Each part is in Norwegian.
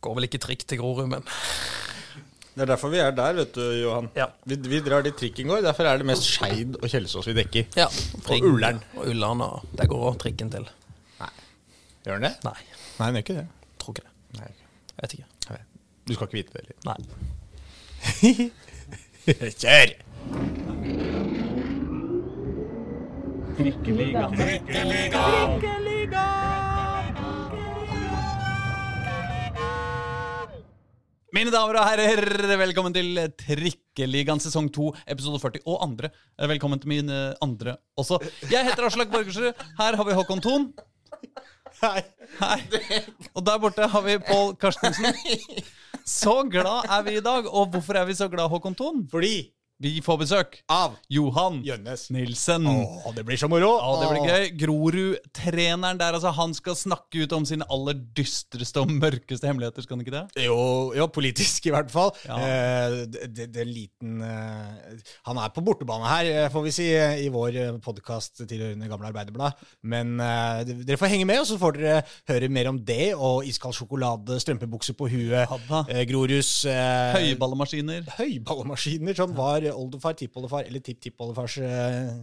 Går vel ikke trikk til Grorud, men Det er derfor vi er der, vet du, Johan. Ja. Vi, vi drar dit trikken går. Derfor er det mest Skeid og Kjelsås vi dekker. ja. Og Ullern. Og Ullern, og der går trikken til. Gjør den det? Nei, Nei, den gjør ikke det. tror ikke det. Nei. Jeg vet ikke. Du skal ikke vite det heller. Nei. Kjør! Mine damer og herrer, velkommen til Trikkeligaen sesong 2, episode 40. Og andre. Eh, Velkommen til mine andre også. Jeg heter Aslak Borgersrud. Her har vi Håkon Thon. Hei. Hei. Og der borte har vi Pål Karstensen. Så glad er vi i dag. Og hvorfor er vi så glad, Håkon Thon? Fordi Vi får besøk av Johan Jønnes. Nilsen. Å, det blir så moro! Ja, det blir gøy. Grorud-treneren der, altså, han skal snakke ut om sine aller dystreste og mørkeste hemmeligheter, skal han ikke det? Jo, jo, politisk i hvert fall. Ja. Eh, det, det, liten eh, Han er på bortebane her, eh, får vi si, eh, i vår podkast tilhørende Gamle Arbeiderblad. Men eh, dere får henge med, og så får dere høre mer om det. Og iskald sjokolade, strømpebukser på huet, eh, Grorus eh, Høyballemaskiner. Høyballemaskiner som var oldefar, tippoldefar eller tipptippoldefars eh,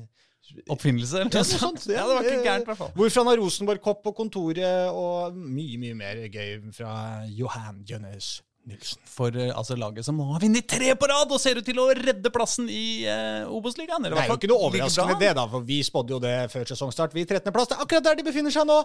Oppfinnelse, eller noe sånt? Ja, det var ikke gærent, i hvert fall. Hvorfor han har Rosenborg-kopp på kontoret, og mye, mye mer gøy fra Johan Jønnes Nilsen. For eh, altså, laget som nå har vunnet tre på rad og ser ut til å redde plassen i eh, Obos-ligaen. eller Det er jo ikke noe overraskende, det, da, for vi spådde jo det før sesongstart. Vi 13.-plass. Det er akkurat der de befinner seg nå!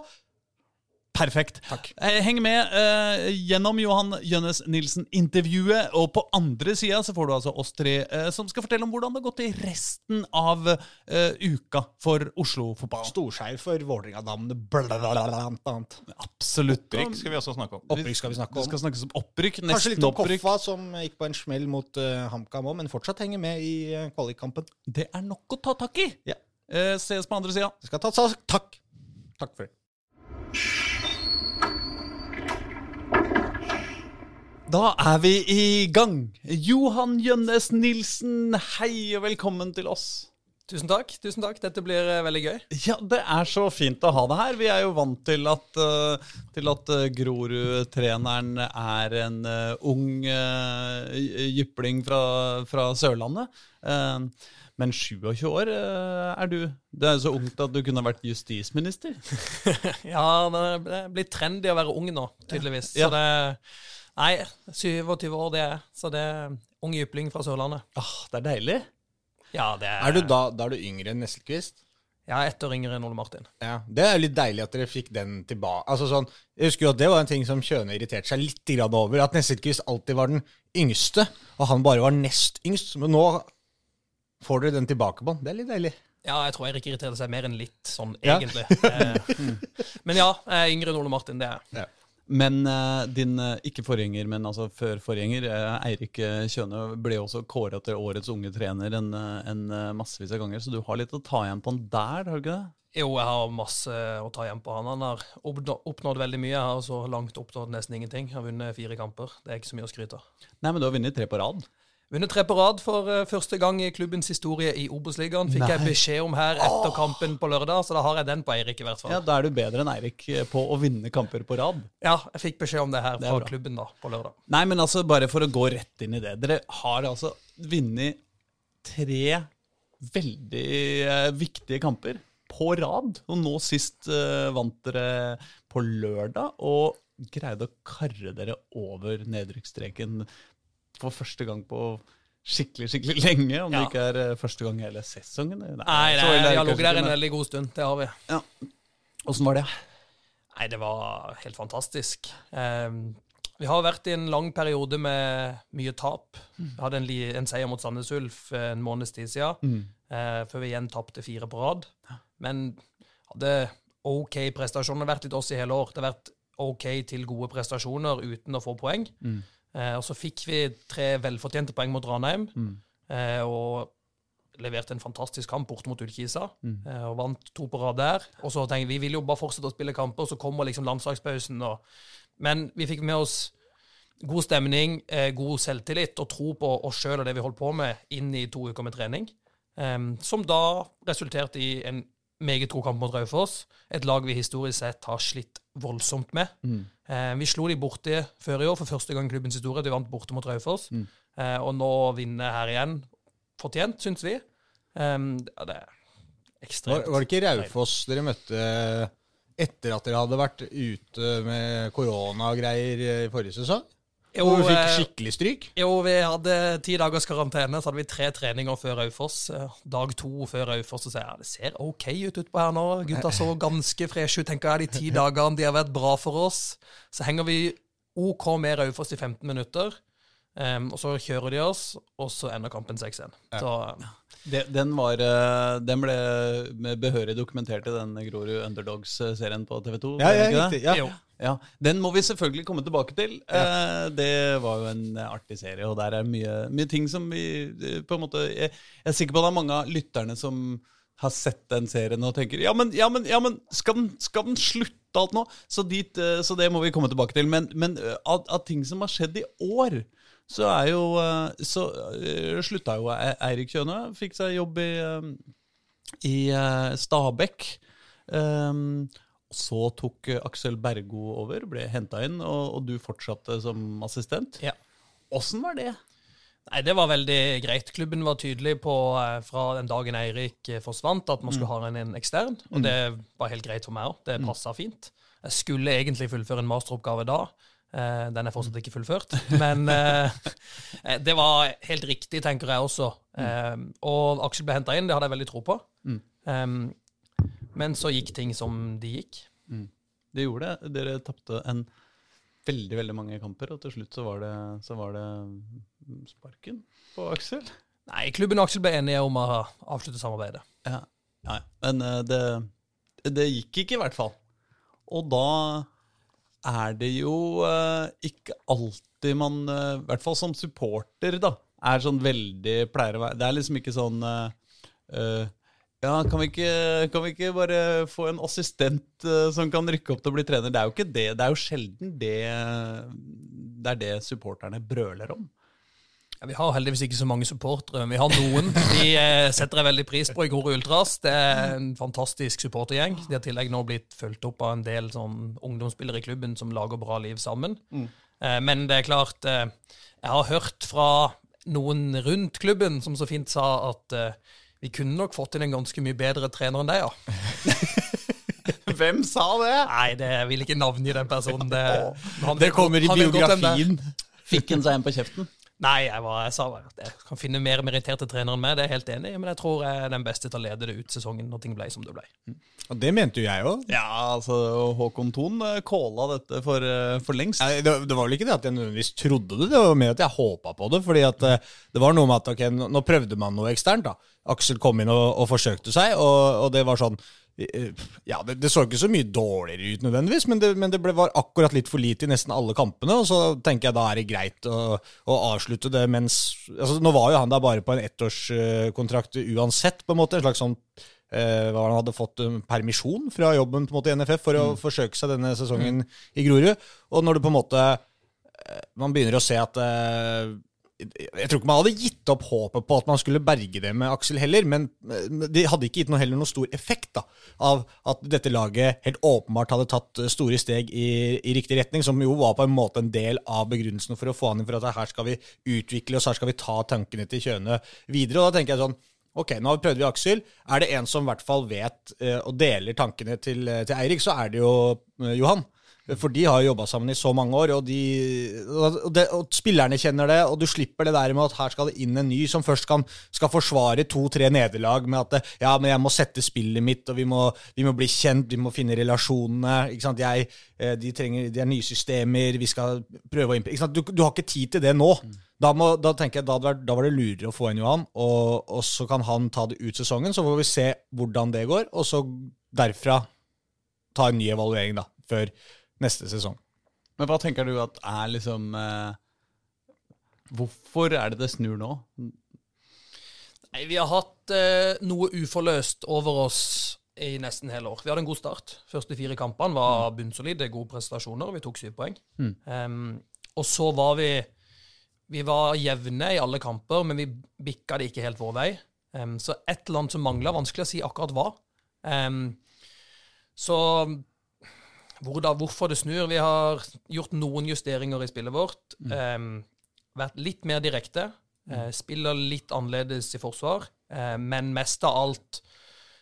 Perfekt. Takk. Eh, Heng med eh, gjennom Johan Jønnes Nilsen-intervjuet. Og på andre sida så får du altså oss tre eh, som skal fortelle om hvordan det har gått i resten av eh, uka for Oslo-fotball. Storskeiv for Vålerenga-damene, blant annet. Absolutt. Opprykk skal vi også snakke om. Opprykk skal vi snakke Det om. skal snakkes om opprykk. Kanskje litt om opprykk. Koffa, som gikk på en smell mot uh, HamKam òg, men fortsatt henger med i uh, kvalikkampen. Det er nok å ta tak i. Ja. Eh, ses på andre sida. Det skal ta Takk. Takk for det. Da er vi i gang. Johan Jønnes Nilsen, hei og velkommen til oss. Tusen takk. tusen takk. Dette blir eh, veldig gøy. Ja, det er så fint å ha deg her. Vi er jo vant til at, eh, til at eh, Grorud-treneren er en ung jypling fra, fra Sørlandet. Men 27 år er du. Det er jo så ungt at du kunne vært justisminister. Ja, det er- er blitt trendy å være ung nå, tydeligvis. Så det Nei, 27 år det er Så det er ung jypling fra Sørlandet. Ah, det er deilig. Ja, det er, Er du da, da er du yngre enn Nesselquist? Ja, ett år yngre enn Ole Martin. Ja, Det er jo litt deilig at dere fikk den tilbake. Altså sånn, jeg husker jo at Det var en ting som Kjøne irriterte seg litt grann over. At Nesselquist alltid var den yngste, og han bare var nest yngst. Men nå får dere den tilbake på han. Det er litt deilig. Ja, jeg tror Eirik irriterer seg mer enn litt, sånn Ja. egentlig. Eh, men ja, jeg er yngre enn Ole Martin, det er jeg. Men uh, din uh, ikke forgjenger, men altså før forgjenger, uh, Eirik Kjøne, ble også kåra til årets unge trener en, en massevis av ganger, så du har litt å ta igjen på han der, har du ikke det? Jo, jeg har masse å ta igjen på han. Han har oppnådd veldig mye. Jeg har så langt oppnådd nesten ingenting. Jeg har vunnet fire kamper. Det er ikke så mye å skryte av. Nei, men du har vunnet tre på rad. Vunnet tre på rad for eh, første gang i klubbens historie i Obos-ligaen. Fikk jeg beskjed om her etter kampen på lørdag, så da har jeg den på Eirik i hvert fall. Ja, Da er du bedre enn Eirik eh, på å vinne kamper på rad. Ja, jeg fikk beskjed om det her Det fra bra. klubben da, på lørdag. Nei, men altså, bare for å gå rett inn i det. Dere har altså vunnet tre veldig eh, viktige kamper på rad. Og nå sist vant dere på lørdag og greide å karre dere over nedrykksstreken for første gang på skikkelig skikkelig lenge. Om det ikke er eh, første gang hele sesongen. Nei, nei, nei, vi har ligget der en veldig god stund. Det har vi. Åssen var det? Nei, det var helt fantastisk. Um, vi har vært i en lang periode med mye tap. Vi hadde en, en seier mot Sandnes Ulf eh, en måneds tid siden, eh, før vi igjen tapte fire på rad. Men hadde OK prestasjoner. Vært litt oss i hele år. Det har vært OK til gode prestasjoner uten å få poeng. Eh, og så fikk vi tre velfortjente poeng mot Ranheim, eh, og leverte en fantastisk kamp bort mot Ullkisa, eh, og vant to på rad der. Og så tenkte vi vi vil jo bare fortsette å spille kamper, så kommer liksom landslagspausen. Og, men vi fikk med oss god stemning, eh, god selvtillit og tro på oss sjøl og det vi holdt på med, inn i to uker med trening. Em, som da resulterte i en meget god kamp mot Raufoss. Et lag vi historisk sett har slitt voldsomt med. Eh, vi slo de borte før i år, for første gang i klubbens historie. De vant borte mot Raufoss. Eh, og nå vinne her igjen. Fortjent, syns vi. Um, ja, det er Var, ekstremt. var det ikke Raufoss dere møtte etter at dere hadde vært ute med korona-greier i forrige sesong? Jo, Og fikk eh, skikkelig stryk? Jo, vi hadde ti dagers karantene, så hadde vi tre treninger før Raufoss. Eh, Dag to før Aufoss, så sier ja, det ser OK ut utpå her nå. Gutta så ganske freshe ut, tenker jeg. De ti dagene de har vært bra for oss. Så henger vi OK med Raufoss i 15 minutter. Um, og så kjører de oss, og så ender kampen 6-1. Så Det, den, var, eh, den ble med behørig dokumentert i den Grorud Underdogs-serien på TV 2. Ja, ja, riktig. Ja. jo. Ja, Den må vi selvfølgelig komme tilbake til. Eh, det var jo en artig serie, og der er mye, mye ting som vi eh, på en måte Jeg, er sikker på at det er mange av lytterne som har sett den serien og tenker Ja, men, ja, men, ja, men skal, den, skal den slutte alt nå? Så, dit, eh, så det må vi komme tilbake til. Men, men av, av ting som har skjedd i år, så er jo Så slutta jo E- Eirik Kjønø. Fikk seg jobb i, i Stabekk. Um, så tok eh, Aksel Bergo over, ble henta inn, og, og du fortsatte som assistent. Ja. Åssen var det? Nei, det var veldig greit. Klubben var tydelig på eh, fra den dagen Eirik eh, forsvant, at man skulle ha en, en ekstern. Og det var helt greit for meg òg. Det passa fint. Jeg skulle egentlig fullføre en masteroppgave da. Den er fortsatt ikke fullført. Men det var helt riktig, tenker jeg også. Og Aksel ble henta inn, det hadde jeg veldig tro på. Eh, men så gikk ting som de gikk. Det gjorde det. Dere tapte en veldig veldig mange kamper, og til slutt så var det, så var det sparken på Aksel. Nei, klubben og Aksel ble enige om å avslutte samarbeidet. Ja, ja. Men eh, det, det gikk ikke, i hvert fall. Og da er det jo eh, ikke alltid man, eh, i hvert fall som supporter, da, er sånn veldig pleier å være Det er liksom ikke sånn eh, ja, kan vi, ikke, kan vi ikke bare få en assistent eh, som kan rykke opp til å bli trener? Det er jo ikke det. Det er jo sjelden det Det er det supporterne brøler om. Ja, vi har heldigvis ikke så mange supportere, men vi har noen. De eh, setter jeg veldig pris på i Grorud Ultras. Det er en fantastisk supportergjeng. De har i tillegg nå blitt fulgt opp av en del sånn ungdomsspillere i klubben som lager bra liv sammen. Eh, men det er klart Jeg har hørt fra noen rundt klubben som så fint sa at vi kunne nok fått inn en ganske mye bedre trener enn deg, ja. Hvem sa det? Nei, det jeg vil ikke navngi den personen. Det, han Det kommer i biografien. Fikk han seg en på kjeften? Nei, jeg, var, jeg sa bare at jeg kan finne mer meritterte trenere enn meg, det er jeg helt enig i, men jeg tror jeg er den beste til å lede det ut sesongen når ting ble som det ble. Og det mente jo jeg òg. Ja, altså Håkon Thon eh, calla dette for, eh, for lengst. Nei, det, det var vel ikke det at jeg nødvendigvis trodde det, det var mer at jeg håpa på det. fordi at eh, det var noe med at ok, nå, prøvde man noe eksternt. da. Aksel kom inn og, og forsøkte seg, og, og det var sånn eh, Ja, det, det så ikke så mye dårligere ut nødvendigvis, men det, men det ble, var akkurat litt for lite i nesten alle kampene. Og så tenker jeg da er det greit å, å avslutte det mens altså Nå var jo han der bare på en ettårskontrakt uansett, på en måte. En slags sånn eh, hva det, han hadde fått permisjon fra jobben på en måte i NFF for å forsøke seg denne sesongen i Grorud. Og når du på en måte eh, Man begynner å se at eh, Jeg tror ikke man hadde gitt opp håpet på at man skulle berge det med Aksel heller, men det hadde ikke gitt noe heller noe stor effekt da, av at dette laget helt åpenbart hadde tatt store steg i, i riktig retning, som jo var på en måte en del av begrunnelsen for å få han inn for at her skal vi utvikle oss, her skal vi ta tankene til Kjøne videre. Og da tenker jeg sånn Ok, nå prøvde vi Aksel. Er det en som i hvert fall vet eh, og deler tankene til, til Eirik, så er det jo eh, Johan. For de har jo jobba sammen i så mange år, og, de, og, det, og spillerne kjenner det. Og du slipper det der med at her skal det inn en ny som først kan, skal forsvare to-tre nederlag med at det, ja, men jeg må sette spillet mitt, og vi må, vi må bli kjent, vi må finne relasjonene. ikke sant, jeg, eh, de, trenger, de er nye systemer, vi skal prøve å ikke sant? Du, du har ikke tid til det nå. Da, må, da tenker jeg, da, da var det lurere å få inn Johan, og, og så kan han ta det ut sesongen. Så får vi se hvordan det går, og så derfra ta en ny evaluering da, før neste sesong. Men hva tenker du at er liksom eh, Hvorfor er det det snur nå? Nei, Vi har hatt eh, noe uforløst over oss i nesten hele år. Vi hadde en god start. Første fire kampene var bunnsolide, gode prestasjoner. Vi tok syv poeng. Em, og så var vi Vi var jevne i alle kamper, men vi bikka det ikke helt vår vei. Um, så et eller annet som mangla. Vanskelig å si akkurat hva. Um, så hvordan, hvorfor det snur. Vi har gjort noen justeringer i spillet vårt. Eh, vært litt mer direkte. Eh, spiller litt annerledes i forsvar, eh, men mest av alt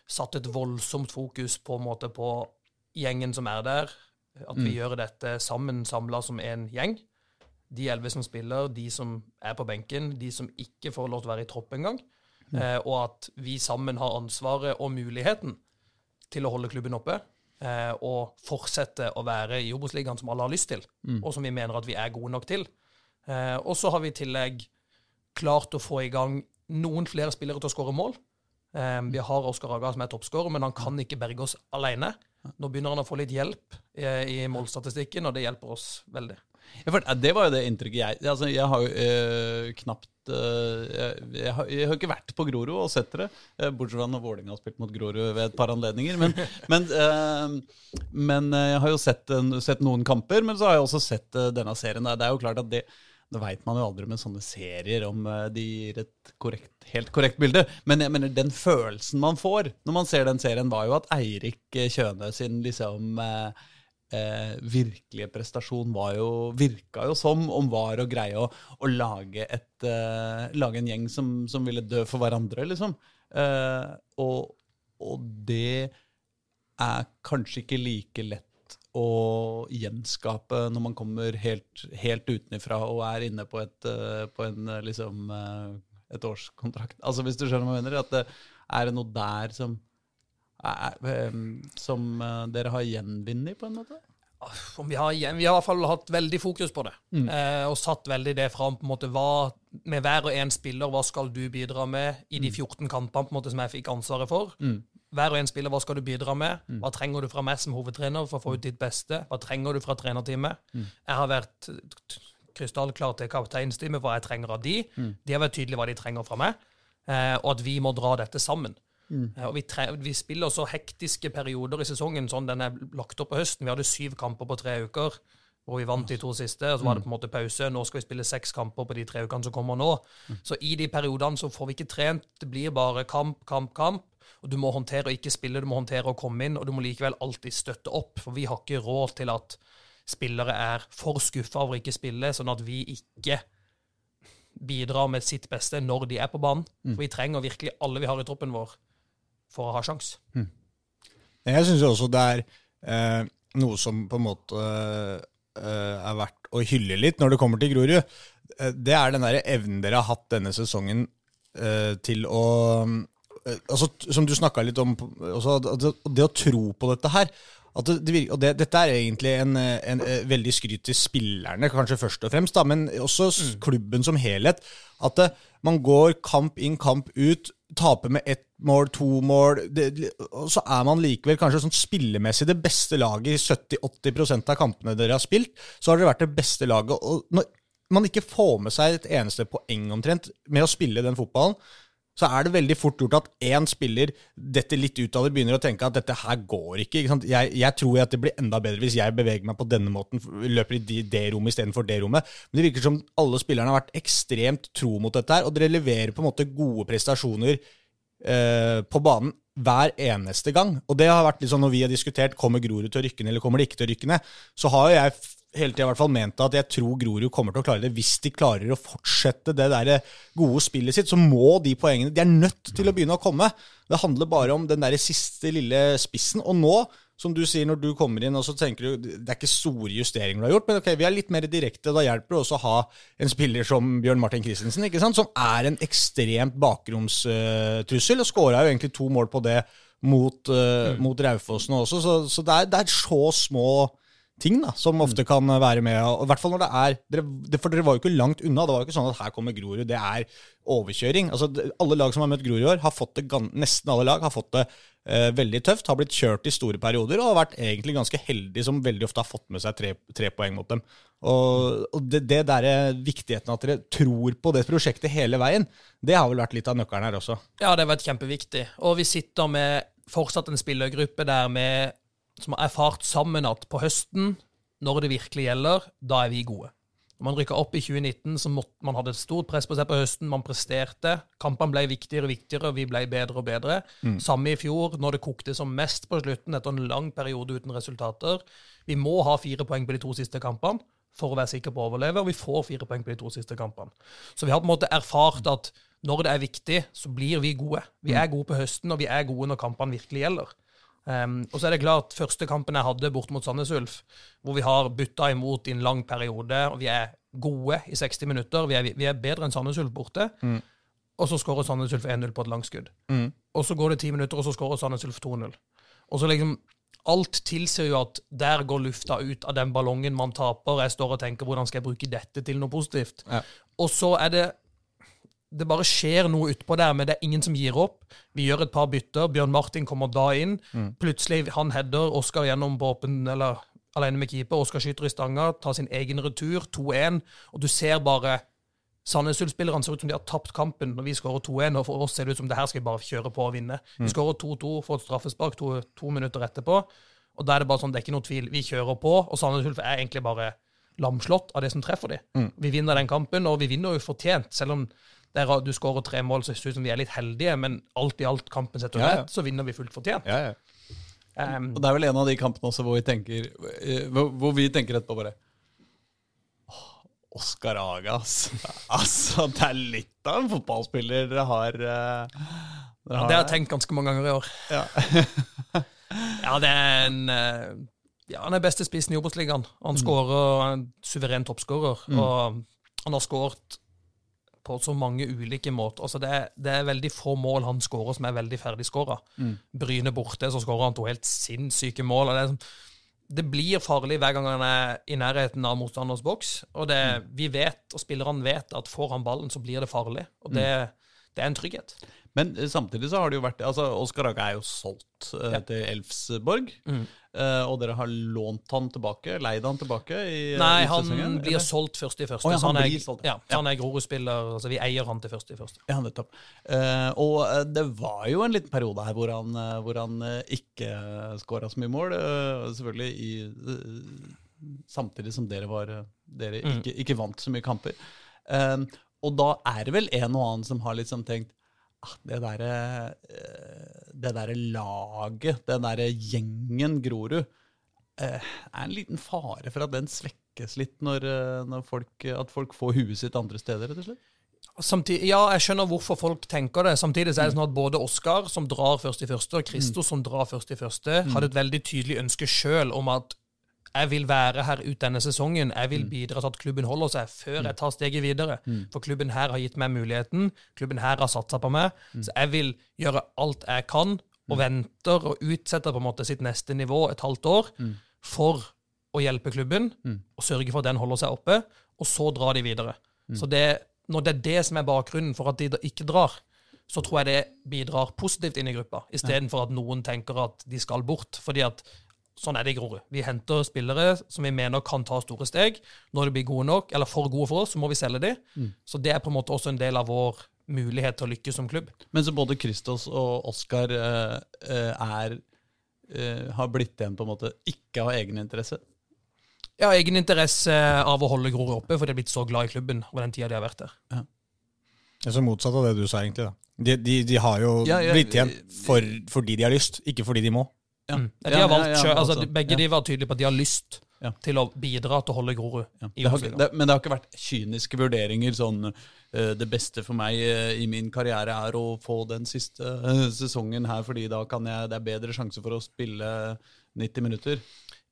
satt et voldsomt fokus på, måte, på gjengen som er der. At vi gjør dette sammen, samla som en gjeng. De elleve som spiller, de som er på benken, de som ikke får lov til å være i tropp engang. Eh, og at vi sammen har ansvaret og muligheten til å holde klubben oppe. Eh, og fortsette å være i Obos-ligaen som alle har lyst til, og som vi mener at vi er gode nok til. Eh, og så har vi i tillegg klart å få i gang noen flere spillere til å skåre mål. Eh, vi har Oskar Aga som er toppskårer, men han kan ikke berge oss alene. Nå begynner han å få litt hjelp eh, i målstatistikken, og det hjelper oss veldig. Ja, for det var jo det inntrykket jeg Altså, jeg har jo eh, knapt eh, jeg, jeg, har, jeg har ikke vært på Grorud og sett dere, eh, bortsett fra når Vålerenga har spilt mot Grorud ved et par anledninger. Men, men, eh, men eh, jeg har jo sett, sett noen kamper, men så har jeg også sett eh, denne serien. Det er jo klart at det det veit man jo aldri med sånne serier om de gir et korrekt, helt korrekt bilde. Men jeg mener, den følelsen man får når man ser den serien, var jo at Eirik Kjøne sin liksom eh, eh, virkelige prestasjon jo, virka jo som om var å greie å, å lage, et, eh, lage en gjeng som, som ville dø for hverandre, liksom. Eh, og, og det er kanskje ikke like lett å gjenskape når man kommer helt, helt utenifra og er inne på, et, eh, på en eh, liksom eh, et årskontrakt. Altså Hvis du skjønner hva jeg mener? At det er noe der som som eh, dere har gjenvunnet, på en måte? Vi, har, vi har i hvert fall hatt veldig fokus på det, eh, og satt veldig det fram på en måte hva, med hver og en spiller, hva skal du bidra med i de 14 kampene på en måte som jeg fikk ansvaret for. Hver og en spiller, hva skal du bidra med? Hva trenger du fra meg som hovedtrener for å få ut ditt beste? Hva trenger du fra trenerteamet? Jeg har vært krystallklar til kapteinsteamet hva jeg trenger av de. De har vært tydelige hva de trenger fra meg, eh, og at vi må dra dette sammen. Eh, Og vi, tre vi spiller så hektiske perioder i sesongen, sånn den er lagt opp på høsten. Vi hadde syv kamper på tre uker, hvor vi vant de to siste. og Så var det på en måte pause. Nå skal vi spille seks kamper på de tre ukene som kommer nå. Så i de periodene så får vi ikke trent. Det blir bare kamp, kamp, kamp. Og du må håndtere å ikke spille, du må håndtere å komme inn, og du må likevel alltid støtte opp. For vi har ikke råd til at spillere er for skuffa over ikke spille, sånn at vi ikke bidrar med sitt beste når de er på banen. For vi trenger virkelig alle vi har i troppen vår, for å ha sjans. Jeg syns også det er eh, noe som på en måte eh, er verdt å hylle litt når det kommer til Grorud. Eh, det er den der evnen dere har hatt denne sesongen eh, til å eh, altså, Som du snakka litt om, også, det, det å tro på dette her. At det, det, virker- og det, dette er egentlig en, en, en, veldig skryt til spillerne, kanskje først og fremst, da, men også s- klubben som helhet. At det, man går kamp inn, kamp ut, taper med ett mål, to mål, det, og så er man likevel kanskje sånn spillemessig det beste laget i 70-80% av kampene dere har spilt. Så har dere vært det beste laget. Og når man ikke får med seg et eneste poeng omtrent med å spille den fotballen, så er det veldig fort gjort at én spiller detter litt ut av det, begynner å tenke at dette her går ikke. ikke? Jeg, jeg tror at det blir enda bedre hvis jeg beveger meg på denne måten, løper i de, det rommet istedenfor det rommet. Men det virker som alle spillerne har vært ekstremt tro mot dette her, og dere leverer på en måte gode prestasjoner eh, på banen hver eneste gang. Og det har vært litt sånn når vi har diskutert kommer Grorud til å rykke ned eller kommer de ikke til å rykke ned, så har jo jeg hele tida i hvert fall ment at jeg tror Grorud kommer til å klare det. Hvis de klarer å fortsette det der gode spillet sitt, så må de poengene De er nødt til å begynne å komme. Det handler bare om den der siste lille spissen. Og nå, som du sier når du kommer inn, og så tenker du det er ikke store justeringer du har gjort, men ok, vi er litt mer direkte. Da hjelper det også å ha en spiller som Bjørn Martin Christensen, ikke sant? som er en ekstremt bakromstrussel, og skåra jo egentlig to mål på det mot, uh, mot Raufossen også. Så, så det, er, det er så små ting da, som ofte kan være med. og I hvert fall når det er dere, For dere var jo ikke langt unna. Det var jo ikke sånn at her kommer Grorud. Det er overkjøring. Altså, Alle lag som har møtt Grorud i år, har fått det, nesten alle lag har fått det eh, veldig tøft. Har blitt kjørt i store perioder og har vært egentlig ganske heldige som veldig ofte har fått med seg tre, tre poeng mot dem. Og, og det, det der er viktigheten at dere tror på det prosjektet hele veien, det har vel vært litt av nøkkelen her også. Ja, det har vært kjempeviktig. Og vi sitter med fortsatt en spillergruppe der med, som har erfart sammen at på høsten, når det virkelig gjelder, da er vi gode. Når man rykka opp i 2019, så måtte man hadde et stort press på seg på høsten. Man presterte. Kampene ble viktigere og viktigere, og vi ble bedre og bedre. Samme i fjor, når det kokte som mest på slutten, etter en lang periode uten resultater. Vi må ha fire poeng på de to siste kampene for å være sikker på å overleve, og vi får fire poeng på de to siste kampene. Så vi har på en måte erfart at når det er viktig, så blir vi gode. Vi er gode på høsten, og vi er gode når kampene virkelig gjelder. Um, og så er det klart, første kampen jeg hadde bort mot Sandnes Ulf, hvor vi har bytta imot i en lang periode, og vi er gode i 60 minutter, vi er, vi er bedre enn Sandnes Ulf borte, og så skårer Sandnes Ulf 1-0 på et langskudd. Og så går det ti minutter, og så skårer Sandnes Ulf 2-0. Og så liksom Alt tilsier jo at der går lufta ut av den ballongen man taper. Jeg står og tenker hvordan skal jeg bruke dette til noe positivt? Ja. Og så er det det bare skjer noe utpå der, men det er ingen som gir opp. Vi gjør et par bytter. Bjørn Martin kommer da inn. Plutselig han header Oskar gjennom på åpen, eller alene med keeper. Oskar skyter i stanga, tar sin egen retur, 2-1. Og du ser bare Sandnes Ulf-spillerne ser ut som de har tapt kampen når vi skårer 2-1. Og for oss ser det ut som det her skal vi bare kjøre på og vinne. Vi skårer 2-2, får et straffespark to, to minutter etterpå. Og da er det bare sånn, det er ikke noe tvil. Vi kjører på, og Sandnes Ulf er egentlig bare lamslått av det som treffer dem. Vi vinner den kampen, og vi vinner jo fortjent. Selv om der du skårer tre mål, så ser det ut som vi er litt heldige, men alt i alt kampen sett under Ja, ja. ett, så vinner vi fullt fortjent. Ja, ja. Um, Og det er vel en av de kampene også hvor vi tenker, eh, hvor, vi tenker etterpå bare «Åh, Oskar Aga. Altså, det er litt av en fotballspiller dere har. Uh, dere ja, det har jeg tenkt ganske mange ganger i år. Ja. Ja, det er en eh, Ja, han er beste spissen i Obos-ligaen. Han skårer, han er en suveren toppskårer. Og han har skåret på så mange ulike måter. Altså det, er, det er veldig få mål han skårer som er veldig ferdigskåra. Bryne borte, så skårer han to helt sinnssyke mål. og det er sånn det blir farlig hver gang han er i nærheten av motstanders boks. Og det, vi vet, og spillerne vet, at får han ballen, så blir det farlig. Og det, det er en trygghet. Men eh, samtidig så har det jo vært altså Oskar Aga er jo solgt uh, Ja. til Elfsborg. Mm. Eh, og dere har lånt han tilbake, leid han tilbake i, Nei, han sesongen, blir eller? solgt først i første. Oh, ja, han han, er, solgt, ja, ja. han er Grorud-spiller. altså Vi eier han til første i første. Ja, nettopp. Uh, og eh, det var jo en liten periode her hvor han, eh, hvor han eh, ikke skåra så mye mål. eh, selvfølgelig i, eh, samtidig som dere, var, eh, dere Mm. ikke, ikke vant så mye kamper. Eh, og da er det vel en og annen som har liksom tenkt det derre eh, det derre laget, den derre gjengen Grorud, eh, er en liten fare for at den svekkes litt når, eh, når folk, at folk får huet sitt andre steder, rett og slett? Samtidig, ja, jeg skjønner hvorfor folk tenker det. Samtidig så er det sånn at både Oskar, som drar først i første, og Kristos, som drar først i første, hadde et veldig tydelig ønske sjøl om at jeg vil være her ut denne sesongen. Jeg vil bidra til at klubben holder seg før jeg tar steget videre. For klubben her har gitt meg muligheten. Klubben her har satsa på meg. Så jeg vil gjøre alt jeg kan, og venter og utsetter på en måte sitt neste nivå et halvt år for å hjelpe klubben og sørge for at den holder seg oppe, og så drar de videre. Så det, når det er det som er bakgrunnen for at de ikke drar, så tror jeg det bidrar positivt inn i gruppa, istedenfor at noen tenker at de skal bort. fordi at sånn er det i Grorud. Vi henter spillere som vi mener kan ta store steg. Når de blir gode nok, eller for gode for oss, så må vi selge de. Så det er på en måte også en del av vår mulighet til å lykkes som klubb. Men så både Kristos og Oskar eh, eh, er eh, har blitt igjen på en måte ikke av egeninteresse. Jeg har egen interesse av å holde Grorud oppe, for de er blitt så glad i klubben over den tida de har vært der. Det er så motsatt av det du sa, egentlig. da. De, de, de har jo Ja, ja, blitt igjen for, fordi de har lyst, ikke fordi de må. Ja. Mm. De har valgt selv, altså, altså, Begge ja. de var tydelige på at de har lyst Ja. til å bidra til å holde Grorud Ja. Det har, det, men det har ikke vært kyniske vurderinger sånn uh, Det beste for meg uh, i min karriere er å få den siste uh, sesongen her, fordi da kan jeg Det er bedre sjanse for å spille 90 minutter.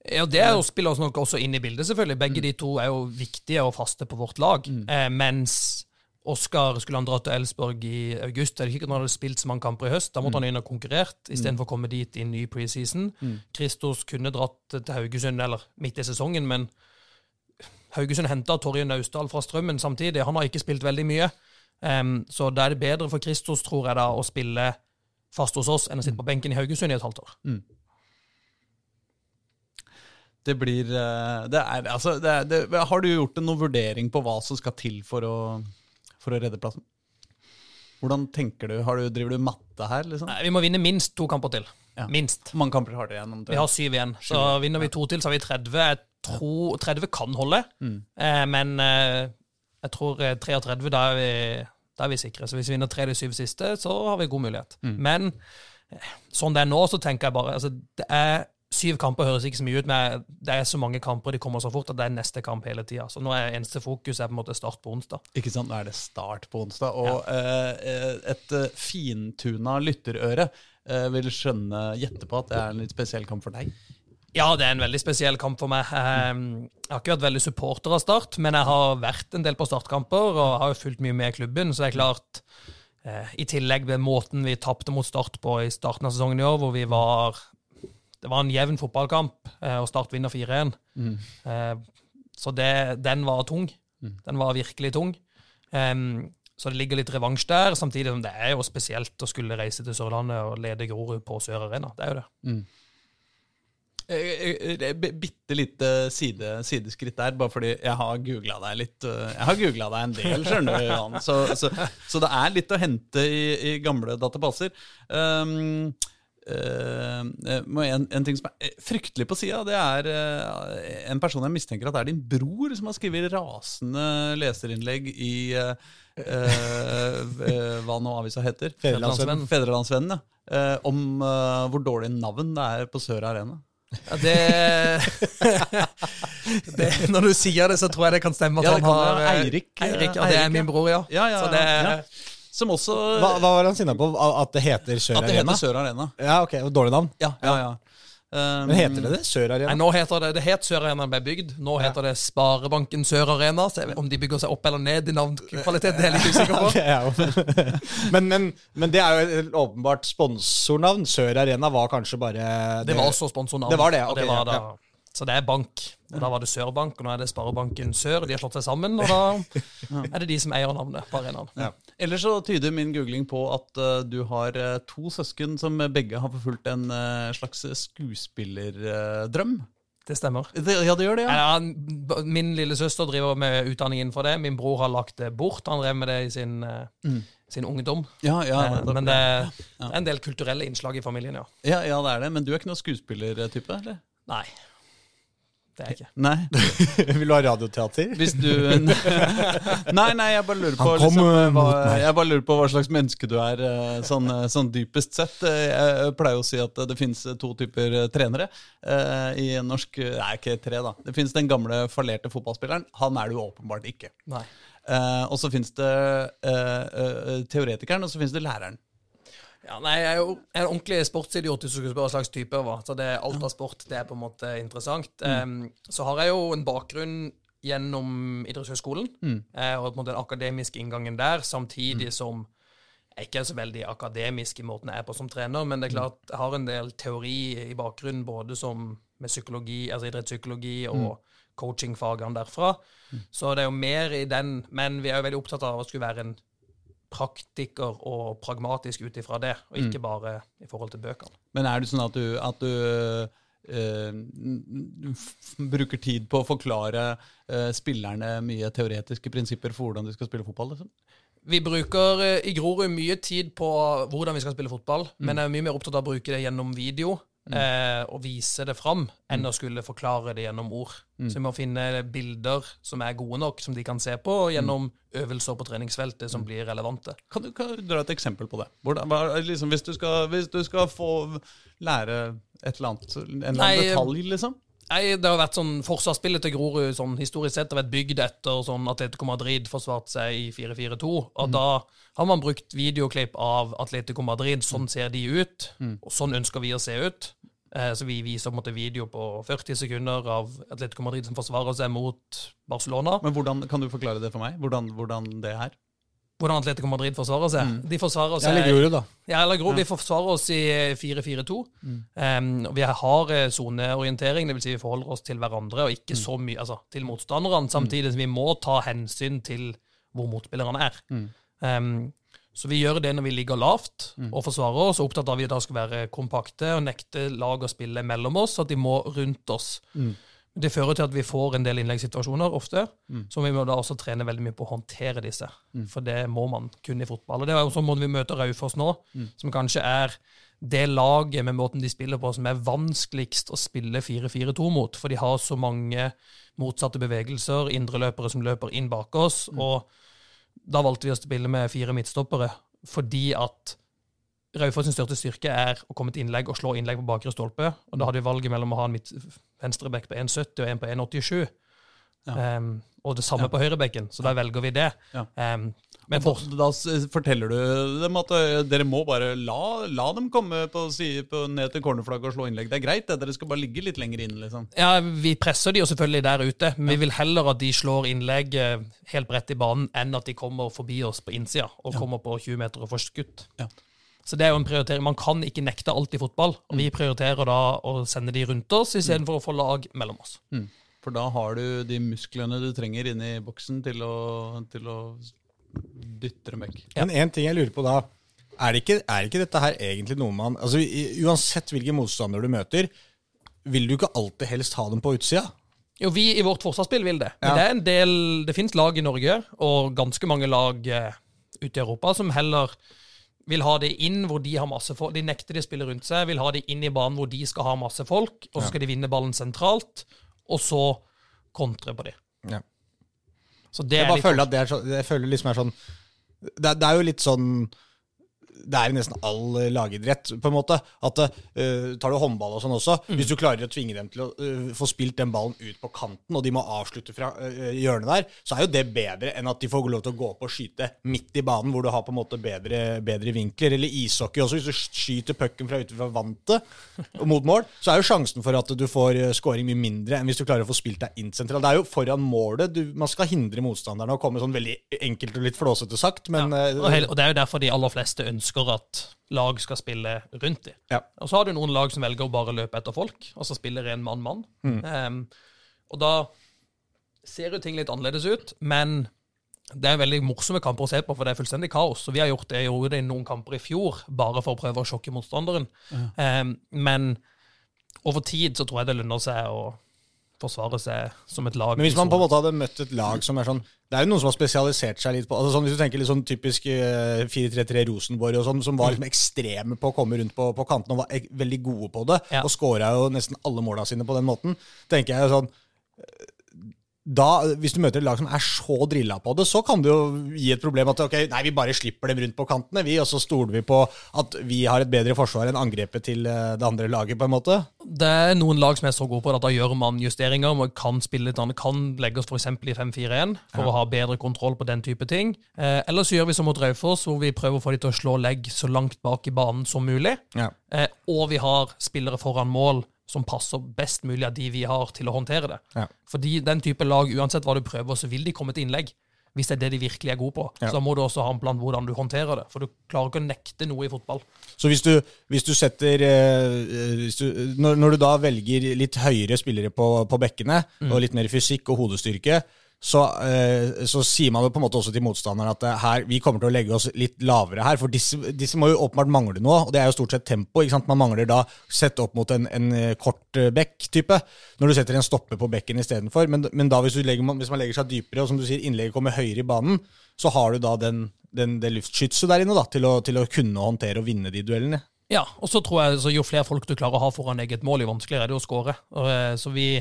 Ja, Det er jo spiller oss nok også inn i bildet, selvfølgelig. Begge de to er jo viktige og faste på vårt lag. Eh, mens Oskar skulle han dra til Elsborg i august. Det er ikke når han hadde spilt så mange kamper i høst. Da måtte han inn og konkurrert istedenfor å komme dit i en ny preseason. Kristos kunne dratt til Haugesund eller midt i sesongen, men Haugesund henta Torje Naustdal fra Strømmen samtidig. Han har ikke spilt veldig mye. Um, så da er det bedre for Kristos, tror jeg, da, å spille fast hos oss enn å sitte på benken i Haugesund i et halvt år. Det blir eh, det er, altså, det er, det, Har du gjort noen vurdering på hva som skal til for å, for å redde plassen? Hvordan tenker du? Har du driver du matte her, liksom? Nei, vi må vinne minst to kamper til. Ja. Minst. Mange kamper har dere igjen? Vi har syv igjen. Så vinner vi to til, så har vi 30. Jeg tror 30 kan holde, eh, men eh, jeg tror eh, 33, da er, vi, da er vi sikre. Så hvis vi vinner tre de syv siste, så har vi god mulighet. Men eh, sånn det er nå, så tenker jeg bare altså, det er Syv kamper høres ikke så mye ut, men det er så mange kamper, de kommer så fort at det er neste kamp hele tida. Så nå er eneste fokus er på en måte start på onsdag. Ikke sant, Nå er det start på onsdag. Og eh, et eh, fintuna lytterøre eh, vil skjønne, gjette på at det er en litt spesiell kamp for deg. Ja, det er en veldig spesiell kamp for meg. Eh, Jeg har ikke vært veldig supporter av Start, men jeg har vært en del på startkamper og har jo fulgt mye med i klubben, så det er klart eh, I tillegg ved måten vi tapte mot Start på i starten av sesongen i år, hvor vi var Det var en jevn fotballkamp, eh, og Start vinner 4-1. Eh, Så det, den var tung. Den var virkelig tung. Um, så det ligger litt revansj der, samtidig som det er jo spesielt å skulle reise til Sørlandet og lede Grorud på Sør Arena. Det er jo det. Eh, eh, Bitte lite side, sideskritt der, bare fordi jeg har googla deg litt. Jeg har googla deg en del, skjønner du, Jan. Så, så, så det er litt å hente i, i gamle databaser. Um, eh, eh, en, en ting som er fryktelig på sida, det er uh, en person jeg mistenker at det er din bror, som har skrevet rasende leserinnlegg i uh, eh, eh, hva nå avisa heter. Fedrelandsvennen. Fedrelandsvennen, ja. Eh, om eh, hvor dårlig navn det er på Sør Arena. Ja, det, det Når du sier det, så tror jeg det kan stemme at Ja, han har eh, Eirik, eh, Eirik, ja, det er min bror, ja. Ja, ja, Så det, ja. Som også Hva, hva var han sinna på? At det heter Sør At det Arena? heter Sør Arena. Ja, ok, Dårlig navn. Ja, ja, ja. Um, Men heter det det? Sør Nei, Arena? nå heter det det het Sør Arena ble bygd. Nå heter det Sparebanken Sør Arena. Så om de bygger seg opp eller ned i navnkvalitet, det er jeg litt usikker på. Det men, men, men det er jo åpenbart sponsornavn. Sør Arena var kanskje bare Det var også sponsornavn. Det var det, og ok, det var ja, da, Så det er bank. Og Da var det Sørbank, og nå er det Sparebanken Sør. De har slått seg sammen, og da er det de som eier navnet på arenaen. Ja. Ellers så tyder min googling på at uh, du har eh, to søsken som begge har forfulgt en uh, slags skuespillerdrøm. Det stemmer. Det, ja, det gjør det, ja. Ja, min lille søster driver med utdanning innenfor det. Min bror har lagt det bort. Han drev med det i sin, mm. sin ungdom. Ja, ja, Eh, nettopp. Men det, det er en del kulturelle innslag i familien, ja. ja, ja, det er det. Men du er ikke noen skuespillertype, eller? Nei. Det er jeg ikke. Nei. Vil du ha radioteater? Hvis du Nei, nei, jeg bare lurer på kom, liksom, eh, hva. Jeg bare lurer på hva slags menneske du er, eh, sånn, eh, sånn dypest sett. Jeg pleier å si at det finnes to typer trenere eh, i norsk Nei, ikke tre, da. Det finnes den gamle fallerte fotballspilleren. Han er du åpenbart ikke. Nei. Eh, og så finnes det teoretikeren, og så finnes det læreren. Ja, nei, jeg er jo en ordentlig sportsidiot hvis du skulle spørre hva slags type jeg var. Så det, alt av sport det er på en måte interessant. Em, så har jeg jo en bakgrunn gjennom idrettshøyskolen, eh, og på en måte den akademiske inngangen der, samtidig som jeg ikke er så veldig akademisk i måten jeg er på som trener, men det er klart jeg har en del teori i bakgrunnen, både som med psykologi, altså idrettspsykologi og coachingfagene derfra. Så det er jo mer i den, men vi er jo veldig opptatt av å skulle være en praktiker og pragmatisk ut ifra det, og ikke bare i forhold til bøkene. Men er det sånn at du, at du Uh, bruker tid på å forklare uh, spillerne mye teoretiske prinsipper for hvordan de skal spille fotball? Liksom? Vi bruker uh, i Grorud mye tid på hvordan vi skal spille fotball, men jeg er mye mer opptatt av å bruke det gjennom video. Eh, og vise det fram, enn å skulle forklare det gjennom ord. Så vi må finne bilder som er gode nok, som de kan se på, og gjennom øvelser på treningsfeltet som blir relevante. Kan du, kan du dra et eksempel på det? Hvordan, liksom, hvis, du skal, hvis du skal få lære et eller annet, en eller annen Nei, detalj, liksom? Nei, Det har vært sånn Forsvarsspillet til Grorud sånn, historisk sett har vært bygd etter sånn Atletico Madrid forsvarte seg i 4-4-2. Og da har man brukt videoklipp av Atletico Madrid. Sånn ser de ut, og sånn ønsker vi å se ut. Eh, så vi viser måte video på 40 sekunder av Atletico Madrid som forsvarer seg mot Barcelona. Men hvordan, Kan du forklare det for meg? Hvordan, hvordan det er? Hvordan Atletico Madrid forsvarer seg. De forsvarer Jeg seg Eller ordet, da. Ja, eller Grov, vi forsvarer oss i 4-4-2. Um, vi har eh, soneorientering, det vil si vi forholder oss til hverandre og ikke så mye altså, til motstanderne, samtidig som vi må ta hensyn til hvor motspillerne er. Um, så vi gjør det når vi ligger lavt og forsvarer oss, og opptatt av at vi da skal være kompakte og nekte lag å spille mellom oss, at de må rundt oss. Det fører til at vi får en del innleggssituasjoner ofte, så vi må da også trene veldig mye på å håndtere disse. For det må man kunne i fotball. Og det er jo sånn måten vi møter Raufoss nå, som kanskje er det laget med måten de spiller på som er vanskeligst å spille 4-4-2 mot. For de har så mange motsatte bevegelser, indreløpere som løper inn bak oss. og da valgte vi å spille med fire midtstoppere fordi at Raufoss største styrke er å komme til innlegg og slå innlegg på bakre stolpe. Og da hadde vi valget mellom å ha en midt- venstreback på 1,70 og en på 1,87. Ja. Um, og det samme Ja. på høyrebekken, så da velger vi det. Ja. Um, men for, da forteller du dem at dere må bare la, la dem komme på, på, ned til cornerflagget og slå innlegg. Det er greit, det. Dere skal bare ligge litt lenger inn, liksom. ja, vi presser de jo selvfølgelig der ute, men vi vil heller at de slår innlegg helt bredt i banen, enn at de kommer forbi oss på innsida og kommer på 20 meter og får skutt. Ja. Så det er jo en prioritering. Man kan ikke nekte alt i fotball, og vi prioriterer da å sende de rundt oss istedenfor å få lag mellom oss. Mm. For da har du de musklene du trenger inne i boksen til å, til å dytte dem vekk. Men en ting jeg lurer på da, er det ikke, er ikke dette her egentlig noe man altså Uansett hvilken motstander du møter, vil du ikke alltid helst ha dem på utsida? Jo, vi i vårt forsvarsspill vil det. Men Ja. det er en del Det finnes lag i Norge, og ganske mange lag eh, ute i Europa, som heller vil ha det inn hvor de har masse folk. De nekter de å spille rundt seg, vil ha det inn i banen hvor de skal ha masse folk, og så skal de vinne ballen sentralt, og så kontre på de. Ja. Så det Jeg er bare litt føler at det er så, jeg føler liksom er sånn det, er- det er jo litt sånn det er i nesten all eh, lagidrett, på en måte. At uh, Tar du håndball og sånn også, Mm. hvis du klarer å tvinge dem til å uh, få spilt den ballen ut på kanten, og de må avslutte fra uh, hjørnet der, så er jo det bedre enn at de får lov til å gå opp og skyte midt i banen, hvor du har på en måte bedre, bedre vinkler. Eller ishockey også, hvis du skyter pucken fra ute fra vantet mot mål, så er jo sjansen for at du får scoring mye mindre enn hvis du klarer å få spilt deg inn sentralt. Det er jo foran målet. Du, man skal hindre motstanderne å komme sånn veldig enkelt og litt flåsete sagt, men Ja. Og, og det er jo derfor de aller fleste ønsker at lag skal spille rundt dem. Ja. Og så har du noen lag som velger å bare løpe etter folk, og så spiller en mann-mann. Mm. Um, og da ser jo ting litt annerledes ut, men det er veldig morsomme kamper å se på, for det er fullstendig kaos. Og vi har gjort det, gjorde det i noen kamper i fjor, bare for å prøve å sjokke motstanderen. Em, men over tid så tror jeg det lønner seg å forsvare seg som et lag. Men hvis man på en måte hadde møtt et lag som er sånn Det er jo noen som har spesialisert seg litt på altså sånn, Hvis du tenker litt sånn typisk eh, 4-3-3 Rosenborg og sånn, som var liksom ekstreme på å komme rundt på, på kantene og var ek- veldig gode på det, Ja. og skåra jo nesten alle måla sine på den måten, tenker jeg sånn eh, da, Hvis du møter et lag som er så drilla på det, så kan det jo gi et problem at ok, nei, vi bare slipper dem rundt på kantene, vi, og så stoler vi på at vi har et bedre forsvar enn angrepet til eh, det andre laget, på en måte. Det er noen lag som er så gode på det at da gjør man justeringer. Man kan spille litt annet, kan legge oss f.eks. i 5-4-1 for å ha bedre kontroll på den type ting. Eh, eller så gjør vi som mot Raufoss, hvor vi prøver å få de til å slå legg så langt bak i banen som mulig. Ja. Eh, og vi har spillere foran mål som passer best mulig av de vi har til å håndtere det. Ja. Fordi den type lag, uansett hva du prøver, så vil de komme til innlegg. Hvis det er det de virkelig er gode på. Ja. Så må du også ha en plan hvordan du håndterer det. For du klarer ikke å nekte noe i fotball. Så hvis du, hvis du setter eh, hvis du, når, når du da velger litt høyere spillere på, på bekkene, Mm. og litt mer fysikk og hodestyrke, så, eh, så sier man jo på en måte også til motstanderen at eh, her, vi kommer til å legge oss litt lavere her. For disse, disse må jo åpenbart mangle noe, og det er jo stort sett tempo. ikke sant? Man mangler da sett opp mot en, en eh, kort bekk-type, når du setter en stopper på bekken istedenfor. Men, men da hvis, legger, hvis man legger seg dypere, og som du sier, innlegget kommer høyere i banen, så har du da den, den, det luftskytset der inne da, til å, til å kunne håndtere og vinne de duellene. Ja, og så tror jeg jo flere folk du klarer å ha foran eget mål, jo vanskeligere er det å skåre. Så vi,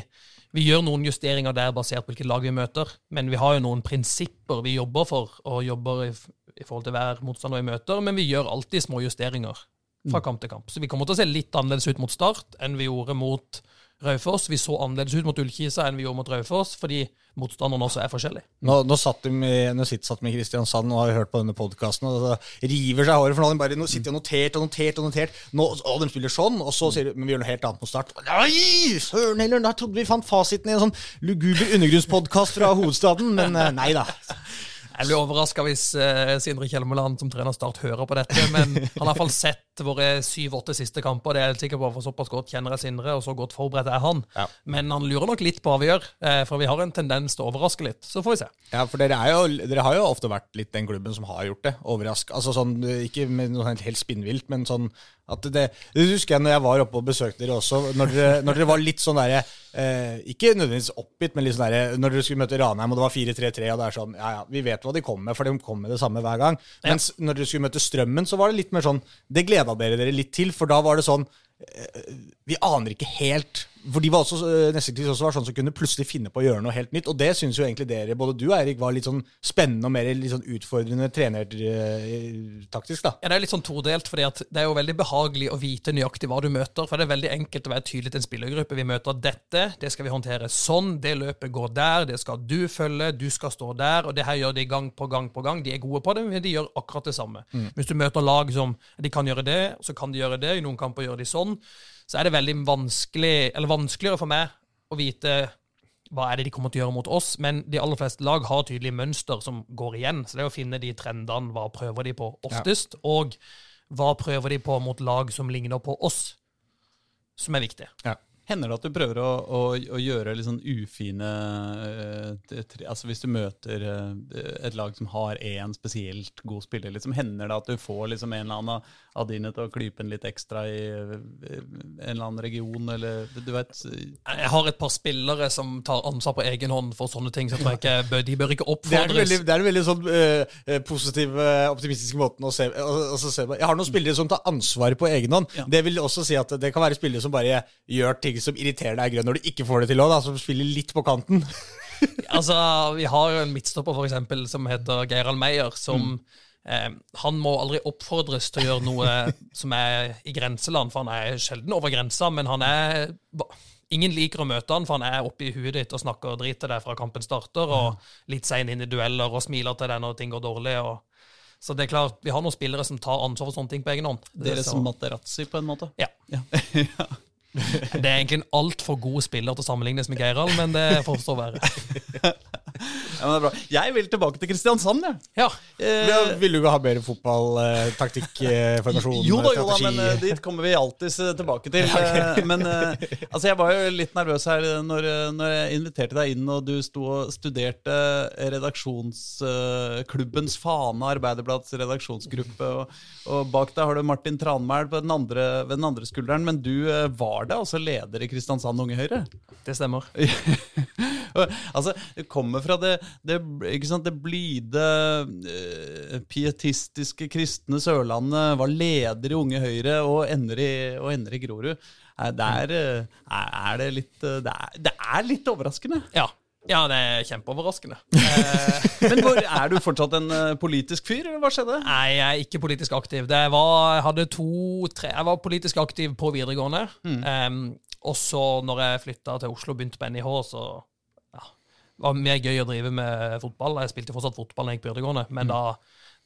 vi gjør noen justeringer der basert på hvilket lag vi møter, men vi har jo noen prinsipper vi jobber for, og jobber i, i forhold til hver motstander vi møter, men vi gjør alltid små justeringer fra kamp til kamp. Så vi kommer til å se litt annerledes ut mot start enn vi gjorde mot Raufoss. Vi så annerledes ut mot Ullkisa enn vi gjorde mot Raufoss, fordi motstanderen også er forskjellig. Nå, nå satt de med, nå sitter, satt i Kristiansand og har hørt på denne podkasten og river seg i håret. For nå bare nå sitter de og notert og notert og notert. Nå, å, de spiller sånn, og så sier de men vi gjør noe helt annet på start. Nei, søren heller! Da trodde vi fant fasiten i en sånn luguber undergrunnspodkast fra hovedstaden, men eh, nei da. Jeg blir overraska hvis uh, Sindre Kjelmeland som trener Start hører på dette, men han har i hvert fall sett våre syv-åtte siste kamper. Det er jeg helt sikker på, for såpass godt kjenner jeg Sindre, og så godt forberedt er han. Ja. Men han lurer nok litt på hva vi gjør, eh, for vi har en tendens til å overraske litt. Så får vi se. Ja, for dere, er jo, dere har jo ofte vært litt den klubben som har gjort det. Overrask. Altså sånn, Ikke med noe helt, helt spinnvilt, men sånn At det, det husker jeg når jeg var oppe og besøkte dere også, når dere, når dere var litt sånn derre eh, Ikke nødvendigvis oppgitt, men litt sånn derre Når dere skulle møte Ranheim, og det var 4-3-3, og det er sånn Ja ja, vi vet hva de kommer med, for de kommer med det samme hver gang. Mens når dere skulle møte Strømmen, så var det litt mer sånn Det gleda dere dere litt til, for da var det sånn eh, Vi aner ikke helt For de var også, eh, Nesteklis også var sånn som kunne plutselig finne på å gjøre noe helt nytt, og det syns jo egentlig dere, både du og Eirik, var litt sånn spennende og mer litt sånn utfordrende trenertaktisk, da. Ja, Det er litt sånn todelt, fordi at det er jo veldig behagelig å vite nøyaktig hva du møter. For det er veldig enkelt å være tydelig til en spillergruppe. Vi møter dette, det skal vi håndtere sånn. Det løpet går der, det skal du følge, du skal stå der. Og det her gjør de gang på gang på gang. De er gode på det, men de gjør akkurat det samme. Hvis du møter lag som de kan gjøre det, så kan de gjøre det. I noen kamper gjør de sånn. Så er det veldig vanskelig, eller vanskeligere for meg å vite hva er det de kommer til å gjøre mot oss, men de aller fleste lag har tydelige mønster som går igjen. Så det er å finne de trendene, hva prøver de på oftest, og hva prøver de på mot lag som ligner på oss, som er viktig. Hender det at du prøver å, å, å gjøre litt sånn ufine eh, tre- Altså Hvis du møter eh, et lag som har én spesielt god spiller, liksom, hender det at du får liksom en eller annen av- dine til å klype en litt ekstra i eh, en eller annen region, eller du vet Jeg har et par spillere som tar ansvar på egen hånd for sånne ting, så jeg tror jeg ikke bør, de bør ikke Det er den oppfordres. veldig, det er veldig sånn positiv, optimistisk positive, optimistiske måten å se, å- å se på. Jeg har noen spillere som tar ansvar på egen hånd. Ja. Det vil også si at det kan være spillere som bare gjør ting som irriterer deg grønn når du ikke får det til òg, som spiller litt på kanten. Altså, Vi har jo en midtstopper for eksempel, som heter Geiral Meyer, som eh, Han må aldri oppfordres til å gjøre noe som er i grenseland, for han er sjelden over grensa, men han er Ingen liker å møte han, for han er oppe i huet ditt og snakker drit til deg fra kampen starter, og litt sein inn i dueller og smiler til deg når ting går dårlig. og så det er klart, Vi har noen spillere som tar ansvar for sånne ting på egen hånd. Dere som Materazzi, på en måte. Ja. Ja. Det er egentlig en altfor god spiller til å sammenlignes med Geirald, men det får så være. Ja, men det er bra. Jeg vil tilbake til Kristiansand, jeg. Ja. Eh, Vil du ikke ha bedre fotball, eh, formasjon, Jo da, jo da, men uh, dit kommer vi alltid eh, tilbake til. Men altså, jeg var jo litt nervøs her når, når jeg inviterte deg inn, og du sto og studerte redaksjonsklubbens fane, Arbeiderbladets redaksjonsgruppe, og, og bak deg har du Martin Tranmæl på den andre, ved den andre skulderen, men du var da altså leder i Kristiansand Unge Høyre? Det stemmer. altså, kommer fra det, det, sant, det blide, eh, pietistiske kristne Sørlandet, var leder i Unge Høyre og ender i, og ender i Grorud. Der Det er, eh, er det litt eh, det er, det er litt overraskende. Ja. ja, det er kjempeoverraskende. Men hvor, er du fortsatt en politisk fyr, eller hva skjedde? nei, jeg er ikke politisk aktiv. Det var, jeg to, tre Jeg var politisk aktiv på videregående. Em, og så, når jeg flytta til Oslo og begynte på NIH, så det var mer gøy å drive med fotball. Jeg spilte fortsatt fotball da jeg gikk på videregående, men da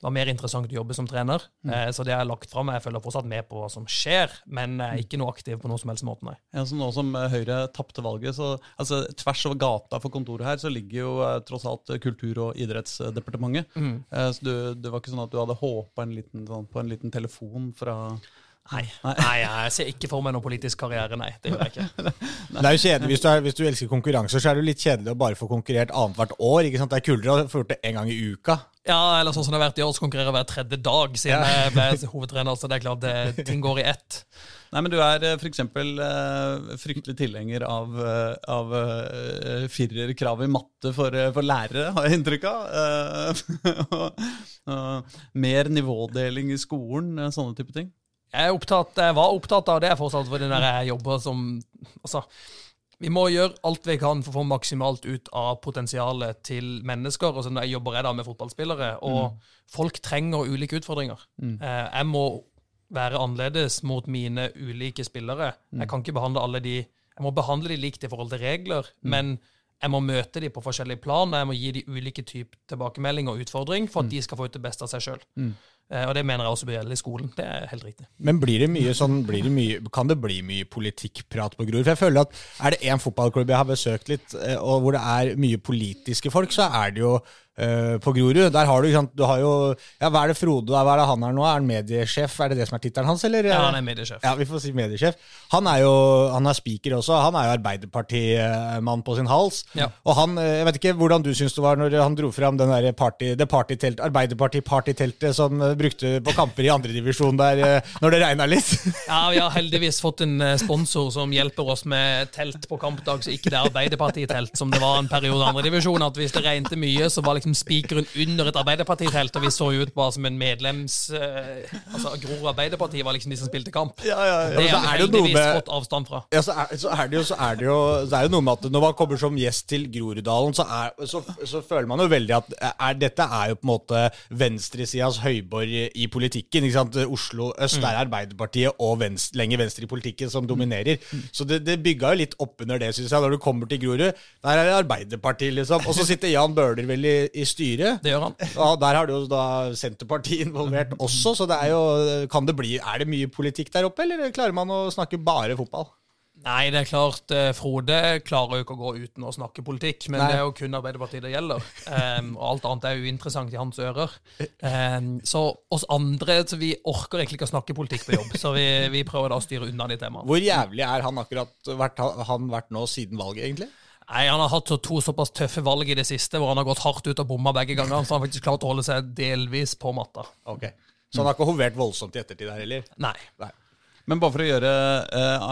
det var mer interessant å jobbe som trener. Eh, så det jeg har lagt fram. Jeg følger fortsatt med på hva som skjer, men jeg er ikke noe aktiv på noen som helst måte, nei. Ja, så nå som eh, Høyre tapte valget, så altså, tvers over gata for kontoret her, så ligger jo eh, tross alt Kultur- og idrettsdepartementet. Eh, så du, det var ikke sånn at du hadde håpa sånn, på en liten telefon fra Nei. nei, jeg ser ikke for meg noen politisk karriere, nei. Det gjør jeg ikke. Det er jo kjedelig, hvis du, er, hvis du elsker konkurranser, så er det jo litt kjedelig å bare få konkurrert annethvert år. ikke sant? Det er kulere å få gjort det en gang i uka. Ja, eller sånn som det har vært i år, så konkurrerer jeg hver tredje dag siden jeg ble hovedtrener. Så det er klart det, ting går i ett. Nei, men du er f.eks. for eksempel eh, fryktelig tilhenger av, uh, av uh, firerkrav i matte for, eh, for lærere, har jeg inntrykk av. Eh, mer nivådeling i skolen, eh, sånne type ting. Jeg, er opptatt, jeg var opptatt av det fortsatt, fordi når jeg jobber som Altså, vi må gjøre alt vi kan for å få maksimalt ut av potensialet til mennesker. Og så jeg jobber jeg da med fotballspillere, og folk trenger ulike utfordringer. Mm. jeg må være annerledes mot mine ulike spillere. Jeg kan ikke behandle alle de Jeg må behandle de likt i forhold til regler, men jeg må møte de på forskjellige plan, og jeg må gi de ulike typer tilbakemelding og utfordring for at de skal få ut det beste av seg sjøl. Eh, og det mener jeg også bør gjelde i skolen. Det er helt riktig. Men blir det mye sånn, det mye, kan det bli mye politikkprat på Grorud? For jeg føler at er det én fotballklubb jeg har besøkt litt, eh, og hvor det er mye politiske folk, så er det jo eh, på Grorud. Der har du, du har jo Ja, hva er det Frode Hva er det han er nå? Er han mediesjef? Er det det som er tittelen hans, eller? Ja, han er mediesjef. Ja, vi får si mediesjef. Han er jo han er speaker også. Han er jo Arbeiderpartimann på sin hals. Ja. Og han, eh, jeg vet ikke hvordan du syns det var når han dro fram den der party, det partytelt, Arbeiderparti-partyteltet som eh, brukte på kamper i andredivisjon der når det regna litt. Ja, Vi har heldigvis fått en sponsor som hjelper oss med telt på kampdag, så ikke det er Arbeiderpartitelt som det var en periode i andredivisjon. At hvis det regnet mye, så var liksom spikeren under et Arbeiderpartitelt, og vi så ut bare som en medlems... eh, Altså, Grorud Arbeiderparti var liksom de som spilte kamp. Det har så vi er det jo noe heldigvis med- fått avstand fra. Ja, så er, så er det jo, så er det jo, så er det noe med at når man kommer som gjest til Groruddalen, så, er, så, så føler man jo veldig at er, dette er jo på en måte venstresidas høyborg i politikken. ikke sant? Oslo øst er Arbeiderpartiet og venstre, lenger venstre i politikken som dominerer. Så det, det bygga jo litt opp under det, syns jeg, når du kommer til Grorud. Der er det Arbeiderpartiet, liksom. Og så sitter Jan Bøhler vel i, i styret. Det gjør han. Ja, Der har du jo da Senterpartiet involvert også, så det er jo kan det bli, Er det mye politikk der oppe, eller klarer man å snakke bare fotball? Nei, det er klart, eh, Frode klarer jo ikke å gå uten å snakke politikk, men Nei. det er jo kun Arbeiderpartiet det gjelder. Um, og alt annet er uinteressant i hans ører. Um, så oss andre så vi orker egentlig ikke å snakke politikk på jobb, så vi, vi prøver da å styre unna de temaene. Hvor jævlig er han akkurat vært, han vært nå siden valget, egentlig? Nei, Han har hatt så to såpass tøffe valg i det siste, hvor han har gått hardt ut og bomma begge ganger, så han har faktisk klart å holde seg delvis på matta. Ok. Så han har ikke hovert voldsomt i ettertid her heller? Nei. Nei. Men bare for å gjøre eh,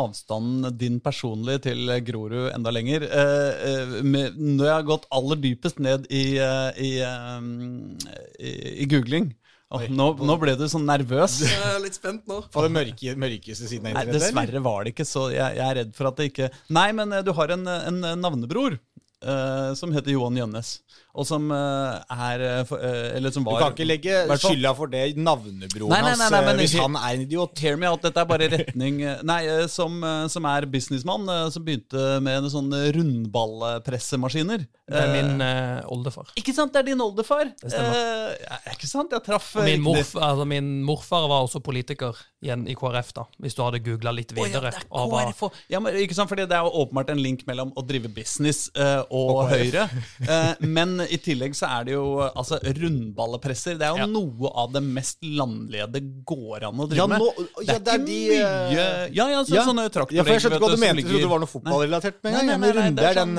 avstanden din personlig til Grorud enda lenger eh, eh, med, Når jeg har gått aller dypest ned i, eh, i, eh, i, i googling Åh, nå, nå ble du sånn nervøs. Jeg er litt spent nå. På den mørke, mørkeste siden av Nei, dessverre var det ikke så. Jeg, jeg er redd for at det ikke Nei, men eh, du har en, en navnebror eh, som heter Johan Jønnes. Og som eh, er eh, for- eh, Eller som Du kan ikke legge skylda for det navnebroren Nei, nei, hans men- hvis han er en idiot. Hear me out, dette er bare retning Nei, som, som er businessmann, som begynte med en sånne rundballpressemaskiner. Det er min uh, oldefar. Ikke sant, det er din oldefar. Det stemmer. Uh, ikke sant, jeg traff Og Min, morf, altså min morfar var også politiker igjen i KrF, da, hvis du hadde googla litt Å, ja, videre. det er og var- ja, men, ikke sant, fordi Det er jo åpenbart en link mellom å drive business uh, og, Høyre. Eh, men i tillegg så er det jo altså, rundballepresser. Det er jo Ja. noe av det mest landlige det går an å drive Ja, med. nå- ja, det er ikke de, mye eh, Ja, ja, så, Ja. sånne traktorer. Ja, for jeg skjønte hva du mente. Jeg trodde det var noe fotballrelatert med en gang. Ja, men runde er er den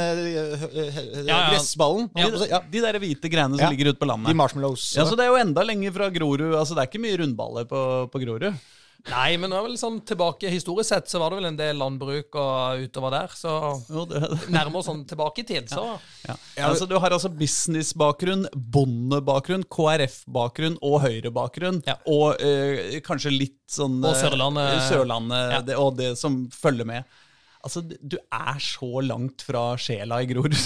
Ja, ja. gressballen. Ja. Ja. De der hvite greiene som ligger ute på landet. De marshmallows. Ja, så Det er jo enda lenger fra Grorud. altså Det er ikke mye rundballer på, på Grorud. Nei, men det var vel sånn tilbake historisk sett så var det vel en del landbruk og utover der. Så Jo, det, nærmere sånn tilbake i tid, så ja. altså, du har altså businessbakgrunn, bondebakgrunn, KrF-bakgrunn og Høyre-bakgrunn. Ja. Og eh, kanskje litt sånn Og eh, Sørlandet. Sørlandet Ja. det, og det som følger med. Altså, du er så langt fra sjela i Grorud.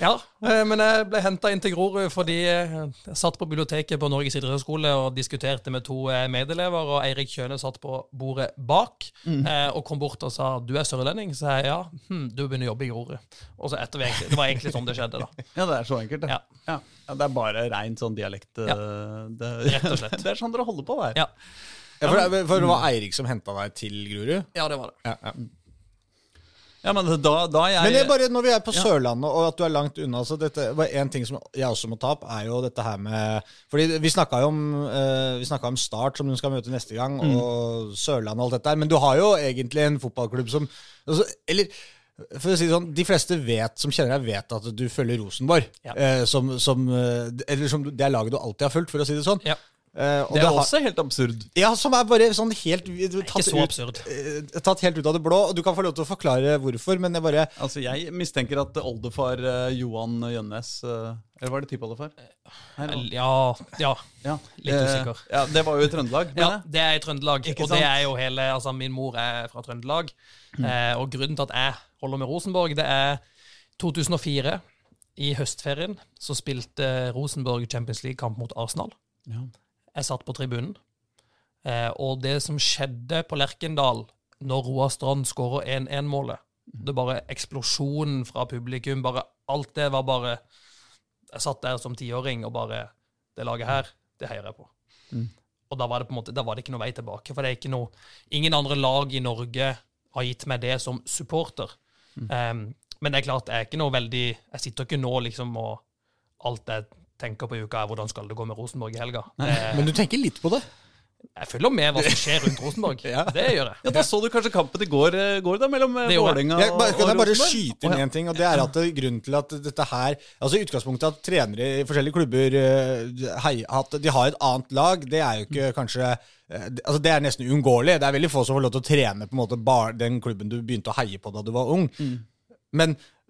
Ja, eh, men jeg ble henta inn til Grorud fordi eh, jeg satt på biblioteket på Norges idrettshøgskole og diskuterte med to eh, medelever, og Eirik Kjøne satt på bordet bak mm. og kom bort og sa 'du er sørlending'. Så jeg ja, hm, du begynner å jobbe i Grorud. Og så etter vi egentlig, Det var egentlig sånn det skjedde, da. ja, det er så enkelt, det. Ja. Ja. Ja, det er bare rein sånn dialekt. eh, Ja. Det, Rett og slett. det er sånn dere holder på der. Ja, Ja, for, det- for det var Eirik som henta deg til Grorud? ja det var det. Ja, ja. Ja, men da, da jeg Men det er bare når vi er på Ja. Sørlandet, og at du er langt unna så dette, En ting som jeg også må ta opp, er jo dette her med Fordi vi snakka jo om, eh, om Start, som du skal møte neste gang, og Sørlandet og alt dette der. Men du har jo egentlig en fotballklubb som altså, Eller for å si det sånn, De fleste vet, som kjenner deg, vet at du følger Rosenborg. Ja. Eh, som, som, eh, eller som det er laget du alltid har fulgt, for å si det sånn. Ja. Eh, og Det er har- også helt absurd. Ja, som er bare sånn helt tatt, så ut, absurd. eh, tatt helt ut av det blå. Du kan få lov til å forklare hvorfor, men jeg bare Altså, Jeg mistenker at oldefar uh, Johan Jønnes eh, Eller var det tippoldefar? Ja, ja. Ja. Litt usikker. Ja, Det var jo i Trøndelag. Ja, det er i Trøndelag. Ikke og sant? det er jo hele Altså, min mor er fra Trøndelag. Eh, og grunnen til at jeg holder med Rosenborg, det er 2004. I høstferien så spilte Rosenborg Champions League-kamp mot Arsenal. Ja. Jeg satt på tribunen. Eh, og det som skjedde på Lerkendal når Roar Strand skårer 1-1-målet Det bare eksplosjonen fra publikum. bare Alt det var bare Jeg satt der som tiåring og bare Det laget her, det heier jeg på. Og da var det på en måte, da var det ikke noe vei tilbake. For det er ikke noe Ingen andre lag i Norge har gitt meg det som supporter. Um, men det er klart, jeg er ikke noe veldig Jeg sitter ikke nå liksom og Alt jeg tenker på i uka, er hvordan skal det gå med Rosenborg i helga. Eh, Men du tenker litt på det? Jeg følger med hva som skjer rundt Rosenborg. Ja. Det gjør jeg. Ja, Da så du kanskje kampen i går, eh, går da, mellom eh. Vålerenga og, og, Rosenborg? kan jeg bare skyte skyte én inn ja. en ting? og det er at Grunnen til at dette her Altså i utgangspunktet at trenere i forskjellige klubber eh, hei, at de har et annet lag, det er jo ikke kanskje eh, altså Det er nesten uunngåelig. Det er veldig få som får lov til å trene på en måte bare den klubben du begynte å heie på da du var ung. Men eh,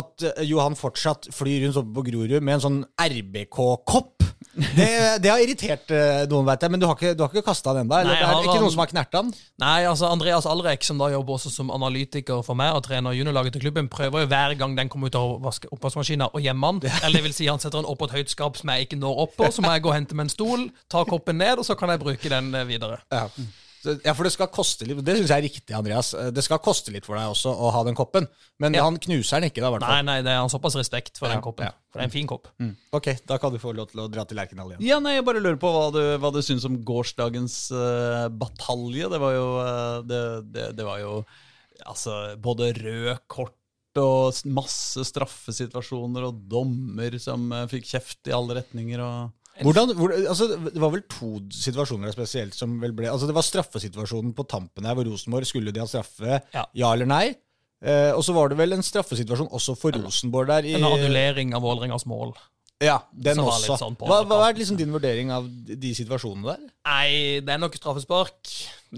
at eh, Johan fortsatt flyr rundt oppe på Grorud med en sånn RBK-kopp det, det har irritert eh, noen, vet jeg. Men du har ikke, du har ikke kasta den ennå? Eller? jeg Det er ikke han- noen som har knerta den? Nei, altså Andreas Alrek, som da jobber også som analytiker for meg og trener juniorlaget til klubben, prøver jo hver gang den kommer ut av oppvaskmaskina å gjemme den. Eller det vil si han setter den opp på et høyt skap som jeg ikke når opp på. Så må jeg gå og hente med en stol, ta koppen ned, og så kan jeg bruke den eh, videre. Ja. Ja, for det skal koste litt. Det syns jeg er riktig, Andreas. Det skal koste litt for deg også å ha den koppen. Men Ja. han knuser den ikke, da, i hvert Nei, fall. nei, det er han såpass respekt for Ja, den koppen. ja. For det er en fin kopp. Ok, da kan du få lov til å dra til Lerkendal igjen. Ja, nei, Jeg bare lurer på hva du, hva du syns om gårsdagens uh, batalje. Det var jo, uh, det, det, det var jo altså, både rød kort og masse straffesituasjoner og dommer som uh, fikk kjeft i alle retninger. og... Hvordan, hvor, altså, det var vel to situasjoner spesielt som vel ble altså Det var straffesituasjonen på tampen her hvor Rosenborg skulle de ha straffe, ja, Ja. eller nei? Eh, og så var det vel en straffesituasjon også for Rosenborg der. I, En annullering av Vålerengas mål. ja, den også. sånn hva, hva er liksom din vurdering av de de situasjonene der? Nei, det er nok straffespark.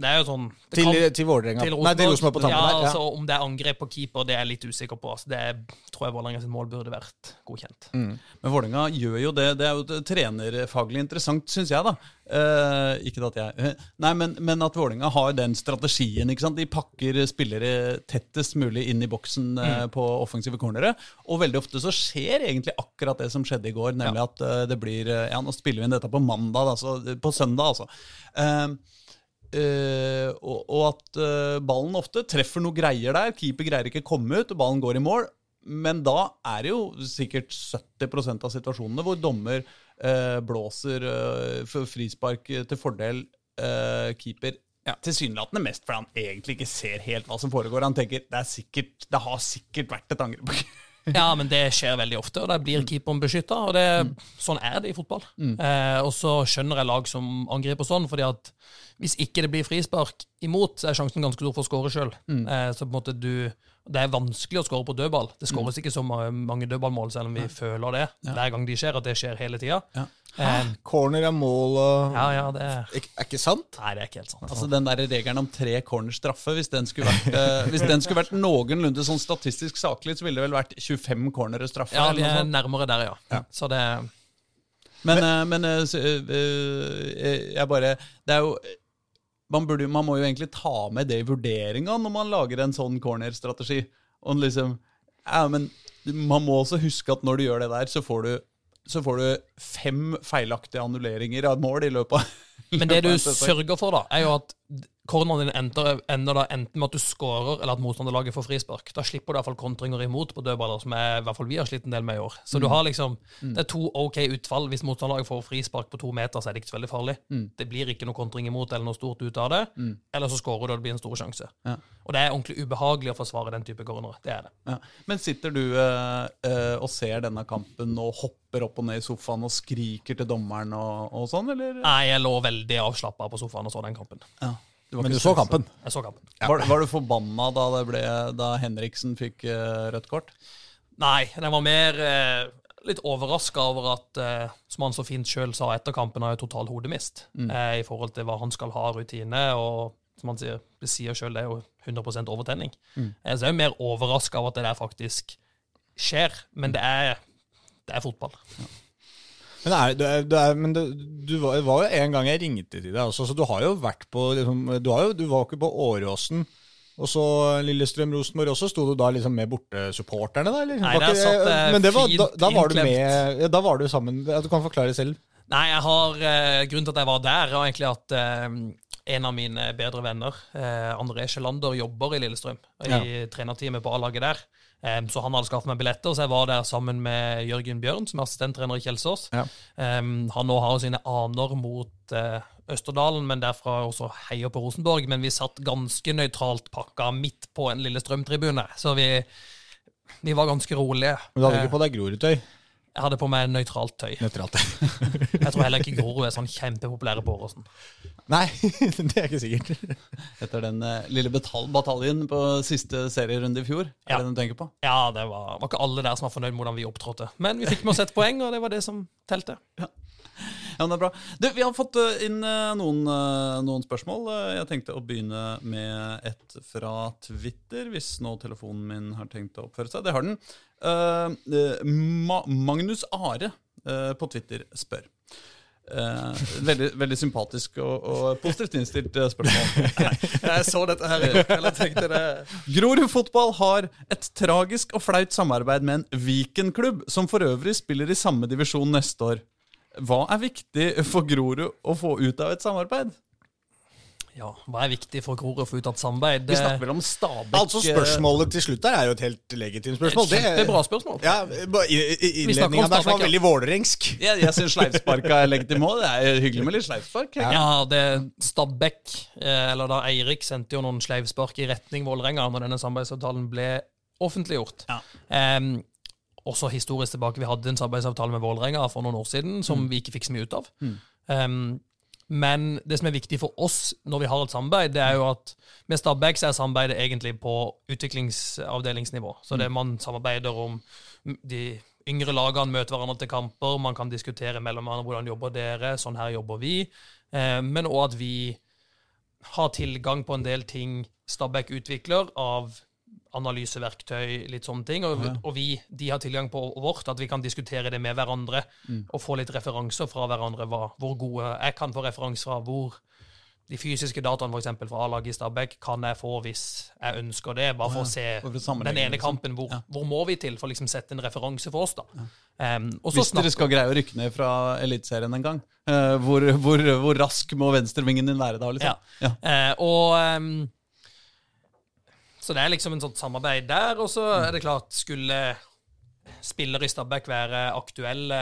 Det er jo sånn Til, kan- til Vålerenga? Nei, til Rosenborg på tampen ja, der. Ja. altså, Om det er angrep på keeper, det er jeg litt usikker på. Altså, det er, tror jeg Vålerenga sitt mål burde vært godkjent. Mm. Men Vålerenga gjør jo det. Det er jo trenerfaglig interessant, syns jeg, da. Eh, ikke at jeg Nei, men, men at Vålerenga har den strategien. ikke sant? De pakker spillere tettest mulig inn i boksen eh, på offensive cornere. Og veldig ofte så skjer egentlig akkurat det som skjedde i går, nemlig at eh, det blir eh, Ja, nå spiller vi inn dette på mandag, altså, på søndag, altså. Eh, eh, og, og at uh, ballen ofte treffer noe greier der. Keeper greier ikke komme ut, og ballen går i mål. Men da er det jo sikkert 70% av situasjonene hvor dommer uh, blåser frispark til fordel keeper. keeper. Tilsynelatende mest fordi han egentlig ikke ser helt hva som foregår. Han tenker det, er sikkert, det har sikkert vært et angrep. Ja, men det skjer veldig ofte, og der blir keeperen beskytta. Og sånn er det i fotball. Eh, og så skjønner jeg lag som angriper sånn, fordi at hvis ikke det blir frispark imot, så er sjansen ganske stor for å skåre sjøl. Eh, så på en måte du Det er vanskelig å skåre på dødball. Det skåres ikke så mange dødballmål, selv om vi føler det hver gang de skjer, at det skjer hele tida. Ja. Um, Corner er mål og ja, ja, det er Er ikke sant? Nei, det er ikke helt sant. Altså Den der regelen om tre corners straffe, hvis den skulle vært, uh, hvis den skulle vært noenlunde sånn statistisk saklig, så ville det vel vært 25 cornere straffe? ja, eller vi er nærmere der, ja. Så det Men, eh, men uh, eh, eh, jeg bare Det er jo man, burde, man må jo egentlig ta med det i vurderinga når man lager en sånn cornerstrategi. Og liksom Ja, men man må også huske at når du gjør det der, så får du så får du fem feilaktige annulleringer av et mål i løpet av Men det du sørger for, da, er jo at corneren din ender, ender enten med at du scorer, eller at motstanderlaget får frispark. Da slipper du i hvert fall kontringer imot på dødballer, som er, i hvert fall vi har slitt en del med i år. Så Mm. du har liksom, det er to OK utfall. Hvis motstanderlaget får frispark på to meter, så er det ikke så veldig farlig. Mm. Det blir ikke noe kontring imot eller noe stort ut av det. Eller så scorer du, og det blir en stor sjanse. Ja. Og det er ordentlig ubehagelig å forsvare den type cornere. Det er det. Ja. Men sitter du øh, og ser denne kampen og hopper opp og ned i sofaen og skriker til dommeren og, og sånn, eller? Nei, jeg lå veldig avslappa på sofaen og så den kampen. Ja. Men du så kampen. Jeg så kampen. Var, var du forbanna da, det ble, da Henriksen fikk uh, rødt kort? Nei, jeg var mer uh, litt overraska over at, uh, som han så fint sjøl sa etter kampen, har jo total hodemist eh, i forhold til hva han skal ha rutine. Og som han sier, det sier sjøl, det er jo 100 overtenning. Mm. så jeg er jo mer overraska over at det der faktisk skjer. Men det er, det er fotball. Men, er, du er, du er, men du, du var, det var jo en gang jeg ringte til deg også, så du har jo vært på liksom, du, har jo, du var jo ikke på Åråsen. Og så Lillestrøm-Rosenborg også. Sto du da liksom med bortesupporterne, da? Eller? Nei, der ikke- satt jeg Men det var, fint da, da var du med ja, Da var du sammen ja, Du kan forklare selv. Nei, jeg har eh, Grunnen til at jeg var der, er egentlig at eh, en av mine bedre venner, eh, André Sjelander, jobber i Lillestrøm. I trenerteamet på A-laget der. Eh, så han hadde skaffet meg billetter, så jeg var der sammen med Jørgen Bjørn, som er assistenttrener i Kjelsås. Ja. Um, han nå har jo sine aner mot uh, Østerdalen, men derfra også heier på Rosenborg. Men vi satt ganske nøytralt pakka midt på en Lillestrøm-tribune, så vi, vi var ganske rolige. Men du hadde Eh, ikke på deg Grorudtøy? Jeg hadde på meg nøytralt tøy. Nøytralt. tøy. Jeg tror heller ikke Grorud er sånn kjempepopulære på Åråsen. Nei, det er ikke sikkert. Etter den uh, lille betal bataljen på siste serierunde i fjor. Er Ja. det den du tenker på? Ja, det var, var ikke alle der som var fornøyd med hvordan vi opptrådte. Men vi fikk med oss ett poeng, og det var det som telte. Ja, men det er bra. Du, vi har fått eh, inn eh, noen, eh, noen spørsmål. Jeg tenkte å begynne med et fra Twitter, hvis nå telefonen min har tenkt å oppføre seg. Det har den. Ma Magnus Are på Twitter spør. Eh, veldig, veldig sympatisk og, og positivt innstilt spørsmål. Jeg så dette her i går tenkte det Grorud fotball har et tragisk og flaut samarbeid med en Viken-klubb, som for øvrig spiller i samme divisjon neste år. Hva er viktig for Grorud å få ut av et samarbeid? Ja, hva er viktig for Grorud å få ut av et samarbeid? Vi snakker vel om Stabæk Altså Spørsmålet til slutt der er jo et helt legitimt spørsmål. Det- Kjempebra spørsmål. Ja, Innledninga der var veldig vålerengsk. Jeg, jeg syns sleivsparka er legitimt òg. Det er hyggelig med litt sleivspark. Ja, det Stabæk, eh, eller da Eirik, sendte jo noen sleivspark i retning Vålerenga når denne samarbeidsavtalen ble offentliggjort. Ja. Em, også historisk tilbake, vi hadde en samarbeidsavtale med Vålerenga for noen år siden som vi ikke fikk så mye ut av. Em, men det som er viktig for oss når vi har et samarbeid, det er jo at med Stabæk er samarbeidet egentlig på utviklingsavdelingsnivå. Så det man samarbeider om de yngre lagene møter hverandre til kamper, man kan diskutere mellom hverandre hvordan jobber dere, sånn her jobber vi. Eh, men òg at vi har tilgang på en del ting Stabæk utvikler av analyseverktøy, litt sånne ting. Og, og vi, de har tilgang på vårt, at vi kan diskutere det med hverandre og få litt referanser fra hverandre. Hva, hvor gode jeg kan få referanser fra hvor de fysiske dataene for eksempel, fra A-laget i Stabæk kan jeg få hvis jeg ønsker det, bare for å se For den ene liksom. kampen. Hvor, Ja. hvor må vi til for å liksom sette en referanse for oss, da? Um, og så Hvis dere skal greie å rykke ned fra Eliteserien en gang, uh, hvor, hvor, hvor rask må venstrevingen din være da? liksom? Ja. Uh, og ehm, Så det er liksom en sånt samarbeid der. Og så er det klart, skulle spillere i Stabæk være aktuelle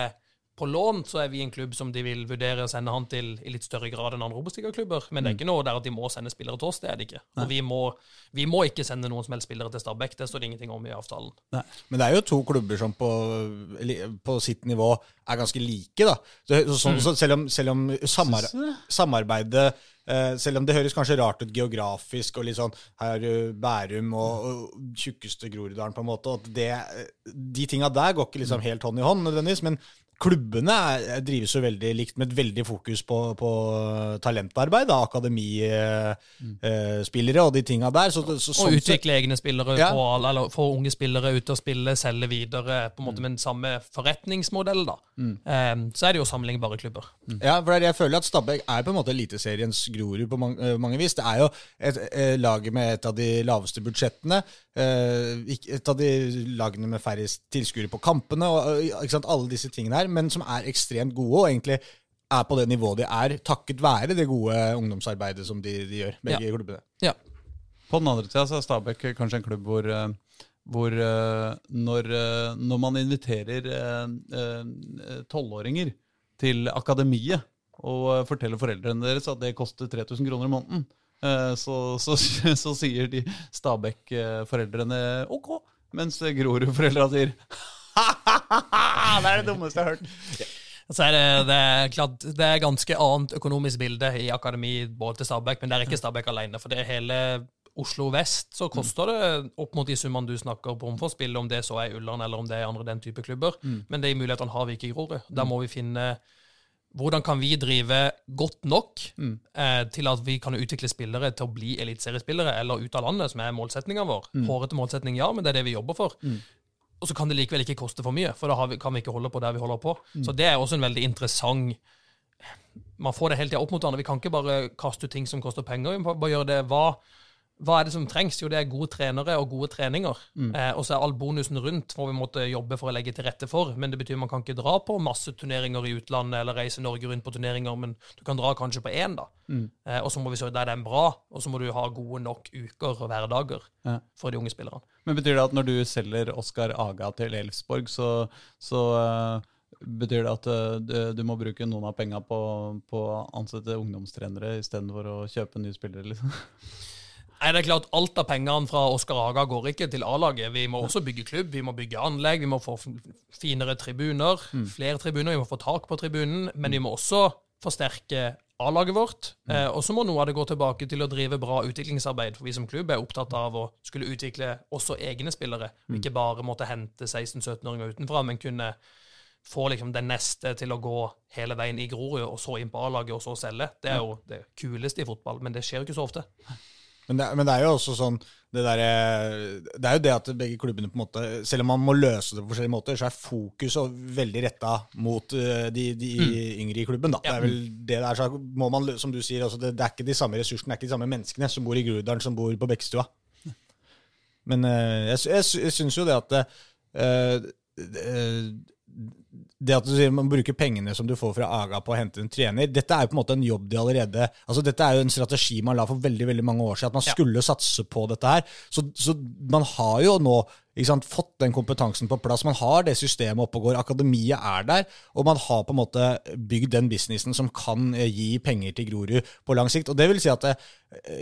på lån, så er vi en klubb som de vil vurdere å sende han til i litt større grad enn andre Obos-ligaklubber. Men det er ikke noe der at de må sende spillere til oss, det er det ikke. Og vi må, vi må ikke sende noen som helst spillere til Stabæk, det står det ingenting om i avtalen. Men det er jo to klubber som på, på sitt nivå er ganske like, da. Så, så, så selv om, selv om samar samarbeidet Uh, Selv om det høres kanskje rart ut geografisk, og litt sånn Her er du Bærum og, og tjukkeste Groruddalen, på en måte. At det, de tinga der går ikke liksom helt hånd i hånd, nødvendigvis. Men klubbene drives jo veldig likt, med et veldig fokus på, på talentarbeid. da, Akademispillere og de tinga der. Så, så, Og sånn utvikle egne spillere, Ja. på, eller få unge spillere ut og spille, selge videre, på en måte med den samme forretningsmodell, da. Ehm, så er det jo sammenlignbare klubber. Ja, for jeg føler at Stabæk er på en måte eliteseriens Grorud på mange, eh, mange vis. Det er jo et, et lag med et av de laveste budsjettene. eh, et av de lagene med færrest tilskuere på kampene. og eh, ikke sant, Alle disse tingene her, men som er ekstremt gode, og egentlig er på det nivået de er, takket være det gode ungdomsarbeidet som de, de gjør, begge klubbene. Ja. På den andre sida så er Stabæk kanskje en klubb hvor, eh, hvor eh, når, eh, når man inviterer tolvåringer til akademiet og forteller foreldrene deres at det koster 3000 kroner i måneden, eh, så, så, så sier de Stabæk-foreldrene OK, mens Grorud-foreldra sier det er det dummeste jeg har hørt. Så er det, det, er klart, det er ganske annet økonomisk bilde i akademi både til Stabæk, men det er ikke Stabæk alene. For det er hele Oslo vest, så koster det opp mot de summene du snakker om for spillet, om det så er Ullern eller om det er andre den type klubber. Men de mulighetene har vi ikke i Grorud. Da må vi finne hvordan kan vi drive godt nok eh, til at vi kan utvikle spillere til å bli eliteseriespillere eller ut av landet, som er målsetninga vår. Hårete målsetning, ja, men det er det vi jobber for. Og så kan det likevel ikke koste for mye, for da har vi, kan vi ikke holde på der vi holder på. Så det er også en veldig interessant Man får det hele tida opp mot hverandre. Vi kan ikke bare kaste ut ting som koster penger. Vi må bare gjøre det hva, hva er det som trengs? Jo, det er gode trenere og gode treninger. Eh, og så er all bonusen rundt må vi måtte jobbe for å legge til rette for. Men det betyr man kan ikke dra på masse turneringer i utlandet eller reise Norge rundt på turneringer, men du kan dra kanskje på én, da. Eh, og så må vi se der det er bra, og så må du ha gode nok uker og hverdager Ja. for de unge spillerne. Men betyr det at når du selger Oskar Aga til Elfsborg, så, så uh betyr det at eh, du, du må bruke noen av penga på å ansette ungdomstrenere istedenfor å kjøpe nye spillere? liksom? Nei, det er klart Alt av pengene fra Oskar Aga går ikke til A-laget. Vi må også bygge klubb, vi må bygge anlegg, vi må få finere tribuner, flere tribuner, vi må få tak på tribunen, men vi må også forsterke A-laget vårt. Eh, og så må noe av det gå tilbake til å drive bra utviklingsarbeid. For vi som klubb er opptatt av å skulle utvikle også egne spillere. og Ikke bare måtte hente 16-17-åringer utenfra, men kunne få liksom den neste til å gå hele veien i Grorud, og så inn på A-laget, og så selge. Det er jo det kuleste i fotball, men det skjer jo ikke så ofte. Men det, men det er jo også sånn det, der, det er jo det at begge klubbene på en måte Selv om man må løse det på forskjellige måter, så er fokuset veldig retta mot de, de, mm. yngre i klubben. da. Det er vel det det er, så må man, Som du sier, altså, det, det er ikke de samme ressursene, det er ikke de samme menneskene som bor i Grudalen, som bor på Bekkestua. Men eh, jeg, jeg, syns jo det at uh, eh, det at du sier man bruker pengene som du får fra Aga på å hente en trener, dette er jo på en måte en jobb de allerede altså Dette er jo en strategi man la for veldig veldig mange år siden, at man skulle satse på dette her. Så, så man har jo nå sant, fått den kompetansen på plass. Man har det systemet oppe og går. Akademiet er der, og man har på en måte bygd den businessen som kan eh, gi penger til Grorud på lang sikt. Og det vil si at eh,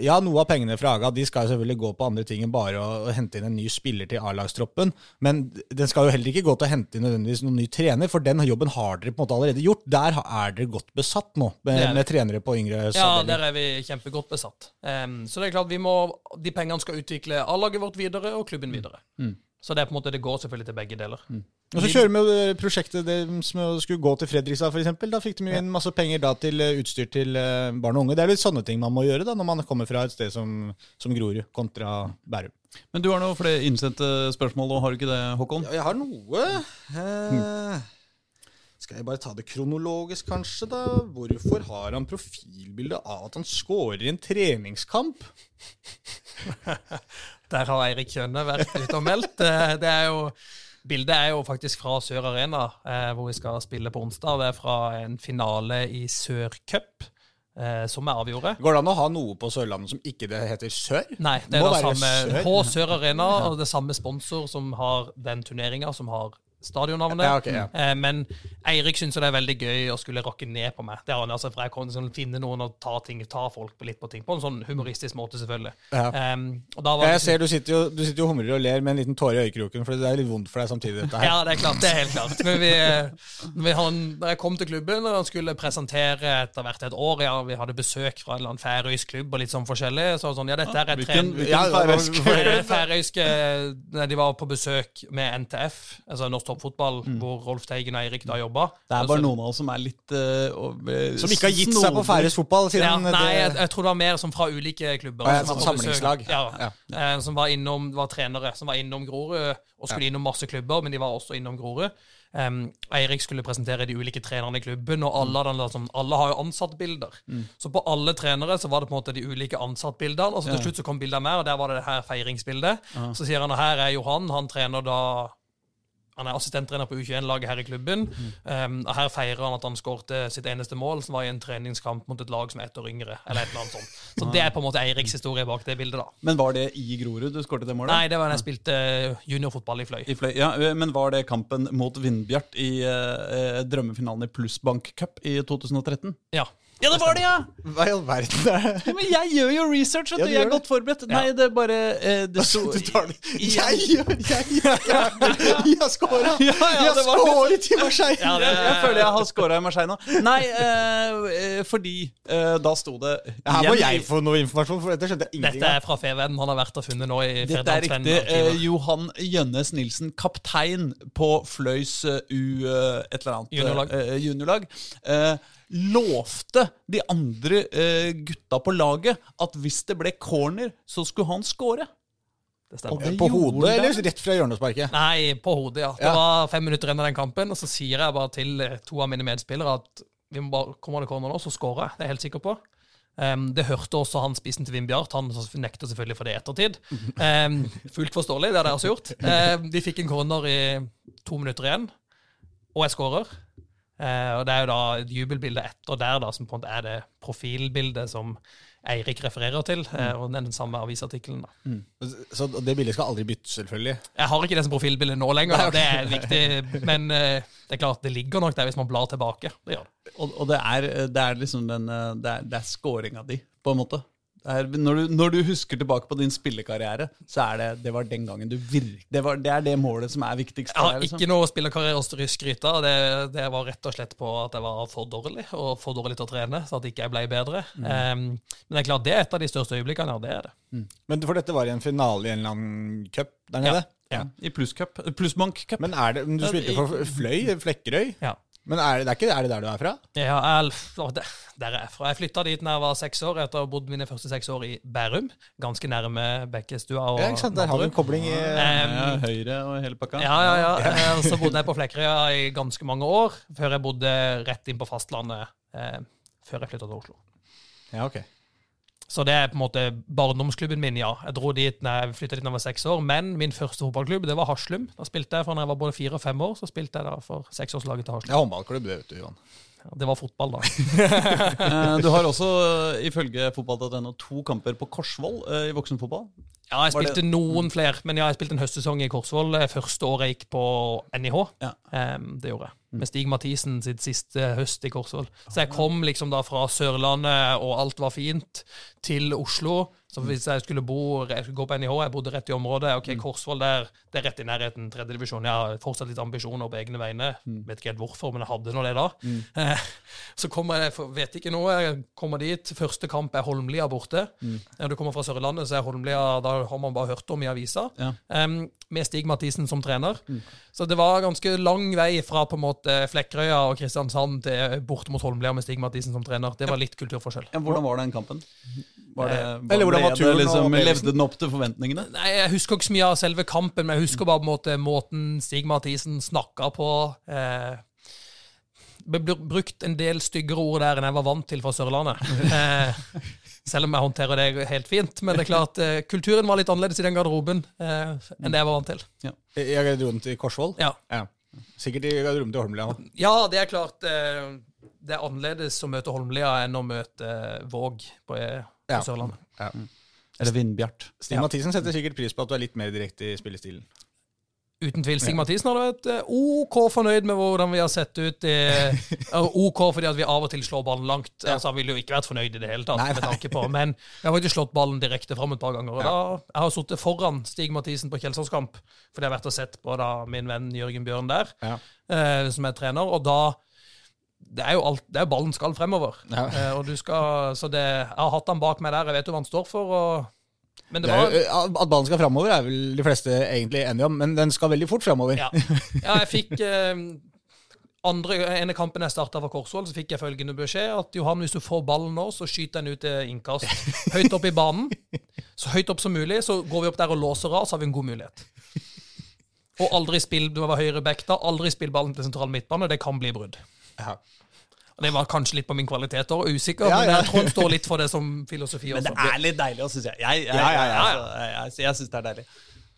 ja, noe av pengene fra Aga de skal selvfølgelig gå på andre ting enn bare å, å hente inn en ny spiller til A-lagstroppen. Men den skal jo heller ikke gå til å hente inn nødvendigvis noen ny trener, for den jobben har dere på en måte allerede gjort. Der er dere godt besatt nå, med, med trenere på yngre Ja, der er vi kjempegodt besatt. Um, så det er klart vi må, de pengene skal utvikle A-laget vårt videre og klubben videre. Så det er på en måte, det går selvfølgelig til begge deler. Og så kjører vi jo prosjektet deres med å skulle gå til Fredrikstad, f.eks. Da fikk de jo inn masse penger da til eh, utstyr til eh, barn og unge. Det er litt sånne ting man må gjøre da, når man kommer fra et sted som, som Grorud kontra Bærum. Men du har noen flere innsendte spørsmål, og har du ikke det, Håkon? Ja, jeg har noe. Eh, skal jeg bare ta det kronologisk, kanskje? da? Hvorfor har han profilbilde av at han scorer i en treningskamp? Der har Eirik Kjønne vært ute og meldt. Eh, Det er jo, bildet er jo faktisk fra Sør Arena, eh, hvor vi skal spille på onsdag. Det er fra en finale i Sør Cup, eh, som er avgjorde. Går det an å ha noe på Sørlandet som ikke det heter Sør? Nei, det er det samme Sør. på Sør Arena, og det samme sponsor som har den turneringa, som har stadionnavnet. Ja, okay, ja. Eh, Men Eirik syns det er veldig gøy å skulle rakke ned på meg. Det har han altså, for Jeg kan sånn, finne noen og ta, ting, ta folk på litt på ting, på en sånn humoristisk måte, selvfølgelig. Ja. Um, og da var Jeg ser du sitter, jo, du sitter jo og humrer og ler med en liten tåre i øyekroken, for det er litt vondt for deg samtidig. dette her. Ja, det er klart. Det er helt klart. Men vi, eh, vi han, da jeg kom til klubben, og han skulle presentere etter hvert et år ja, Vi hadde besøk fra en eller annen færøysk klubb og litt sånn forskjellig. Så sånn, ja, dette er et Hvilken, tren... hvilken Ja, det færøysk? Eh, Færøyske De var på besøk med NTF, altså Norsk Toppfotball, hvor Rolf Teigen og Eirik da jobba. Det er bare noen av oss som er litt uh, Som ikke har gitt seg på færøysk fotball Ja, nei, jeg, det, jeg tror det var mer som fra ulike klubber. Ja, som var sånn på besøk. samlingslag. Ja, eh, Som var innom, var trenere som var innom Grorud, og skulle innom masse klubber, men de var også innom Grorud. Um, Eirik skulle presentere de ulike trenerne i klubben, og alle, den, liksom, alle har jo ansattbilder. Så på alle trenere så var det på en måte de ulike ansattbildene, og så til slutt så kom bildet med, og der var det det her feiringsbildet. Så sier han og her er Johan, han trener da han er assistenttrener på U21-laget her i klubben. Um, og Her feirer han at han skårte sitt eneste mål, som var i en treningskamp mot et lag som er ett år yngre. eller et eller annet sånt. Så Det er på en måte Eiriks historie bak det bildet. da. Men var det i Grorud du skåret det målet? Nei, det var da jeg spilte juniorfotball i Fløy. I fløy, ja, eh, Men var det kampen mot Vindbjart i eh, drømmefinalen i Plussbank Cup i 2013? Ja. Ja, det var det, ja! Hva i all verden er det? Ja, Men jeg gjør jo research, vet Ja, du. du Jeg er godt forberedt. Nei, det er bare eh, det sto, Du tar det. Jeg gjør Jeg gjør Jeg har scora! Ja, ja, Jeg har det scoret i Marseille! Ja, det, jeg, føler jeg har scora i Marseille nå. Nei, eh, eh, fordi eh, da sto det Her må jeg få noe informasjon, for dette skjønte jeg ingenting dette er fra Feven. Han har vært og funnet nå i Dette er riktig. Eh. Johan Jønnes Nilsen, kaptein på Fløys U... eh, et eller annet Juniorlag. juniorlag eh, lovte de andre eh, gutta på laget at hvis det ble corner, så skulle han score. Det stemmer. det På hodet, det. eller rett fra hjørnesparket? Nei, på hodet, ja. Det Ja. var fem minutter igjen av den kampen, og så sier jeg bare til eh, to av mine medspillere at vi må bare, kommer det corner nå, så scorer jeg. Det er jeg helt sikker på. Um, det hørte også han spissen til Vindbjart. Han nekter selvfølgelig for det i ettertid. Um, fullt forståelig, det har jeg også gjort. Um, de fikk en corner i to minutter igjen, og jeg skårer. Uh, og det er jo da et jubelbilde etter der da, som på en måte er det profilbildet som Eirik refererer til, eh, og den samme avisartikkelen. da. Så det bildet skal aldri byttes, selvfølgelig. Jeg har ikke det som profilbilde nå lenger, Nei, okay. det er viktig, men eh, det er klart, det ligger nok der hvis man blar tilbake. Det gjør det. Og, og det, er, det er liksom den eh, Det er, det er scoringa di, på en måte. Er, når, du, når du husker tilbake på din spillekarriere, så er det det var den gangen du virk... Det, var, det er det målet som er viktigst. Jeg har liksom. ikke noe spillerkarriere å skryte av. Det, det var rett og slett på at jeg var for dårlig, og for dårlig til å trene, så at ikke jeg ble bedre. Um, men det er klart, det er et av de største øyeblikkene. Ja, Det er det. Men for dette var i en finale i en eller annen cup der nede? Ja, I plusscup. Plussmank-cup. Men er det, du spilte for Fløy? Flekkerøy? Ja. Men er det, det er ikke er det der du er fra? Ja, jeg, å, det- der er jeg fra. Jeg flytta dit da jeg var seks år, etter å ha bodd mine første seks år i Bærum. Ganske nærme Bekkestua. og Ja, ikke sant? Der har du en kobling i Um, ja, høyre og hele pakka. Ja, ja, ja. Eh, Så bodde jeg på Flekkerøya i ganske mange år, før jeg bodde rett inn på fastlandet eh, før jeg flytta til Oslo. Ja, ok. Så det er på en måte barndomsklubben min, ja. Jeg dro dit når jeg flytta dit da jeg var seks år. Men min første fotballklubb det var Haslum. Da spilte jeg fra når jeg var både fire og fem år. Så spilte jeg da for seksårslaget til Det Haslum. er håndballklubb, det vet du, Johan. Ja, Det var fotball, da. Eh, Du har også, eh, ifølge fotball.no, to kamper på Korsvoll eh, i voksenfotball. Ja, jeg spilte noen flere, men ja, jeg spilte en høstsesong i Korsvoll første året jeg gikk på NIH. Ja. Um, det gjorde jeg. Med Stig Mathisen sitt siste høst i Korsvoll. Så jeg kom liksom da fra Sørlandet, og alt var fint, til Oslo. Så hvis jeg skulle bo, jeg skulle gå på NIH, jeg bodde rett i området. Ok, Korsvoll der, det er rett i nærheten, tredjedivisjon. Jeg har fortsatt litt ambisjoner på egne vegne. Vet ikke helt hvorfor, men jeg hadde nå det da. Eh, Så kommer jeg, vet ikke noe, jeg kommer dit. Første kamp er Holmlia borte. Når du kommer fra Sørlandet, så er Holmlia Da har man bare hørt om i avisa. Ja. Em, med Stig Mathisen som trener. Så det var ganske lang vei fra på en måte Flekkerøya og Kristiansand til bort mot Holmlia med Stig Mathisen som trener. Det var litt kulturforskjell. Ja, hvordan var den kampen? Var det, Eller hvordan var det turen liksom. Levde den opp til forventningene? Nei, Jeg husker ikke så mye av selve kampen, men jeg husker bare på en måte måten Stig Mathisen snakka på. Eh, ble brukt en del styggere ord der enn jeg var vant til fra Sørlandet. Eh, selv om jeg håndterer det helt fint. Men det er klart, eh, kulturen var litt annerledes i den garderoben eh, enn det jeg var vant til. I garderoben til Korsvoll? Ja. Ja. Sikkert i garderoben til Holmlia òg. Ja, det er klart. Det er annerledes å møte Holmlia enn å møte Våg på, på Ja. Sørlandet. Eller Vindbjart? Stig Mathisen setter sikkert pris på at du er litt mer direkte i spillestilen. Uten tvil. Stig Mathisen har vært eh, OK fornøyd med hvordan vi har sett ut. eh, OK fordi at vi av og til slår ballen langt. Altså, Han ville jo ikke vært fornøyd i det hele tatt. Nei, med tanke på, Men vi har faktisk slått ballen direkte fram et par ganger. Og da, Jeg har sittet foran Stig Mathisen på Kjelsåskamp, fordi jeg har vært og sett på da min venn Jørgen Bjørn der, Ja. eh, som er trener. Og da det er jo alt, det er ballen skal fremover. Ja. Eh, og du skal, så det, Jeg har hatt han bak meg der, jeg vet jo hva han står for. Og, men det Det er jo, at ballen skal framover, er vel de fleste egentlig enige om, men den skal veldig fort framover. Ja, ja jeg fikk eh, andre, ene kampen jeg starta for Korsvoll, så fikk jeg følgende beskjed at Johan, hvis du får ballen nå, så skyt den ut til innkast. Høyt opp i banen. Så høyt opp som mulig. Så går vi opp der og låser av, så har vi en god mulighet. Og aldri spill du var høyre back da, aldri spill ballen til sentral midtbane. Det kan bli brudd. Ja. Og Det var kanskje litt på min kvalitet og usikker, Ja, men jeg tror han står litt for det som filosofi Men det også. er litt deilig òg, syns jeg. Jeg, jeg, Ja, ja, ja. altså, jeg, jeg, jeg syns det er deilig.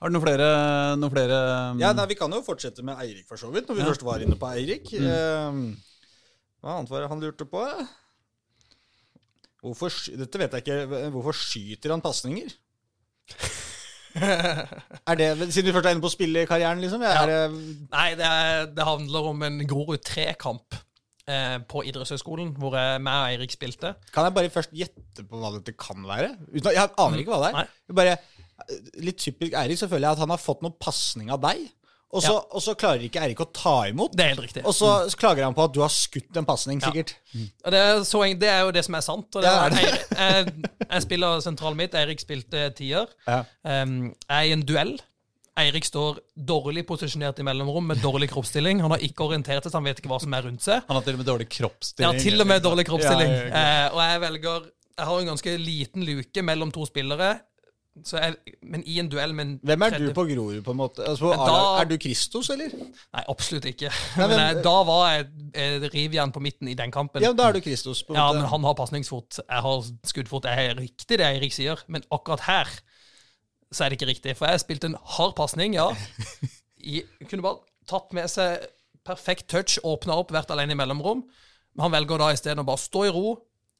Har du noen flere, noen flere um, Ja, nei, Vi kan jo fortsette med Eirik, for så vidt, når vi Ja. først var inne på Eirik. Eh, hva annet var det han lurte på? Hvorfor, dette vet jeg ikke. Hvorfor skyter han pasninger? er det, Siden vi først er inne på spillekarrieren, liksom? Er det, Nei, det, er, det handler om en Grorud 3-kamp eh, på idrettshøyskolen, hvor jeg, meg og Eirik spilte. kan jeg bare først gjette på hva dette kan være? Uten, jeg aner ikke hva det er. Bare, litt typisk Eirik, så føler jeg at han har fått noe pasning av deg. Og så, og så klarer ikke Eirik å ta imot. Det er helt riktig. Og så klager han på at du har skutt en pasning, Ja. sikkert. Og det, er så, det er jo det som er sant. Og det Ja, det er Eirik, jeg, jeg spiller sentralen mitt, Eirik spilte tier. Ja. Um, jeg er i en duell. Eirik står dårlig posisjonert i mellomrom med dårlig kroppsstilling. Han har ikke orientert seg, han vet ikke hva som er rundt seg. Han har til og med dårlig Ja, til og med dårlig kroppsstilling. Ja, ja, Eh, og jeg velger Jeg har en ganske liten luke mellom to spillere, så jeg, men i en duell med en Hvem er du på Grorud, på en måte? Altså, da- Er du Kristus, eller? Nei, absolutt ikke. Nei, men, men- eh, da var jeg et rivjern på midten i den kampen. Ja, da er du Kristus. på en Ja, måte. men han har pasningsfot. Jeg har skuddfot. Det er riktig det Eirik sier, men akkurat her så er det ikke riktig. For jeg spilte en hard pasning, ja. I, kunne bare tatt med seg perfekt touch, åpna opp, vært alene i mellomrom. Men han velger da isteden å bare stå i ro,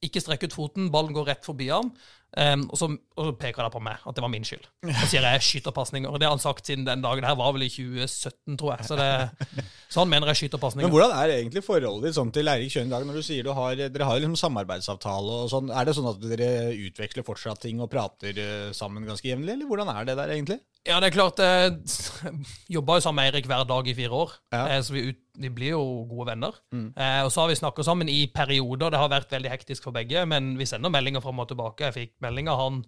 ikke strekke ut foten, ballen går rett forbi han. Um, og, så, og peker han på meg, at det var min skyld. Og sier jeg skytterpasninger. Og det har han sagt siden den dagen. Her var vel i 2017, tror jeg. Så, det, så han mener jeg skytterpasninger. Men hvordan er egentlig forholdet ditt sånn til Eirik Kjønn i dag, når du sier du har, dere har liksom samarbeidsavtale og sånn? Er det sånn at dere utveksler fortsatt ting og prater eh, sammen ganske jevnlig, eller hvordan er det der egentlig? Ja, det er klart. Jeg jobba jo sammen med Eirik hver dag i fire år, Ja. eh, så vi, ut, vi blir jo gode venner. Eh, og så har vi snakka sammen i perioder. Det har vært veldig hektisk for begge, men vi sender meldinger fram og tilbake. Jeg fikk melding av han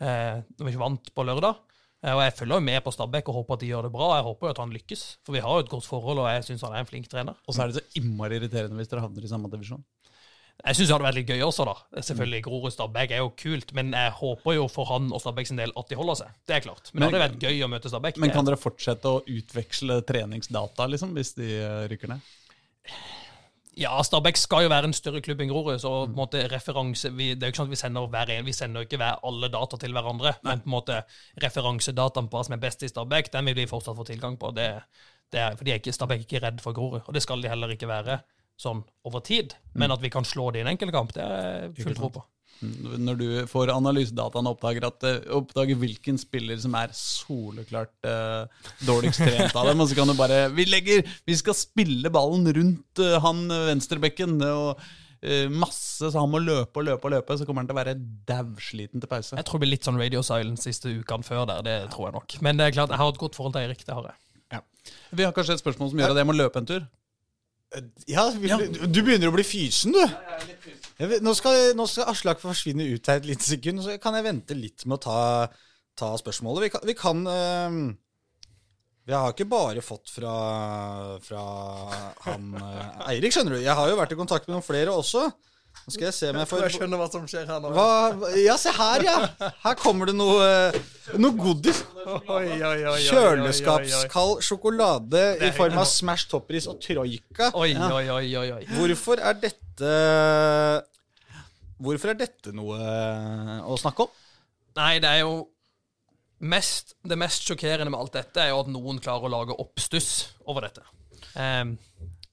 eh, når vi ikke vant på lørdag. Eh, og jeg følger jo med på Stabæk og håper at de gjør det bra. Jeg håper jo at han lykkes, for vi har jo et godt forhold, og jeg syns han er en flink trener. Og så er det så innmari irriterende hvis dere havner i samme divisjon. Jeg syns det hadde vært litt gøy også, da. Selvfølgelig, Grorud Stabæk er jo kult, men jeg håper jo for han og Stabæk sin del at de holder seg. Det er klart. Men, Men- det hadde vært gøy å møte Stabæk. Men kan dere fortsette å utveksle treningsdata liksom, hvis de eh, rykker ned? Ja, Stabæk skal jo være en større klubb enn Grorud, så på en måte referanse vi, Det er jo ikke sånn at vi sender hver en, vi sender ikke hver, alle data til hverandre, men på en måte referansedataen på hva som er best i Stabæk, den vil vi fortsatt få tilgang på. Det, det er, for de er ikke, Stabæk er ikke redd for Grorud, og det skal de heller ikke være sånn over tid. Men at vi kan slå det i en enkeltkamp, det er jeg full tro på. Mm, Når du får analysedataene og oppdager, at, eh, oppdager hvilken spiller som er soleklart uh, dårligst trent av dem, og så kan du bare Vi legger, vi skal spille ballen rundt uh, han venstrebekken, og masse, så han må løpe og løpe og løpe, så kommer han til å være dævsliten til pause. Jeg tror det blir litt sånn radio silence siste ukene før der, det tror jeg nok. Men det er klart, jeg har et godt forhold til Eirik, det har jeg. Vi har kanskje et spørsmål som gjør at jeg må løpe en tur? Ja, Du, begynner å bli fysen, du. Vet, nå, skal, nå skal Aslak forsvinne ut her et lite sekund, så kan jeg vente litt med å ta, ta spørsmålet. Vi kan, vi kan eh, Vi har ikke bare fått fra, fra han eh, Eirik, skjønner du. Jeg har jo vært i kontakt med noen flere også. Nå skal jeg se om jeg får skjønner hva som skjer her nå. hva, Ja, se her, ja! Her kommer det noe, eh, noe godis. Kjøleskapskald sjokolade i form av Smash Toppris og Troika. Oi, oi, oi, oi, oi. Hvorfor er dette Hvorfor er dette noe å snakke om? Nei, det er jo mest, Det mest sjokkerende med alt dette er jo at noen klarer å lage oppstuss over dette.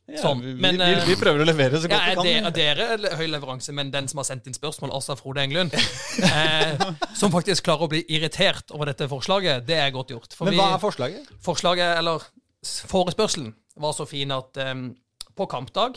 Ehm, sånn. vi, Men, vi, vi eh, prøver å levere så ja, godt vi det, kan. er dere er høy leveranse, men den som har sendt inn spørsmål, altså Frode Englund, eh, som faktisk klarer å bli irritert over dette forslaget, det er godt gjort. For Men hva er forslaget? forslaget, eller forespørselen, var så fin at um, på kampdag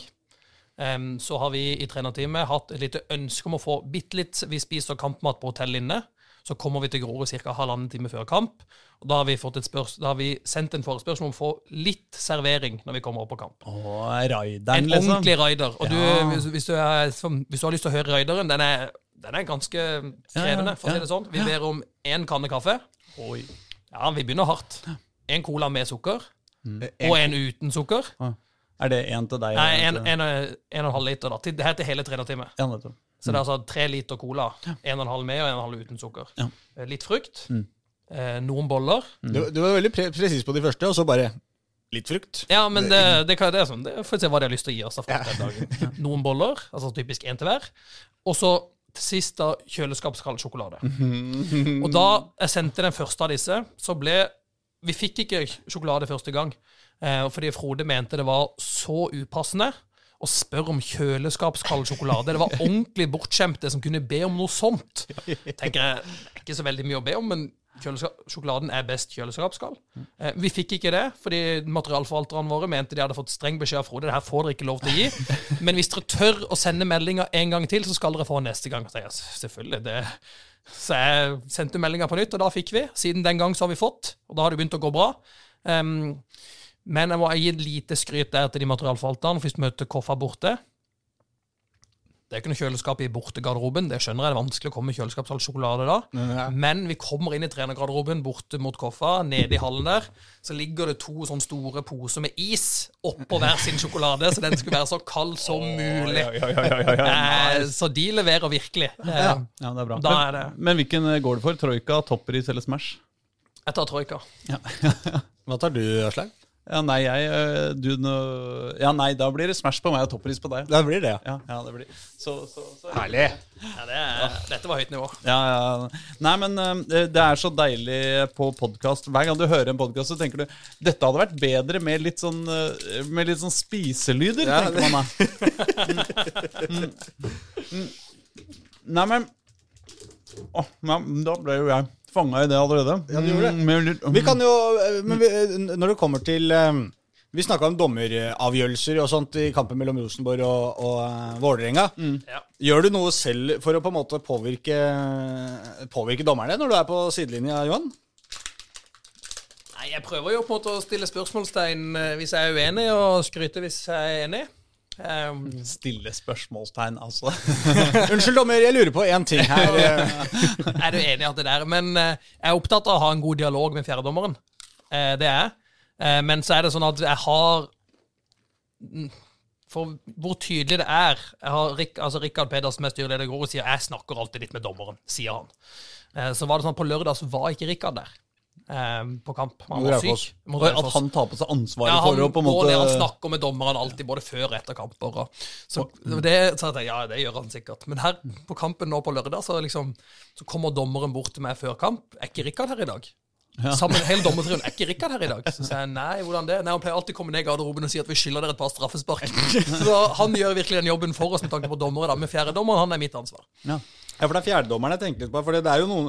um, så har vi i trenerteamet hatt et lite ønske om å få bitte litt Vi spiser kampmat på hotell inne. Så kommer vi til Grorud ca. halvannen time før kamp. Og da har vi, fått et spørs da har vi sendt en forespørsel om å få litt servering når vi kommer opp på kamp. Åh, raideren, En liksom. ordentlig raider. Og du, Ja. hvis, hvis, du er, hvis du har lyst til å høre raideren, den er, den er ganske krevende, for å si det sånn. Vi ber om én kanne kaffe. Oi. Ja, vi begynner hardt. En cola med sukker, Mm. og en uten sukker. Er det én til deg? Nei, en, en, en, en og en halv liter. da. Til- Det heter hele trenerteamet. Ja. Så det er altså tre liter cola. En og en halv med og en og en halv uten sukker. Ja. Eh, Litt frukt. Mm. Eh, noen boller. Du, du var veldig pre presis på de første, og så bare litt frukt. Ja, men det, det, kan, det er sånn. Det får se hva de har lyst til å gi oss. da for. Noen boller, altså typisk én til hver. Og så til sist da kjøleskapskald sjokolade. Og da jeg sendte den første av disse, så ble Vi fikk ikke sjokolade første gang, eh, fordi Frode mente det var så upassende å spør om kjøleskapskald sjokolade. Det var ordentlig bortskjemte som kunne be om noe sånt. Tenker jeg, det er ikke så veldig mye å be om, men sjokoladen er best kjøleskapskald. Eh, vi fikk ikke det, fordi materialforvalterne våre mente de hadde fått streng beskjed av Frode. Det her får dere ikke lov til å gi. Men hvis dere tør å sende meldinga en gang til, så skal dere få den neste gang. Så jeg, selvfølgelig, det... Så jeg sendte meldinga på nytt, og da fikk vi. Siden den gang så har vi fått, og da har det begynt å gå bra. Ehm, men jeg må gi et lite skryt der til de materialforvalterne. Hvis vi møter Koffa borte Det er ikke noe kjøleskap i bortegarderoben. Det skjønner jeg, det er vanskelig å komme med kjøleskapsalt sjokolade da. Ja. Men vi kommer inn i trenergarderoben borte mot Koffa, nede i hallen der. Så ligger det to sånne store poser med is oppå hver sin sjokolade, så den skulle være så kald som mulig. Ja, ja, ja, ja, ja. Eh, så de leverer virkelig. Eh, Ja, det er bra. Da er det- men hvilken eh, går du for? Troika, toppris eller Smash? Jeg tar troika. Hva tar du, Aslag? Ja, nei, jeg øh, du, no, Ja, nei, da blir det Smash på meg og toppris på deg. Da blir det, ja. Ja, ja, det blir Så, så, så. Herlig. Ja, det er, dette var høyt nivå. Ja, ja. Nei, men øh, det er så deilig på podkast. Hver gang du hører en podkast, så tenker du dette hadde vært bedre med litt sånn, øh, med litt sånn spiselyder, Ja, tenker man da. Mm. Mm. Mm. Nei, men Å, ja, men da ble jo jeg fanga i det allerede. Ja, du gjorde det. Mm, Vi kan jo eh, men vi, Når det kommer til eh, Vi snakka om dommeravgjørelser og sånt i kampen mellom Rosenborg og, og eh, Vålerenga. Ja. Gjør du noe selv for å på en måte påvirke, påvirke dommerne når du er på sidelinja, Johan? Nei, Jeg prøver jo på en måte å stille spørsmålstegn eh, hvis jeg er uenig, og skryte hvis jeg er enig. Um, Stille spørsmålstegn, altså. Unnskyld, dommer, jeg lurer på én ting her. er du enig i at det der? Men eh, jeg er opptatt av å ha en god dialog med fjerdedommeren. Eh, det er jeg. Eh, men så er det sånn at jeg har Mm, For hvor tydelig det er jeg har altså Rikard Pedersen, med er styreleder, i Grorud, sier 'jeg snakker alltid litt med dommeren', sier han. Så var det sånn at på lørdag så var ikke Rikard der eh, på kamp. Han var syk. At han tar på seg ansvaret Ja, for det? på en ned, han snakker med dommeren alltid, både før og etter kamper. Og, så det, så jeg ja, det gjør han sikkert. Men her på kampen nå på lørdag, så, liksom, så kommer dommeren bort til meg før kamp. Er ikke Rikard her i dag? Sammen hele dommertrioen. Er ikke Rikard her i dag? Så sier jeg nei, hvordan det? Nei, Han pleier alltid å komme ned i garderoben og si at vi skylder dere et par straffespark. Så han gjør virkelig den jobben for oss med tanke på dommere. da. Men fjerdedommeren, han er mitt ansvar. ja. Ja, for det er fjerdedommeren jeg tenker litt på. For det er jo noen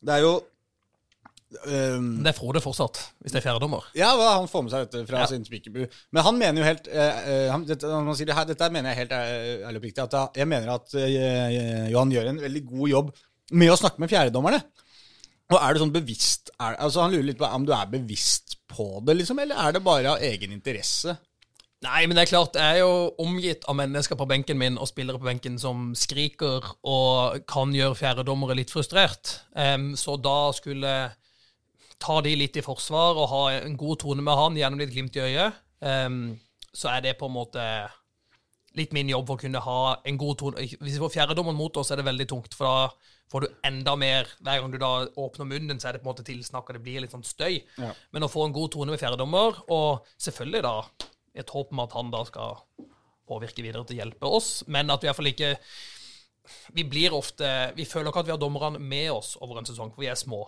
Det er jo ehm, Det er Frode fortsatt, hvis det er fjerdedommer. Ja, han får med seg dette fra Ja. sin spikerbu. Men han mener jo helt eh, han, dette, han sier det her, Dette mener jeg helt eh, ærlig og oppriktig. Jeg- jeg mener at uh, Johan gjør en veldig god jobb med å snakke med fjerdedommerne. Og er det sånn bevisst er, altså Han lurer litt på om du er bevisst på det, liksom, eller er det bare av egen interesse? Nei, men det er klart, jeg er jo omgitt av mennesker på benken min og spillere på benken som skriker og kan gjøre fjerdedommere litt frustrert. Um, så da skulle ta de litt i forsvar og ha en god tone med han gjennom litt glimt i øyet, um, så er det på en måte litt min jobb for å kunne ha en god tone. Hvis vi får fjerdedommeren mot oss, er det veldig tungt, for da får du enda mer Hver gang du da åpner munnen, så er det på en måte tilsnakka, det blir litt sånn støy. Ja. Men å få en god tone med fjerdedommer, og selvfølgelig da et håp om at han da skal påvirke videre til å hjelpe oss, men at vi i hvert fall ikke Vi blir ofte Vi føler ikke at vi har dommerne med oss over en sesong, for vi er små.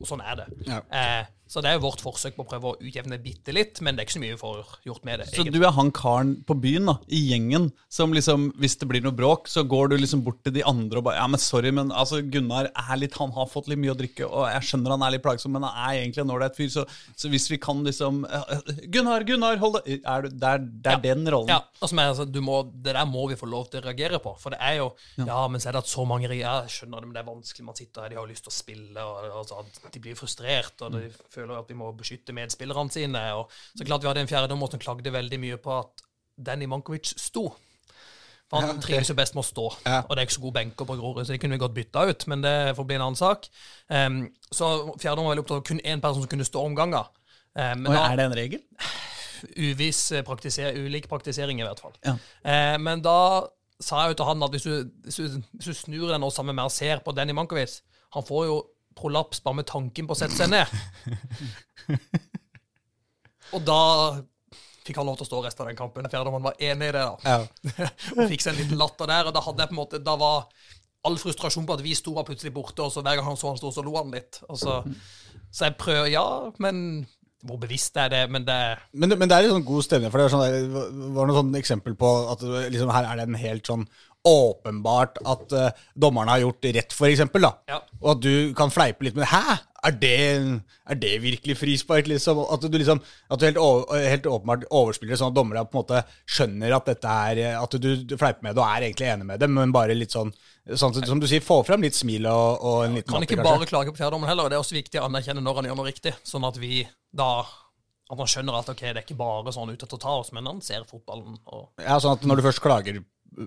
Og sånn er det. Ja. Eh, så det er jo vårt forsøk på å prøve å utjevne bitte litt, men det er ikke så mye vi får gjort med det. Så egentlig. du er han karen på byen, da, i gjengen, som liksom, hvis det blir noe bråk, så går du liksom bort til de andre og bare Ja, men sorry, men altså, Gunnar er litt Han har fått litt mye å drikke, og jeg skjønner han er litt plagsom, men han er egentlig en ålreit fyr, så, så hvis vi kan liksom eh, Gunnar, Gunnar, hold det er Det er, det er Ja. den rollen. Ja, altså, men, altså, du må, Det der må vi få lov til å reagere på. For det er jo Ja, men så er det at så mange rier Jeg skjønner det, men det er vanskelig. Man sitter her, de har lyst til å spille, og altså, de blir frustrert, og de føler at de må beskytte medspillerne sine. Og så klart vi hadde en fjerdedommer som klagde veldig mye på at Danny Mankovic sto. For han trives jo best med å stå, Ja. og det er ikke så gode benker på Grorud, så det kunne vi godt bytta ut, men det får bli en annen sak. Um, så fjerdedommer var veldig opptatt av kun én person som kunne stå om ganger. Um, men Og er det en regel? uviss eh, praktiser, ulik praktisering, i hvert fall. Ja. Eh, men da sa jeg jo til han at hvis du, hvis du, hvis du snur den og sammen med og ser på Danny Mankovic Han får jo prolaps bare med tanken på å sette seg ned. og da fikk han lov til å stå resten av den kampen. Fjerdemann var enig i det, da. Ja. og fikk seg en liten latter der. Og da hadde jeg på en måte Da var all frustrasjon på at vi sto var plutselig borte, og så hver gang han så han sto, så lo han litt. Så, så jeg prøver, ja, men hvor bevisst er det? Men det Men, men det er litt sånn god stemning, for det sånn, det var noe sånn eksempel på at liksom, her er det en helt sånn åpenbart at uh, dommerne har gjort rett, for eksempel, da. Ja. Og at du kan fleipe litt med Hæ? Er det, er det virkelig frispark, liksom? At du liksom At du helt, over, helt åpenbart overspiller sånn at dommerne på en måte skjønner at dette er At du, du fleiper med det og er egentlig enig med det, men bare litt sånn Sånn som du sier, få frem litt smil og, og en liten kan latter, ikke kanskje. bare klage på fjerdedommen heller. Det er også viktig å anerkjenne når han gjør noe riktig, sånn at vi da at man skjønner at ok, det er ikke bare sånn ute etter å ta oss, men han ser fotballen. og Ja, sånn at når du først klager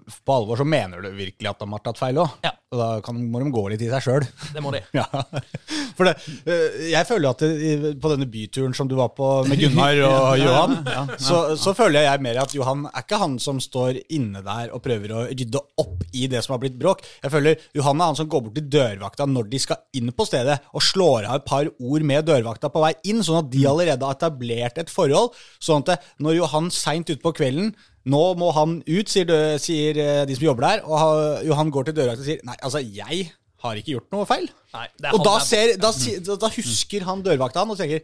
på alvor, så mener du virkelig at de har tatt feil òg. Ja. Og da kan, må de gå litt i seg sjøl. Det må de. Ja. For det, eh, jeg føler at det, på denne byturen som du var på med Gunnar og Johan, så, så føler jeg mer at Johan er ikke han som står inne der og prøver å rydde opp i det som har blitt bråk. Jeg føler Johan er han som går bort til dørvakta når de skal inn på stedet, og slår av et par ord med dørvakta på vei inn, sånn at de allerede har etablert et forhold. Sånn at når Johan seint utpå kvelden nå må han ut, sier, dø, sier eh, de som jobber der. Og ha- Johan går til dørvakta og sier nei, altså, jeg har ikke gjort noe feil. Nei, det Og han da, ser, da, da, husker han dørvakta han og tenker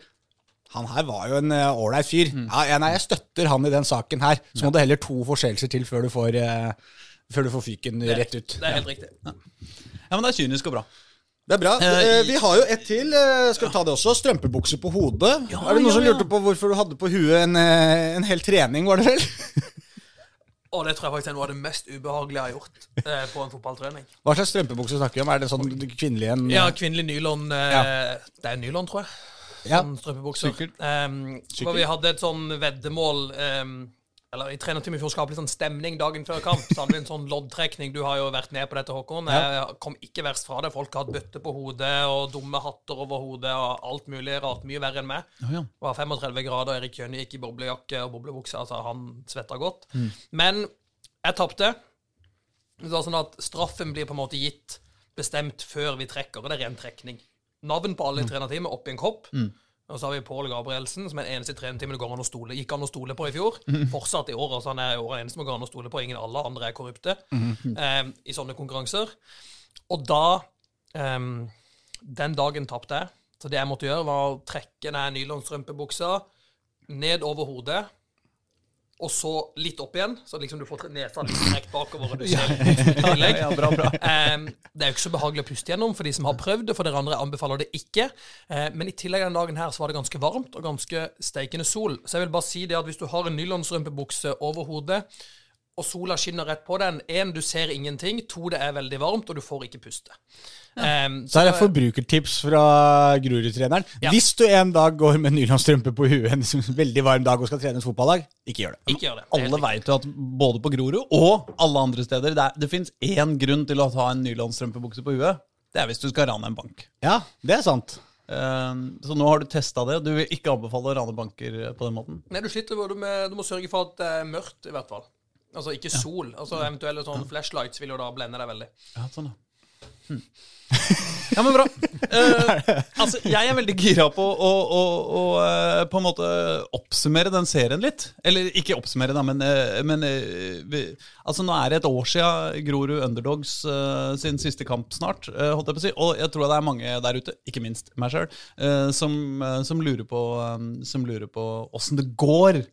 han her var jo en ålreit uh, fyr. Ja, ja, nei, jeg støtter han i den saken her. Så må det heller to forseelser til før du får, uh, før du får fyken rett ut. Det er helt riktig. Ja, men det er kynisk og bra. Det er bra. Eh, Eh, vi har jo ett til. eh, Skal vi ta det også? Strømpebukse på hodet. er det noen ja, som ja. lurte på hvorfor du hadde på huet en, eh, en hel trening, var det vel? Og det tror jeg faktisk er noe av det mest ubehagelige jeg har gjort eh, på en fotballtrening. Hva slags strømpebukse snakker vi om? Er det sånn kvinnelig en Ja, kvinnelig nylon eh, Ja. Det er nylon, tror jeg. Ja. Sånn strømpebukser. Sikkert. Um, Sikkert. for vi hadde et sånn veddemål um, Eller i trenerteamet i fjor skape litt sånn stemning dagen før kamp. Så hadde vi en sånn loddtrekning. Du har jo vært med på dette, Håkon. Jeg kom ikke verst fra det. Folk har hatt bøtte på hodet og dumme hatter over hodet og alt mulig rart. Mye verre enn meg. Det var 35 grader, Erik Kjønne gikk i boblejakke og boblebukse. Altså, han svetta godt. Mm. Men jeg tapte. Det var sånn at straffen blir på en måte gitt bestemt før vi trekker, og det er ren trekning. Navn på alle i trenerteamet oppi en kopp. Og så har vi Pål Gabrielsen, som er den eneste i trenerteamet det går an å stole, gikk an å stole på i fjor. Fortsatt i år. altså Han er i år den eneste som går an å stole på. Ingen alle andre er korrupte eh, i sånne konkurranser. Og da ehm, Den dagen tapte jeg. Så det jeg måtte gjøre, var å trekke ned nylonstrømpebuksa ned over hodet. Og så litt opp igjen, så liksom du får nesa litt strekt bakover. og du ser ja. Ja, bra, bra. Um, det er jo ikke så behagelig å puste gjennom for de som har prøvd det. For dere andre anbefaler det ikke. Uh, men i tillegg denne dagen her så var det ganske varmt og ganske steikende sol. Så jeg vil bare si det at hvis du har en nylonsrømpebukse over hodet, og sola skinner rett på den Én, du ser ingenting. To, det er veldig varmt, og du får ikke puste. Ehm, Så her er forbrukertips fra Grorud-treneren. Ja. Hvis du en dag går med nylonstrømpe på huet en veldig varm dag og skal trene et fotballag, ikke gjør det. ikke gjør det. det. Alle veit vet jo at både på Grorud og alle andre steder Det, er- det fins én grunn til å ha en nylonstrømpebukse på huet. Det er hvis du skal rane en bank. Ja, det er sant. Eh, så nå har du testa det. Du vil ikke anbefale å rane banker på den måten? Nei, du sliter med Du må sørge for at det er mørkt, i hvert fall. Altså ikke sol. Altså Eventuelle sånn flashlights vil jo da blende deg veldig. Ja, sånn, da. Hm. Ja, men bra. Uh, altså, jeg er veldig gira på å, å, å eh, på en måte oppsummere den serien litt. Eller ikke oppsummere, da, men, eh, men vi, altså, nå er det et år siden Grorud Underdogs uh, sin siste kamp snart. Uh, holdt jeg på å si. Og jeg tror det er mange der ute, ikke minst meg sjøl, som, som lurer på Som lurer på åssen det går.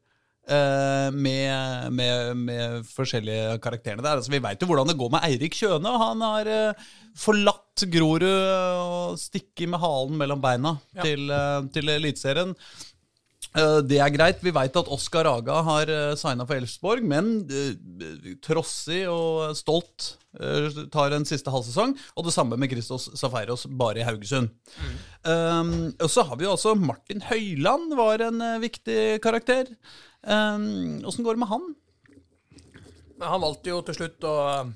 Eh, med, med, med forskjellige karakterene der. Altså, vi veit jo hvordan det går med Eirik Kjøne. Han har eh, forlatt Grorud og stikker med halen mellom beina Ja. til, til Eliteserien. Eh, Det er greit. Vi veit at Oskar Aga har signa for Elfsborg, men eh, trossig og stolt eh, tar en siste halvsesong. Og det samme med Christos Safaros, bare i Haugesund. Um, og så har vi jo også Martin Høiland, var en eh, viktig karakter. Åssen går det med han? Han valgte jo til slutt å eh,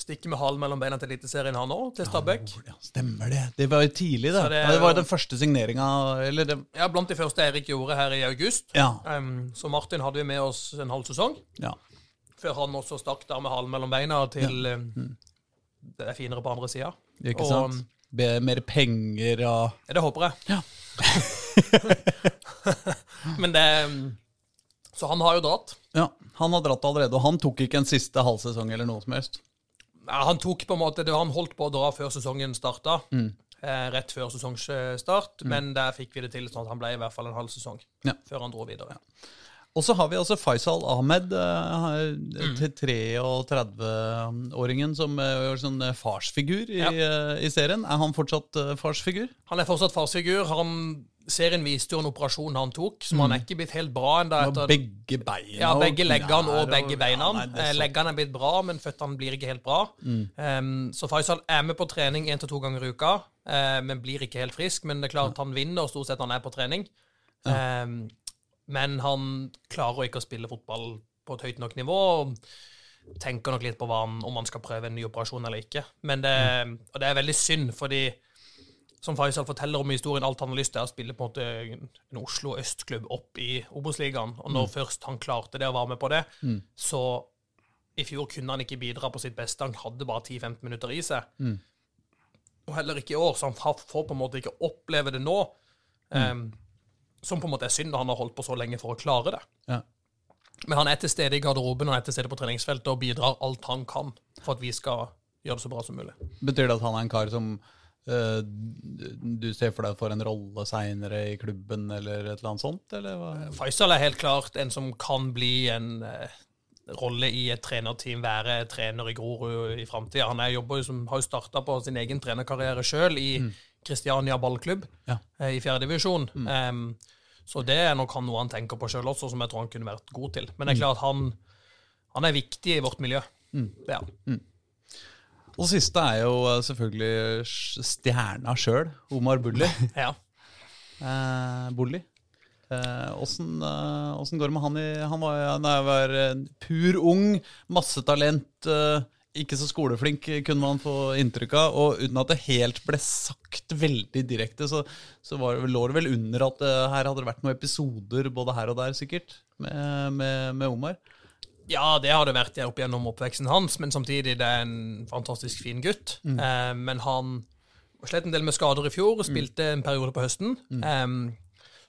stikke med halen mellom beina til Eliteserien, han òg, til Stabæk. Ja, stemmer det. Det var jo tidlig, det. Det Ja, det var jo- den første signeringa det Ja, blant de første Erik gjorde her i august. Ja. Um, så Martin hadde vi med oss en halv sesong, ja. før han også stakk der med halen mellom beina til em, Det er finere på andre sida. Ikke Og- sant? Be, mer penger og Ja, det håper jeg. Ja. Men det Så han har jo dratt. Ja, han har dratt allerede, og han tok ikke en siste halvsesong eller noe som helst. Ja, han tok på en måte det, Han holdt på å dra før sesongen starta. Eh, rett før sesongstart. Men der fikk vi det til sånn at han ble i hvert fall en halv sesong Ja. før han dro videre. Og så har vi altså Faisal Ahmed, eh, til 33-åringen, som eh, er sånn eh, farsfigur i, Ja. eh, i serien. Er han fortsatt eh, farsfigur? Han er fortsatt farsfigur. Han, serien viste jo en operasjon han tok, som han er ikke blitt helt bra ennå. Begge beina Ja, begge leggene og begge beina. Ja, nei, er leggene er blitt bra, men føttene blir ikke helt bra. Um, så Faisal er med på trening én til to ganger i uka, uh, men blir ikke helt frisk. Men det er klart han vinner stort sett når han er på trening. Um, men han klarer ikke å spille fotball på et høyt nok nivå. Tenker nok litt på han, om han skal prøve en ny operasjon eller ikke. Men det, Og det er veldig synd, fordi som Faisal forteller om i historien, alt han har lyst til, er å spille på en måte en Oslo østklubb opp i Obos-ligaen. Og når først han klarte det og var med på det, så i fjor kunne han ikke bidra på sitt beste. Han hadde bare 10-15 minutter i seg. Og heller ikke i år, så han får på en måte ikke oppleve det nå. Um, som på en måte er synd når han har holdt på så lenge for å klare det. Ja. Men han er til stede i garderoben han er til stede på treningsfeltet og bidrar alt han kan for at vi skal gjøre det så bra som mulig. Betyr det at han er en kar som du ser for deg får en rolle seinere i klubben, eller et eller annet sånt? Eller hva? Faisal er helt klart en som kan bli en, eh, rolle i et trenerteam, være trener i Grorud i framtida. Han er, jobber jo som, har jo starta på sin egen trenerkarriere sjøl i Kristiania ballklubb Ja. eh, i fjerdedivisjon. Um, så det er nok han noe han tenker på sjøl også, som jeg tror han kunne vært god til. Men det er klart han, han er viktig i vårt miljø. Det er han. Og siste er jo eh, selvfølgelig stjerna sjøl, Omar Bulli. Ja. Eh, Bulli. Eh, Åssen eh, eh, går det med han i Han var, er- var pur ung, massetalent. Eh, ikke så skoleflink, kunne man få inntrykk av. Og uten at det helt ble sagt veldig direkte, så, så var, det- lå det vel under at eh, her hadde det vært noen episoder både her og der, sikkert, med, med, med Omar. Ja, det har det vært opp gjennom oppveksten hans, men samtidig det er en fantastisk fin gutt. Eh, men han slet en del med skader i fjor, og spilte en periode på høsten. Eh,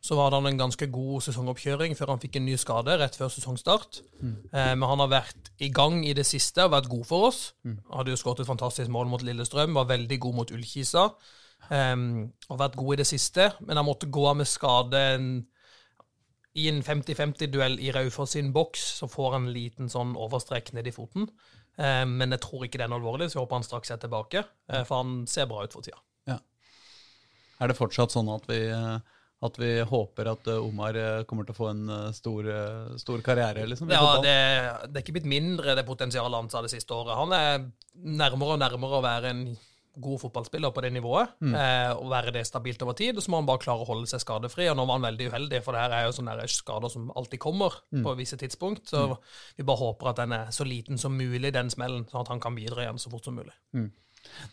så var det en ganske god sesongoppkjøring før han fikk en ny skade rett før sesongstart. Eh, men han har vært i gang i det siste og vært god for oss. Hadde jo skåret et fantastisk mål mot Lillestrøm, var veldig god mot Ullkisa. Og vært god i det siste, men han måtte gå av med skade en i en 50-50-duell i Raufoss sin boks, så får han en liten sånn overstrekk ned i foten. Eh, men jeg tror ikke det er alvorlig, så jeg håper han straks er tilbake. Eh, for han ser bra ut for tida. Er det fortsatt sånn at vi, eh, at vi håper at eh, Omar eh, kommer til å få en stor, stor karriere? liksom? Ja, det, det er ikke blitt mindre det potensialet hans sa det siste året. Han er nærmere og nærmere å være en god fotballspiller på det nivået, eh, og være det stabilt over tid. Og så må han bare klare å holde seg skadefri. Og nå var han veldig uheldig, for det her er jo sånne der skader som alltid kommer på visse tidspunkt. Så vi bare håper at den er så liten som mulig, den smellen, sånn at han kan bidra igjen så fort som mulig.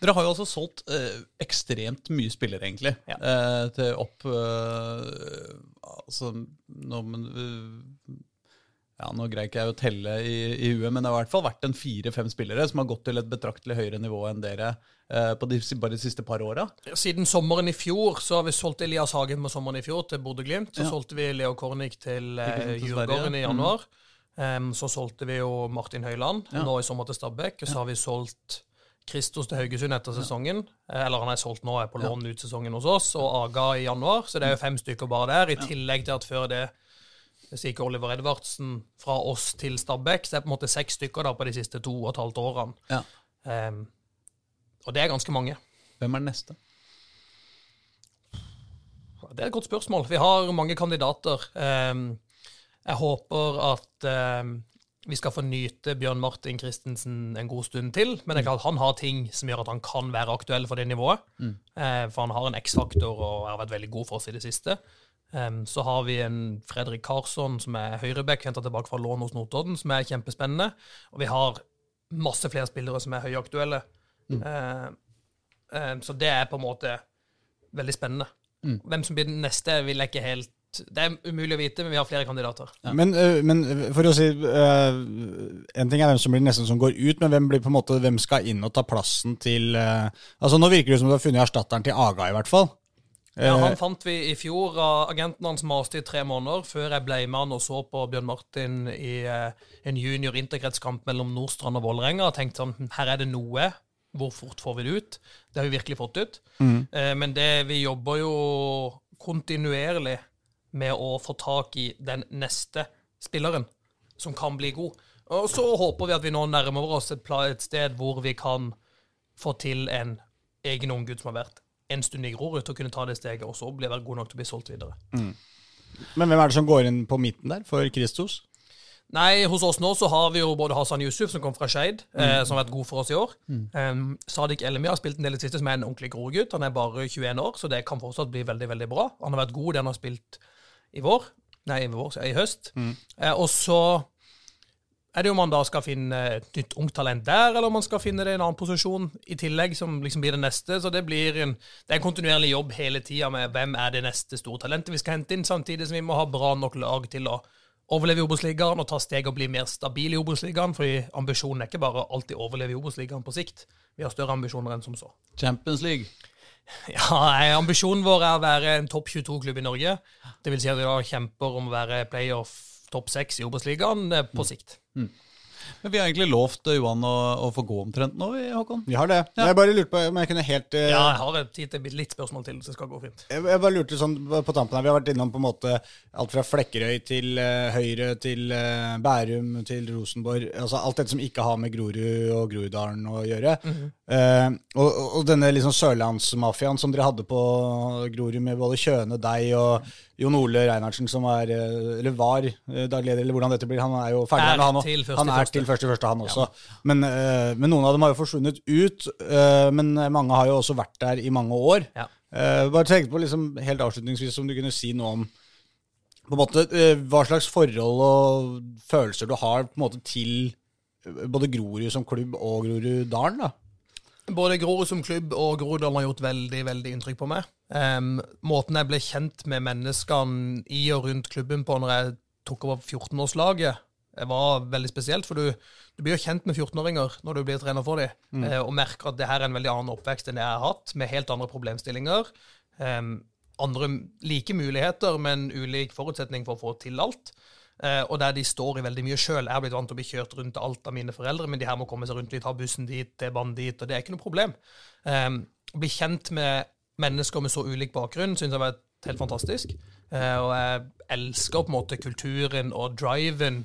Dere har jo altså solgt eh, ekstremt mye spillere, egentlig. Ja. Eh, til opp eh, Altså nå, men, eh, ja, nå greier ikke jeg å telle i, i huet, men det har i hvert fall vært en fire-fem spillere som har gått til et betraktelig høyere nivå enn dere eh, på de, bare de siste par åra. Siden sommeren i fjor så har vi solgt Elias Hagen med sommeren i fjor til Bodø-Glimt. Så Ja. solgte vi Leo Kornik til eh, Djurgården i januar. Em, så solgte vi jo Martin Høiland Ja. nå i sommer til Stabæk. Og så har vi solgt Kristos til Haugesund etter sesongen. Eh, Eller han er solgt nå, er på lån ut sesongen hos oss. Og Aga i januar. Så det er jo fem stykker bare der. I tillegg til at før det hvis ikke Oliver Edvardsen fra oss til Stabæk, så er det på en måte seks stykker da på de siste to og et halvt årene. Ja. Um, og det er ganske mange. Hvem er den neste? Det er et godt spørsmål. Vi har mange kandidater. Um, Jeg håper at um, vi skal få nyte Bjørn Martin Christensen en god stund til. Men det er klart han har ting som gjør at han kan være aktuell for det nivået. Eh, For han har en X-faktor og har vært veldig god for oss i det siste. Ehm, Så har vi en Fredrik Karsson som er høyreback, henta tilbake fra lån hos Notodden, som er kjempespennende. Og vi har masse flere spillere som er høyaktuelle. Eh, um, Så det er på en måte veldig spennende. Hvem som blir den neste, vil jeg ikke helt Det er umulig å vite, men vi har flere kandidater. Men, øh, men for å si uh, En ting er hvem som blir nesten som går ut, men hvem blir på en måte, hvem skal inn og ta plassen til uh, Altså Nå virker det som du har funnet erstatteren til Aga, i hvert fall. Ja, Eh, han fant vi i fjor. Agenten hans maste i tre måneder før jeg ble med han og så på Bjørn Martin i eh, en junior interkretskamp mellom Nordstrand og Vålerenga. og tenkte sånn, her er det noe. Hvor fort får vi det ut? Det har vi virkelig fått ut. Mm. men det, vi jobber jo kontinuerlig med å få tak i den neste spilleren som kan bli god. Og så håper vi at vi nå nærmer oss et, sted hvor vi kan få til en egen ung gutt som har vært en stund i Grorud, til å kunne ta det steget, og så bli være god nok til å bli solgt videre. Men hvem er det som går inn på midten der for Kristos? Nei, hos oss nå så har vi jo både Hassan Yusuf, som kom fra Skeid, eh, som har vært god for oss i år. Um, Sadik Elmi har spilt en del i det siste, som er en ordentlig Grorud-gutt. Han er bare 21 år, så det kan fortsatt bli veldig, veldig bra. Han har vært god, det han har spilt i vår. Nei, i vår, i høst. Eh, og så er det om man da skal finne et nytt ungt talent der, eller om man skal finne det i en annen posisjon i tillegg, som liksom blir det neste. Så det blir en, det er en kontinuerlig jobb hele tida med hvem er det neste store talentet vi skal hente inn, samtidig som vi må ha bra nok lag til å overleve i Obos-ligaen og ta steg og bli mer stabil i Obos-ligaen. For ambisjonen er ikke bare alltid overleve i Obos-ligaen på sikt. Vi har større ambisjoner enn som så. Champions League. Ja, nei, Ambisjonen vår er å være en topp 22-klubb i Norge. Det vil si at vi da kjemper om å være playoff topp 6 i Obos-ligaen eh, på sikt. Men vi har egentlig lovt eh, Johan å, å få gå omtrent nå, vi, Håkon. Vi har det. Jeg bare lurte på om jeg kunne helt uh, Ja, jeg har tid til litt spørsmål til, så det skal gå fint. Jeg jeg bare lurte sånn på tampen her, Vi har vært innom på en måte alt fra Flekkerøy til uh, Høyre til uh, Bærum til Rosenborg. altså Alt dette som ikke har med Grorud og Groruddalen å gjøre. Eh, og, og- og denne liksom sørlandsmafiaen som dere hadde på Grorud med både Kjøne, deg og Jon Ole Reinhardsen, som er, eh, eller var dagleder, eller hvordan dette blir. Han er jo ferdig Er han til første Han er til første første, han også. Men, uh, men noen av dem har jo forsvunnet ut. Uh, men mange har jo også vært der i mange år. Ja. Eh, bare tenkte på liksom, helt avslutningsvis om du kunne si noe om på en måte, eh, hva slags forhold og følelser du har på en måte til eh, både Grorud som klubb og Groruddalen. da. Både Grorud som klubb og Groruddalen har gjort veldig veldig inntrykk på meg. Um, måten jeg ble kjent med menneskene i og rundt klubben på når jeg tok over 14-årslaget, det var veldig spesielt. For du, du blir jo kjent med 14-åringer når du blir trener for dem, eh, og merker at det her er en veldig annen oppvekst enn det jeg har hatt, med helt andre problemstillinger. Um, andre like muligheter, men ulik forutsetning for å få til alt. Eh, og der de står i veldig mye sjøl. Jeg har blitt vant til å bli kjørt rundt til alt av mine foreldre, men de her må komme seg rundt litt, ha bussen dit, T-banen dit, og det er ikke noe problem. Um, å bli kjent med mennesker med så ulik bakgrunn syns jeg var helt fantastisk. Eh, og jeg elsker på en måte kulturen og driven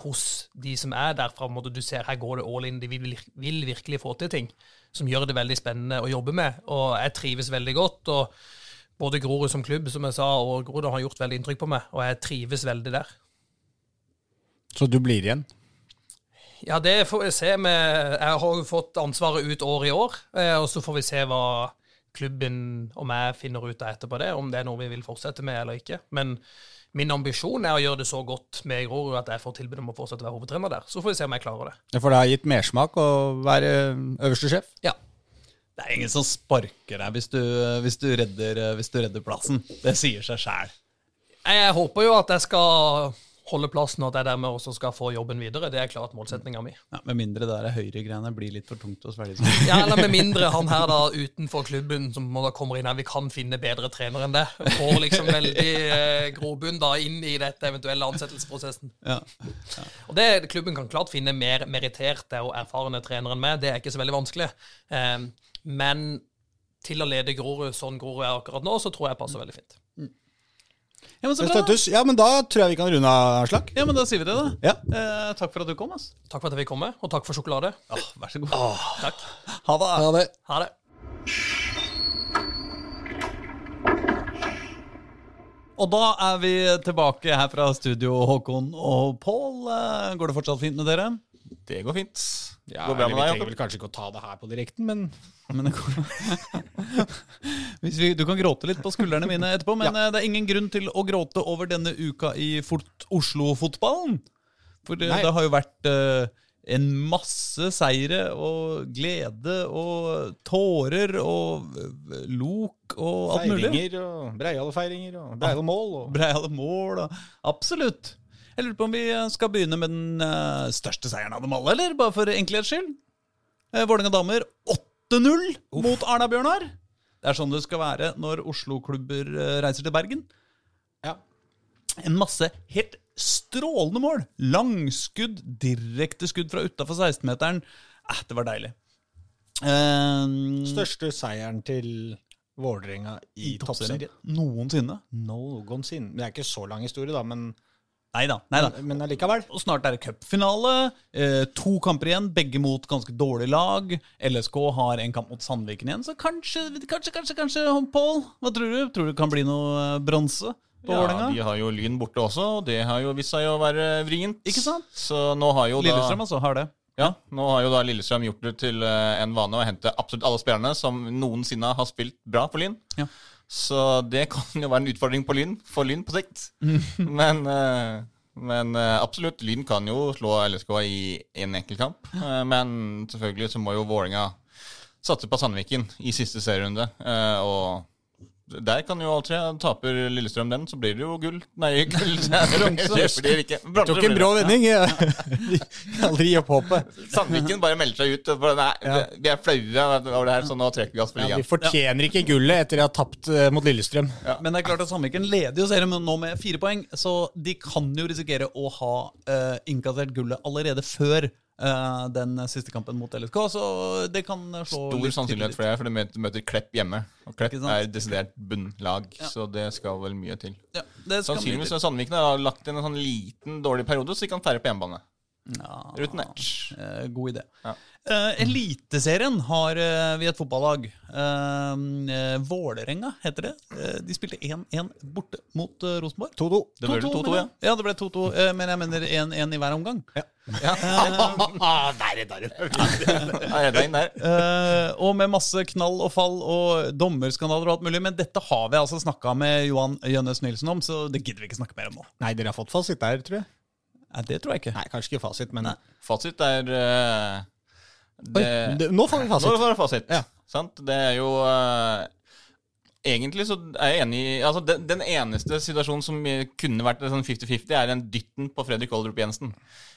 hos de som er der. Fra en måte du ser her går det all in, de vil, vil virkelig få til ting som gjør det veldig spennende å jobbe med. Og jeg trives veldig godt. og både Grorud som klubb som jeg sa, og Grorud har gjort veldig inntrykk på meg, og jeg trives veldig der. Så du blir igjen? Ja, det får vi se. Med, jeg har jo fått ansvaret ut år i år, eh, og så får vi se hva klubben og jeg finner ut av etterpå det, om det er noe vi vil fortsette med eller ikke. Men min ambisjon er å gjøre det så godt med Grorud at jeg får tilbud om å fortsette å være hovedtrener der. Så får vi se om jeg klarer det. For det har gitt mersmak å være øverste sjef? Ja. Det er ingen som sparker deg hvis du, hvis du, redder, hvis du redder plassen. Det sier seg sjæl. Jeg håper jo at jeg skal holde plassen, og at jeg dermed også skal få jobben videre. Det er klart målsettinga mi. Ja, med mindre det der høyregreiene blir litt for tungt å svelge. Ja, eller med mindre han her da utenfor klubben som da kommer inn her, vi kan finne bedre trener enn det. Får liksom veldig eh, grobunn da inn i dette eventuelle ansettelsesprosessen. Ja. Og det Klubben kan klart finne mer meritterte og erfarne trenere enn meg, det er ikke så veldig vanskelig. Eh, men til å lede Grorud sånn Grorud er akkurat nå, så tror jeg passer veldig fint. Ja, men så bra. Ja, men da tror jeg vi kan runde av, Aslak. Ja, men da sier vi det, da. Ja. Eh, takk for at du kom. ass. Takk for at jeg fikk komme, og takk for sjokolade. Åh, vær så god. Takk. Ha det. Ha det. Ha det. Og da er vi tilbake her fra studio, Håkon og Pål. Eh, Går det fortsatt fint med dere? Det går fint. Ja, går bra med deg, vi trenger vel kanskje ikke å ta det her på direkten, men Men det går... Hvis vi, du kan gråte litt på skuldrene mine etterpå, men ja. det er ingen grunn til å gråte over denne uka i Oslo-fotballen. For det, det har jo vært uh, en masse seire og glede og tårer og eh, lok og alt mulig. feiringer og breiale feiringer og breiale mål og Breiale mål og Absolutt. Jeg lurer på om vi skal begynne med den eh, største seieren av dem alle, eller? Bare for enkelhets skyld. Uh, Vålerenga damer 8-0 mot Arna-Bjørnar. Det er sånn det skal være når Oslo-klubber eh, reiser til Bergen. Ja. En masse helt strålende mål. Langskudd, direkte skudd fra utafor 16-meteren. Eh, det var deilig. Uh, Største seieren til Vålerenga i, toppserien. Noensinne. Noensinne. Det er ikke så lang historie, da, men, Nei da. Men allikevel. Og snart er det cupfinale. Eh, to kamper igjen, begge mot ganske dårlig lag. LSK har en kamp mot Sandviken igjen, så kanskje, kanskje, kanskje, kanskje Pål? Hva tror du? Tror du det kan bli noe eh, bronse på Ja, Vålerenga? de har jo Lyn borte også, og det har jo vist seg å være vrient. Ikke sant? Så nå har jo Lillestrøm da altså har det. Ja, nå har jo da Lillestrøm gjort det til eh, en vane å hente absolutt alle spillerne som noensinne har spilt bra for Lyn. Ja. Så det kan jo være en utfordring på Lyn, for Lyn på sikt. men eh, men eh, absolutt, Lyn kan jo slå LSK i en enkel kamp. men selvfølgelig så må jo Vålerenga satse på Sandviken i siste serierunde. Eh, og der kan jo alt skje. Taper Lillestrøm den, så blir det jo gull. Nei, gull. Bronse blir det ikke. Tok en blir brå vending. ja. Aldri gi opp håpet. Sandviken bare melder seg ut. Nei, Ja. Vi er flaue over det her, så nå trekker vi oss for Ja, ligaen. vi fortjener ikke gullet etter å ha tapt eh, mot Lillestrøm. Men det er klart at Sandviken leder jo serien nå med fire poeng, så de kan jo risikere å ha uh, innkassert gullet allerede før den siste kampen mot LSK, så det kan slå Stor sannsynlighet for det, for de møter, Klepp hjemme. Og Klepp er desidert bunnlag, så det skal vel mye til. Ja, Sannsynligvis har Sandviken har lagt inn en sånn liten dårlig periode, så de kan færre på hjemmebane. Ja, Rutinert. eh, god idé. Ja. Uh, Eliteserien har uh, vi et fotballag. Uh, Vålerenga heter det. De spilte 1-1 borte mot uh, Rosenborg. 2-2. Det ble 2-2, ja. Ja, det ble 2-2, eh, men jeg mener 1-1 i hver omgang. Ja. der, der, der. Der. Eh, og med masse knall og fall og dommerskandaler og alt mulig. Men dette har vi altså snakka med Johan Jønnes Nilsen om, så det gidder vi ikke snakke mer om nå. Nei, dere har fått fasit der, tror jeg. Nei, det tror jeg ikke. Nei, kanskje ikke fasit, men Fasit er eh, Oi, det, det, Nå får vi Nå fasit. får vi fasit. Ja. Sant? Det er jo eh, Egentlig så er jeg enig i altså den, den eneste situasjonen som kunne vært sånn 50-50, er den dytten på Fredrik Oldrup Jensen.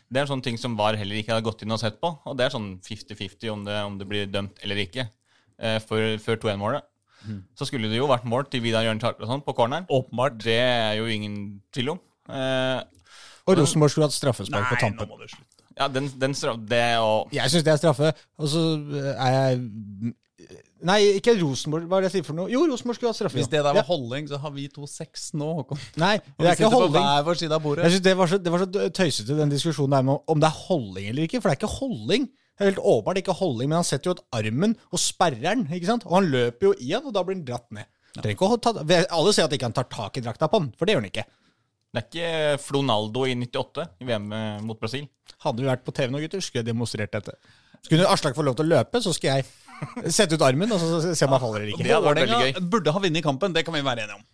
Det er en sånn ting som VAR heller ikke har gått inn og sett på. Og det er sånn 50-50 om, det- om det blir dømt eller ikke. eh, før 2-1-målet. Så skulle det jo vært mål til Vidar Jørn Charterson på corneren. Åpenbart. Det er jo ingen tvil om. Eh, Og Rosenborg skulle hatt straffespark på tampen. Nei, nå må du slutte. ja, den, den stra- Det og Jeg syns det er straffe, og så eh, er jeg Nei, ikke Rosenborg. Hva er det jeg sier for noe? Jo, Rosenborg skulle hatt straffe. Hvis det der var Ja. holdning, så har vi to seks nå, Håkon. Nei, det er ikke sitter på hver vår side av bordet. Jeg synes det, var så, det var så tøysete, den diskusjonen der med om det er holdning eller ikke. For det er ikke holdning. Det er helt åpenbart ikke holdning, men han setter jo ut armen og sperrer den. ikke sant? Og han løper jo i den, og da blir han dratt ned. Ja. ikke å ta, alle sier at ikke han tar tak i drakta på den, for det gjør han ikke. Det er ikke Flonaldo i 98 i VM mot Brasil. Hadde vi vært på TV nå, gutter, skulle jeg demonstrert dette. Skulle Aslak få lov til å løpe, så skal jeg sette ut armen og så se om han faller eller ikke. Det hadde vært veldig Vålerenga burde ha vunnet kampen, det kan vi være enige om.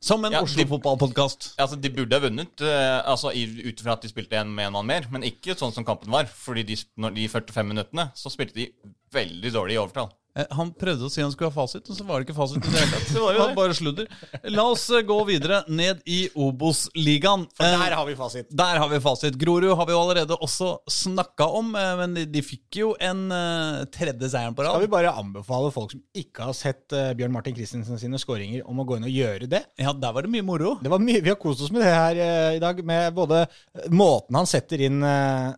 Som en Ja, Oslo-fotballpodkast. Altså, De burde ha vunnet uh, altså, ut ifra at de spilte en med en mann mer, men ikke sånn som kampen var. Fordi de, når de 45 minuttene så spilte de veldig dårlig i overtall. Eh, Han prøvde å si han skulle ha fasit, og så var det ikke fasit. i det hele tatt. Det var jo det. bare sludder. La oss eh, gå videre ned i Obos-ligaen. For Eh, der har vi fasit. Der har vi fasit. Grorud har vi jo allerede også snakka om, eh, men de, fikk jo en eh, tredje seieren på rad. Skal vi bare anbefale folk som ikke har sett eh, Bjørn Martin Christensen sine skåringer, om å gå inn og gjøre det? Ja, der var det mye moro. Det var mye, Vi har kost oss med det her eh, i dag, med både eh, måten han setter inn eh,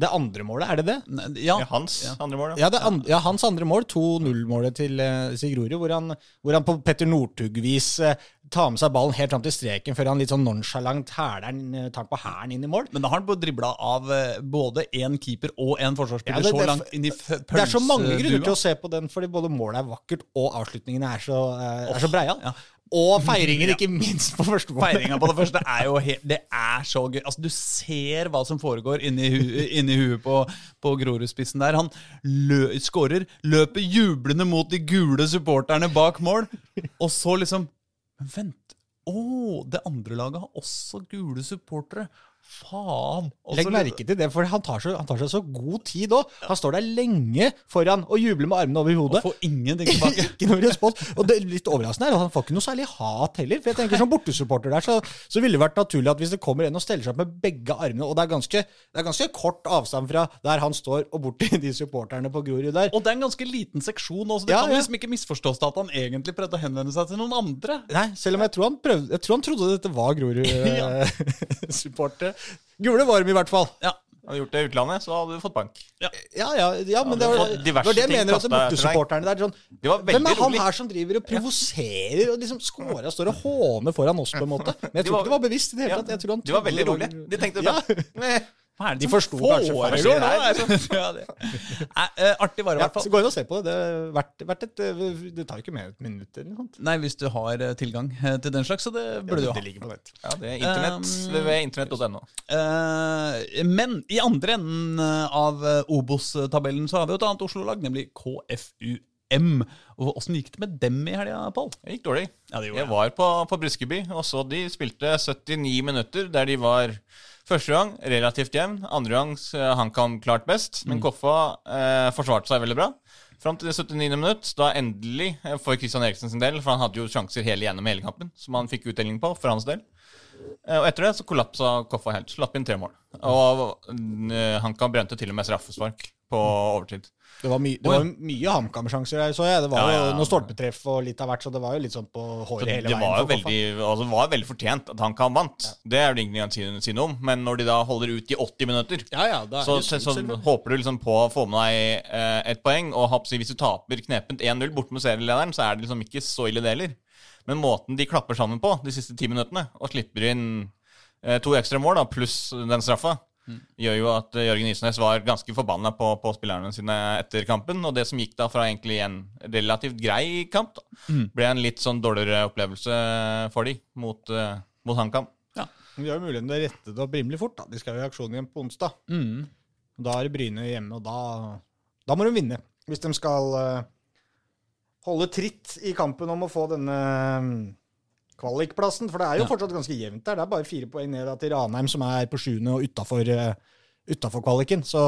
det andre målet, er det det? Ne- Ja, Ja, hans andre mål. Ja, det and, ja hans andre mål, 2-0-målet til uh, Sigrorud, hvor han, hvor han på Petter Northug-vis uh, tar med seg ballen helt fram til streken før han litt sånn nonchalant hæler den, eh, tar på hælen inn i mål. Men da har han dribla av uh, både én keeper og en forsvarsspiller Ja, det- så langt inn i pølsedua. Det er så mange grunner til å se på den, fordi både målet er vakkert, og avslutningene er så, uh, er så breia. ja. Og feiringen, ikke minst, på første mål. Feiringa på det første er jo helt Det er så gøy. Altså, du ser hva som foregår inni, hu, inni huet på, på Grorud-spissen der. Han lø, skårer, løper jublende mot de gule supporterne bak mål, og så liksom vent. Å, det andre laget har også gule supportere. Faen. Også Legg merke til det, for han tar, så, han tar seg så god tid òg. Han står der lenge foran og jubler med armene over hodet. Og får ingenting tilbake. ikke noe respons. Og det litt overraskende er at han får ikke noe særlig hat heller. For jeg tenker Som bortesupporter der, så, så ville det vært naturlig at hvis det kommer en og steller seg opp med begge armene, og det er ganske, det er ganske kort avstand fra der han står og bort til de supporterne på Grorud der. Og det er en ganske liten seksjon også. Det Ja, kan ja. liksom ikke misforstås at han egentlig prøvde å henvende seg til noen andre. Nei, selv om jeg tror han, prøvde, jeg tror han trodde dette var Grorud-supportere. Gule varm, i hvert fall. Ja, Hadde du gjort det i utlandet, så hadde du fått bank. Ja, ja, ja men det var det, var det jeg mener at bortesupporterne der sånn, De var veldig Hvem er han rolig. her som driver og provoserer og liksom scorer og står og håner foran oss, på en måte? Men jeg tror ikke det var bevisst i det hele tatt. De var veldig rolige. De tenkte Ja. bare "Meh." Hva er det De forsto kanskje foregår forskjell nå? her, liksom. ja, det. Eh, artig var det i hvert fall. så gå inn og se på det. Det, vært, verdt et, eh, det tar jo ikke mer enn et minutt eller noe sånt. Nei, hvis du har eh, tilgang eh, til den slags, så det burde du ha. det ligger på nett. Ja, det er internett Um, ved internett.no. Eh, men i andre enden av Obos-tabellen så har vi jo et annet Oslo-lag, nemlig KFUM. Og Åssen gikk det med dem i helga, Pål? Det gikk dårlig. Ja, det gjorde Jeg var på, på Briskeby, og så de spilte 79 minutter, der de var første gang relativt jevn. Andre gang eh, han kan klart best, men Koffa eh, forsvarte seg veldig bra. Fram til det 79. minutt, da endelig eh, for Christian Eriksen sin del, for han hadde jo sjanser hele gjennom hele kampen, som han fikk utdeling på for hans del. Eh, Og etter det så kollapsa Koffa helt. Slapp inn tre mål. Og han kan brente til og med straffespark på overtid. Det var, my, det var mye HamKam-sjanser der, så jeg. Det var Ja, jo ja. noe stolpetreff og litt av hvert, så det var jo litt sånn på håret hele det veien. var jo veldig, altså, det var veldig fortjent at HamKam vant. Det er det ingenting å si, noe om. Men når de da holder ut i 80 minutter, Ja, ja, er så, så, så håper du liksom på å få med deg eh, et poeng. Og hopp, hvis du taper knepent 1-0 borte med serielederen, så er det liksom ikke så ille det heller. Men måten de klapper sammen på de siste ti minuttene, og slipper inn eh, to ekstra mål da, pluss den straffa, gjør jo at Jørgen Isnes var ganske forbanna på, på spillerne sine etter kampen. Og det som gikk da fra egentlig en relativt grei kamp, da, ble en litt sånn dårligere opplevelse for de mot, uh, mot HamKam. Ja. De har jo muligheten til å rette det opp rimelig fort. da. De skal jo i aksjon igjen på onsdag. Mm. Da er Bryne hjemme, og da, da må de vinne. Hvis de skal uh, holde tritt i kampen om å få denne mm, kvalikplassen. For det er jo Ja. fortsatt ganske jevnt der. Det er bare fire poeng ned til Ranheim, som er på sjuende og utafor utafor kvaliken. Så,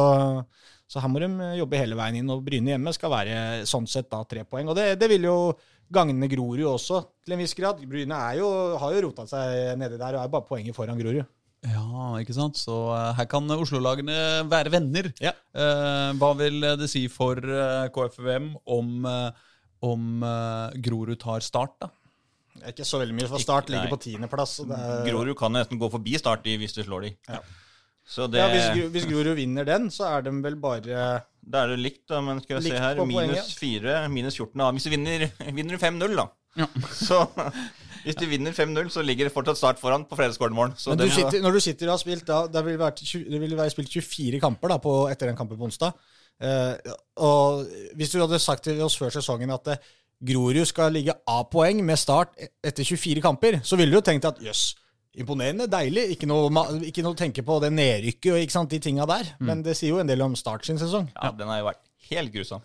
så her må de eh, jobbe hele veien inn. Og Bryne hjemme skal være sånn sett da tre poeng. Og det, det vil jo gagne Grorud også, til en viss grad. Bryne jo, har jo rota seg nedi der og er bare poenget foran Grorud. Ja, ikke sant? Så eh, her kan Oslo-lagene være venner. Ja. Eh, hva vil det si for eh, KFUM om, eh, om eh, Grorud tar start, da? Det er ikke så veldig mye, for Start ligger nei. på tiendeplass. er- Grorud kan nesten gå forbi Start hvis de slår de. Ja. Så det, Ja, hvis, hvis Grorud vinner den, så er de vel bare Da er det likt, da, men skal vi se her. Minus 4, minus 14. Da. Hvis du vinner, vinner du 5-0, da. Ja. Så hvis du vinner 5-0, så ligger det fortsatt Start foran på fredagsskåremål. Så Men du sitter, når du sitter og har spilt da, det vil være, det vil være spilt 24 kamper da, på, etter den kampen på onsdag. Uh, og hvis du hadde sagt til oss før sesongen at eh, Grorud skal ligge A-poeng med start e- etter 24 kamper, så ville du jo tenkt at jøss, imponerende, deilig. Ikke noe, ikke noe å tenke på det nedrykket og ikke sant, de tinga der. Men det sier jo en del om Start sin sesong. Ja, den har jo vært helt grusom.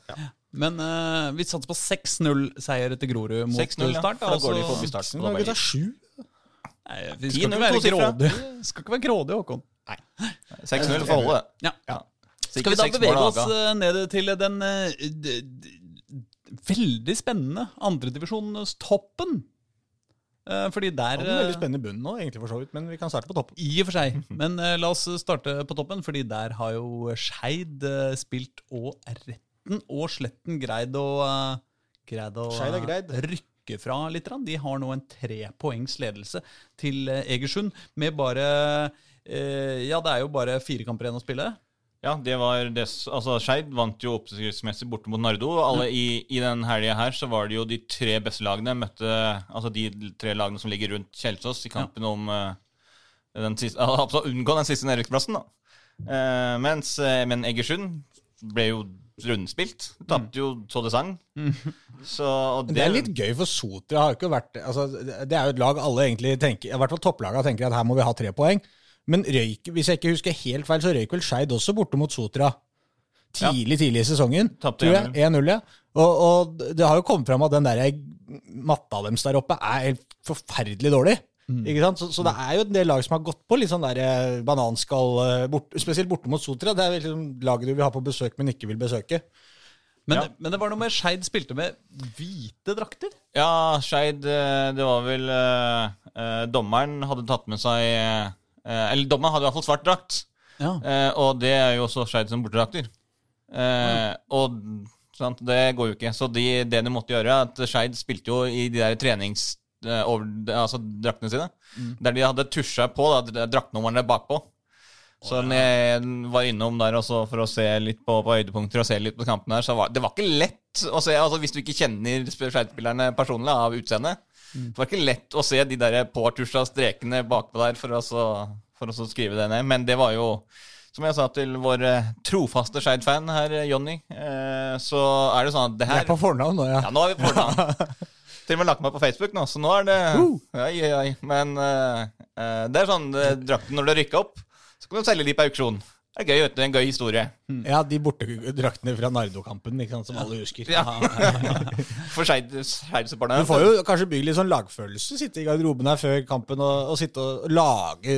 Men uh, vi satser på 6-0-seier etter Grorud mot 6-0, ja. Start. Da går de forbi Start. Har gutta sju. Nei, vi skal ikke være grådig, grådige, skal ikke være grådige, Håkon. 6-0 for Holde. Ja. Ja. Skal vi da bevege oss eh, ned til den eh, veldig spennende andredivisjonstoppen? Uh, fordi der Det er en veldig eh, spennende bunn nå, egentlig, for så vidt, men vi kan starte på toppen. I og for seg. Men eh, la oss starte på toppen, fordi der har jo Skeid eh, spilt og retten og sletten greid å, eh, greid å greid. eh, rykke fra litt. De har nå en trepoengs ledelse til eh, Egersund med bare eh, Ja, det er jo bare fire kamper igjen å spille. Ja, det var det, altså Skeid vant jo oppsiktsmessig borte mot Nardo. Alle i, I den helga her så var det jo de tre beste lagene møtte Altså de tre lagene som ligger rundt Kjelsås i kampen om uh, den siste, altså, unngå den siste nedrykksplassen. da. Uh, mens, uh, men Egersund ble jo rundspilt. Tapte jo så det sang. Så, og Men det er litt gøy, for Sotra har jo ikke vært altså, Det er jo et lag alle egentlig tenker I hvert fall topplaga tenker at her må vi ha tre poeng. Men røyk, hvis jeg ikke husker helt feil, så røyk vel Skeid også borte mot Sotra. Tidlig, tidlig i sesongen. Tapte tror jeg. 1-0, ja. Og, og det har jo kommet fram at den der matta deres der oppe er helt forferdelig dårlig. Ikke sant? Så, så det er jo en del lag som har gått på litt sånn der eh, bananskall, eh, bort, spesielt borte mot Sotra. Det er liksom laget du vil ha på besøk, men ikke vil besøke. Men, Ja. men det var noe med Skeid spilte med hvite drakter. Ja, Skeid eh, Det var vel eh, eh, Dommeren hadde tatt med seg eh, Eller dommeren hadde i hvert fall svart drakt. Ja. Eh, og det er jo også Skeid som bortedrakter. Eh, Og sant, det går jo ikke. Så de, det de måtte gjøre, er at Skeid spilte jo i de der trenings... eh, over, altså draktene sine. Der de hadde tusja på da, draktnumrene bakpå. Så når jeg var innom der også for å se litt på, på høydepunkter og se litt på kampen her, så var det var ikke lett å se altså Hvis du ikke kjenner Skeid-spillerne personlig av utseende, det var ikke lett å se de der påtusja strekene bakpå der for å, så, for å skrive det ned. Men det var jo, som jeg sa til vår eh, trofaste Skeid-fan her, eh, Jonny, eh, så er det sånn at det Jeg Vi er på fornavn nå, ja. ja, nå er vi på fornavn. Til og med lagt meg på Facebook nå, så nå er det Oi, oi, oi. Men eh, det er sånn uh, drakten når du rykka opp, så kan du selge de på auksjon. Det er gøy, vet du. En gøy historie. Ja, de bortedraktene fra Nardo-kampen, ikke sant, som alle husker. For Skeid-supporterne. Du får jo kanskje bygge litt sånn lagfølelse, sitte i garderoben her før kampen og, og sitte og lage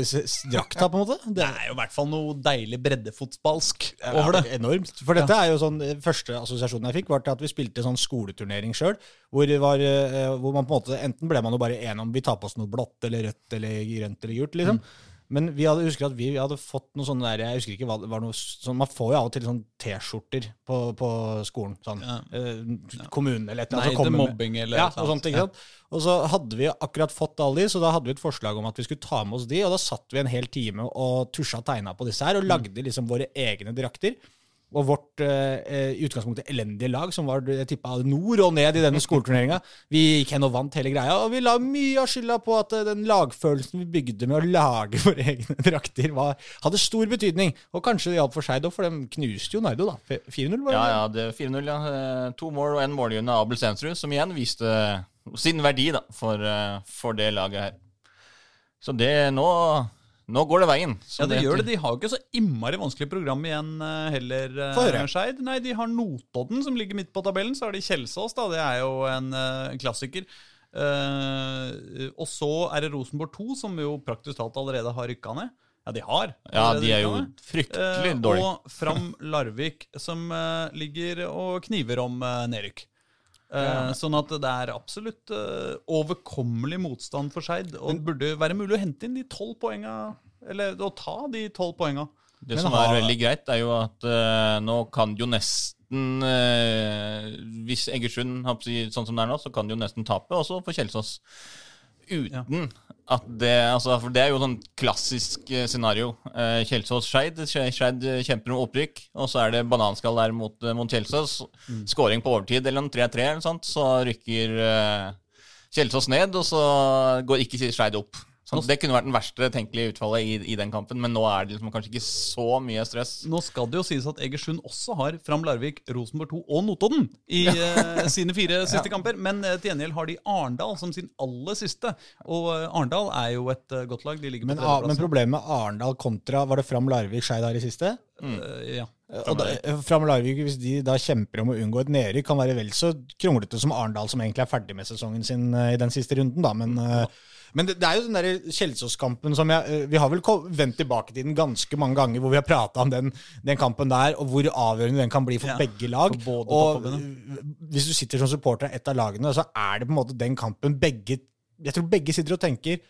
drakta, på en måte. Det er jo i hvert fall noe deilig breddefotballsk er over det. enormt. For dette er jo sånn, eh, første assosiasjonen jeg fikk, var til at vi spilte sånn skoleturnering sjøl, hvor, var, eh, hvor man på en måte Enten ble man jo bare enig om vi tar på oss noe blått eller rødt eller grønt eller gult, liksom. Men vi hadde, husker at vi hadde fått noe sånne der Jeg husker ikke hva det var noe sånn, Man får jo av og til sånn T-skjorter på, på skolen. Sånn Ja. eh, kommunen eller et eller annet. Nei, det kommer med- mobbing eller ja, og sånt, ikke sant? Og så hadde vi akkurat fått alle de, så da hadde vi et forslag om at vi skulle ta med oss de, og da satt vi en hel time og tusja tegna på disse her, og lagde liksom våre egne drakter. Og vårt eh, eh, i utgangspunktet elendige lag, som var jeg tippa nord og ned i denne skoleturneringa, vi gikk hen og vant hele greia. Og vi la mye av skylda på at eh, den lagfølelsen vi bygde med å lage våre egne drakter, var, hadde stor betydning. Og kanskje det hjalp for Skeid òg, for de knuste jo Nardo, da. 4-0, var det? Ja, ja, det er 4-0, ja. Eh, To mål og én målgivende Abel Stensrud, som igjen viste sin verdi da, for, eh, for det laget her. Så det nå Nå går det veien. Ja, som det gjør det. De har jo ikke så innmari vanskelig program igjen eh, heller, eh, Skeid. Nei, de har Notodden, som ligger midt på tabellen. Så har de Kjelsås, da. Det er jo en eh, klassiker. Uh, og så er det Rosenborg 2, som jo praktisk talt allerede har rykka ned. Ja, de har. Ja, de er jo fryktelig dårlige. dårlige. Og Fram Larvik, som uh, ligger og kniver om uh, nedrykk. Eh, Sånn at det er absolutt eh, overkommelig motstand for Skeid. Og det burde være mulig å hente inn de tolv poenga, eller å ta de tolv poenga. Det som er veldig greit, er jo at uh, nå kan jo nesten uh, Hvis Egersund sånn som det er nå, så kan de jo nesten tape også for Kjelsås. Uten at det altså, For det er jo sånn klassisk eh, scenario. Uh, Kjelsås-Skeid. Skeid kjemper om opprykk, og så er det bananskall der mot, eh, mot Kjelsås. Skåring på overtid eller en 3-3 eller sånt, så rykker eh, Kjelsås ned, og så går ikke Skeid opp. Sånn, det kunne vært den verste tenkelige utfallet i, i den kampen, men nå er det liksom kanskje ikke så mye stress. Nå skal det jo sies at Egersund også har Fram Larvik, Rosenborg 2 og Notodden i eh, sine fire siste kamper. Men eh, til gjengjeld har de Arendal som sin aller siste. Og eh, Arendal er jo et uh, godt lag. De ligger på Men, ah, men problemet med Arendal kontra Var det Fram Larvik Skeid her i siste? Eh, ja. Og da, Fram Larvik, hvis de da kjemper om å unngå et nedrykk, kan være vel så kronglete som Arendal, som egentlig er ferdig med sesongen sin eh, i den siste runden, da. Men, eh, men det, det er jo den der Kjelsås-kampen som jeg eh, Vi har vel vendt tilbake til den ganske mange ganger, hvor vi har prata om den, den kampen der, og hvor avgjørende den kan bli for Ja, begge lag. for og hvis du sitter som supporter av et av lagene, så er det på en måte den kampen begge Jeg tror begge sitter og tenker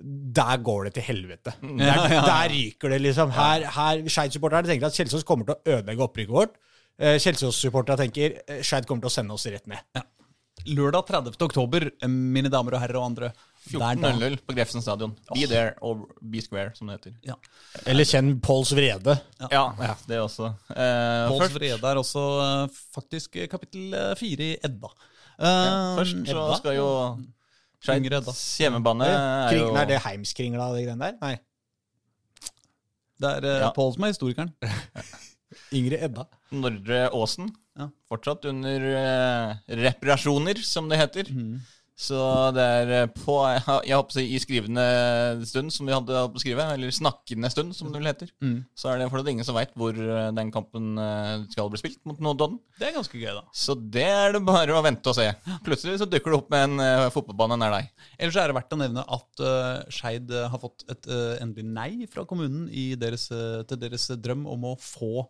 der går det til helvete. Der, Ja, ja, ja. der ryker det, liksom. Her, her Skeid-supporterne tenker at Kjelsås kommer til å ødelegge opprykket vårt. Eh, Kjelsås-supporterne tenker eh, Skeid kommer til å sende oss rett ned. Lørdag 30. oktober, mine damer og herrer og andre. Der da. 14.00 på Grefsen stadion. Be there or be square, som det heter. Ja. Eller kjenn Pauls vrede. Ja, det også. Eh, Pauls først, Vrede er også eh, faktisk kapittel eh, fire i Edda. Eh, først så skal jo Edda. Skeids hjemmebane er jo Nei, det er Heimskringla, det greiene der? Nei. Det er eh, Ja. Pål som er historikeren. Yngre Edda. Nordre Åsen. Ja. Fortsatt under eh, reparasjoner, som det heter. Mhm. Så det er eh, på Jeg håper i skrivende stund, som vi hadde på skrive, eller snakkende stund, som det vel heter, mm. så er det fortsatt ingen som veit hvor eh, den kampen eh, skal bli spilt mot Notodden. Det er ganske gøy, da. Så det er det bare å vente og se. Plutselig så dukker det opp med en uh, fotballbane nær deg. Ellers er det verdt å nevne at uh, Skeid har fått et uh, endelig nei fra kommunen i deres, til deres drøm om å få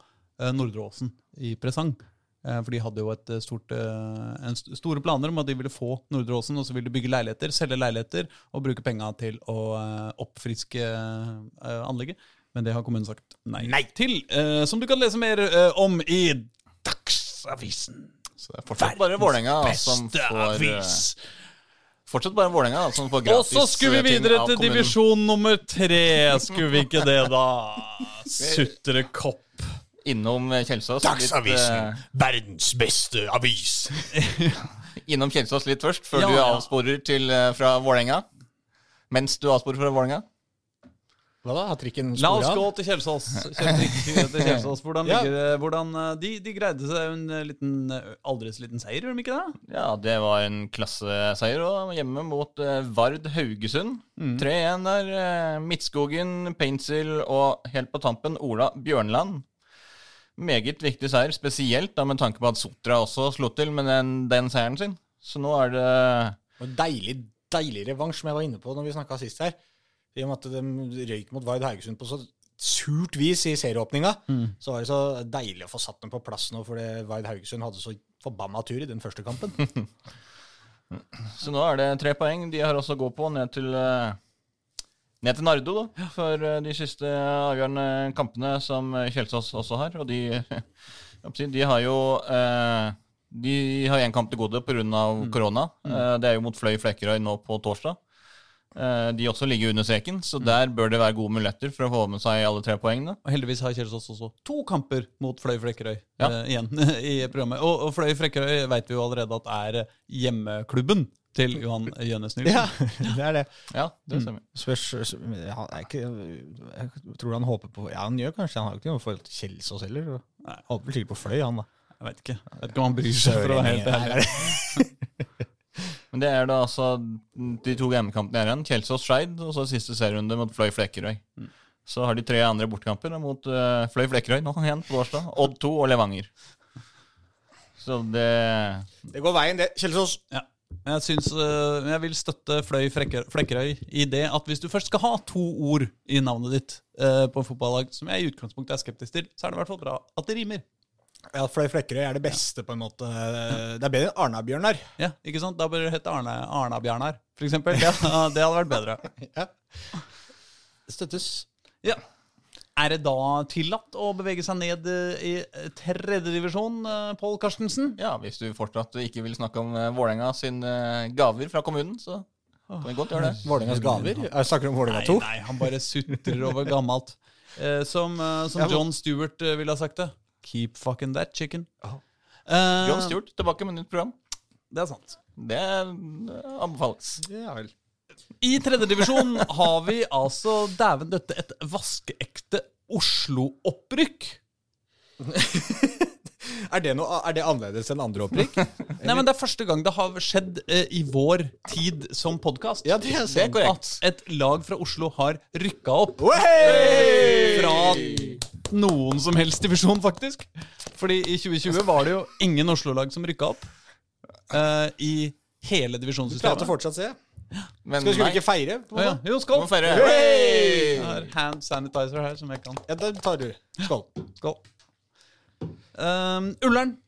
Nordre Åsen i presang. Eh, for de hadde jo et eh, stort, eh, en st store planer om at de ville få Nordre Åsen, og så ville de bygge leiligheter, selge leiligheter og bruke penga til å oppfriske anlegget. Men det har kommunen sagt nei, til. eh, som du kan lese mer om i Dagsavisen. Så det er fortsatt bare Vålerenga som får avis. Fortsatt bare Vålerenga som får Og så skulle vi videre til divisjon nummer tre. Skulle vi ikke det, da? Sutrekopp. Innom Kjelsås. Kjelsås. Litt, uh... verdens beste avis. innom Kjelsås litt først, før Ja, du avsporer til, uh, fra Vålerenga. Mens du avsporer fra Vålerenga. Hva da? Har trikken La oss gå til Kjelsås. Til Kjelsås. Hvordan Ja. ligger det? Hvordan, eh, de, de greide seg en eh, liten, eh, aldri så liten seier, gjorde de ikke det? Ja, det var en klasseseier og hjemme mot eh, Vard Haugesund. Mm. 3-1 der. eh, Midtskogen, Paintsill og helt på tampen Ola Bjørnland. Meget viktig seier, spesielt da med tanke på at Sotra også slo til med den, den seieren sin. Så nå er det Og Deilig, deilig revansj, som jeg var inne på når vi snakka sist her. I og med at de røyk mot Vard Haugesund på så surt vis i serieåpninga, så var det så deilig å få satt dem på plass nå, fordi Vard Haugesund hadde så forbanna tur i den første kampen. Så nå er det tre poeng de har også å gå på, ned til eh, ned til Nardo da, for eh, de siste avgjørende kampene som eh, Kjelsås også har. Og de, de har jo eh, De har én kamp til gode pga. Mm. korona. Eh, det er jo mot Fløy Flekkerøy nå på torsdag. De også ligger under streken, Mm. så der bør det være gode muligheter for å få med seg alle tre poengene. Og heldigvis har Kjelsås også to kamper mot Fløy Flekkerøy Ja. igjen i programmet. Og, og Fløy Flekkerøy vet vi jo allerede at er hjemmeklubben til Johan Jønnes Nilsen. Ja, det er det. Ja, Mm. det stemmer. Spørs ja, han er ikke, Jeg tror han håper på Ja, han gjør kanskje. Han har jo ikke noe forhold til Kjelsås heller. Nei. Håper vel sikkert på Fløy, han da. Jeg vet ikke. Jeg vet ikke om han bryr seg, for å være helt ærlig. Men det er da altså de to hjemmekampene igjen. Kjelsås Skeid, og så siste serierunde mot Fløy Flekkerøy. Mm. Så har de tre andre bortkamper mot uh, Fløy Flekkerøy nå igjen på torsdag. Odd 2 og Levanger. Så det Det går veien, det. Kjelsås. Ja. Jeg, syns, øh, jeg vil støtte Fløy Flekkerøy i det at hvis du først skal ha to ord i navnet ditt øh, på en fotballag, som jeg i utgangspunktet er skeptisk til, så er det i hvert fall bra at det rimer. Ja, Fløy Flekkerøy er det beste, på en måte. Det er bedre enn Arna-Bjørnar. Ja, ikke sant? Da bør det hete Arne, Arna-Bjarnar, for eksempel. Ja, det hadde vært bedre. Ja. Støttes. Ja. Er det da tillatt å bevege seg ned øh, i tredjedivisjon, uh, Pål Karstensen? Ja, hvis du fortsatt ikke vil snakke om Vålerenga sine eh, gaver fra kommunen, så kan vi godt gjøre det. Vålerengas gaver. Jeg snakker om Vålerenga 2. nei, han bare sutrer over gammelt. Eh, som som John Stewart ville ha sagt det. Keep fucking that chicken. Eh, John Stewart tilbake med nytt program. Det er sant. Det eh, anbefales. Ja vel. I tredjedivisjon har vi altså dæven døtte et vaskeekte Oslo-opprykk. Er det, noe, er det annerledes enn andre opprykk? Nei, men Det er første gang det har skjedd eh, i vår tid som podkast. Ja, det er Det er korrekt. At et lag fra Oslo har rykka opp fra noen som helst divisjon, faktisk. Fordi i 2020 var det jo ingen Oslo-lag som rykka opp eh, i hele divisjonssystemet. Prater fortsatt, fortsatt, se. Men Skal, skal vi ikke feire? på Å ja. Jo, skål! feire. Jeg har hand sanitizer her, som jeg kan. Ja, Den tar du. Skål. Skål. Um, Ullern.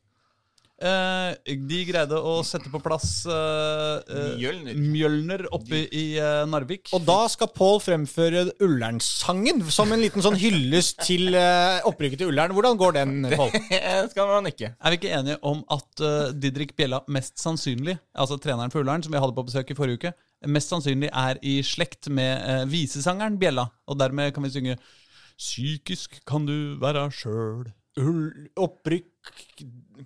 Uh, de greide å sette på plass uh, uh, Mjølner. Mjølner oppe i Narvik. Og da skal Pål fremføre Ullern-sangen som en liten sånn hyllest til uh, opprykket til Ullern. Hvordan går den, Pål? Det skal man ikke. Er vi ikke enige om at uh, Didrik Bjella mest sannsynlig, altså treneren for Ullern, som vi hadde på besøk i forrige uke, mest sannsynlig er i slekt med uh, visesangeren Bjella, og dermed kan vi synge Psykisk kan du være sjøl. Opprykk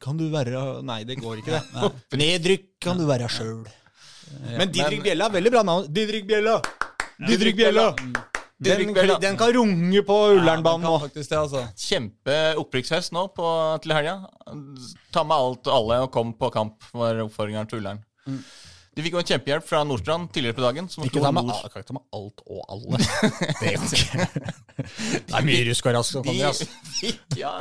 kan du være Nei, det går ikke, det. Nedrykk kan du være sjøl. Men Didrik Bjella Bjella, veldig bra navn. Didrik Bjella! Didrik Bjella! Den, den kan runge på Ullernbanen nå. altså. Kjempe opprykksfest nå på, til helga. Ta med alt og alle og kom på kamp, var oppfordringen til Ullern. De fikk jo en kjempehjelp fra Nordstrand tidligere på dagen. Som Ikke ta med, Nord- kan ikke ta med alt og alle. Det går ikke. Det er mye rusk og rask som kommer, altså. ja.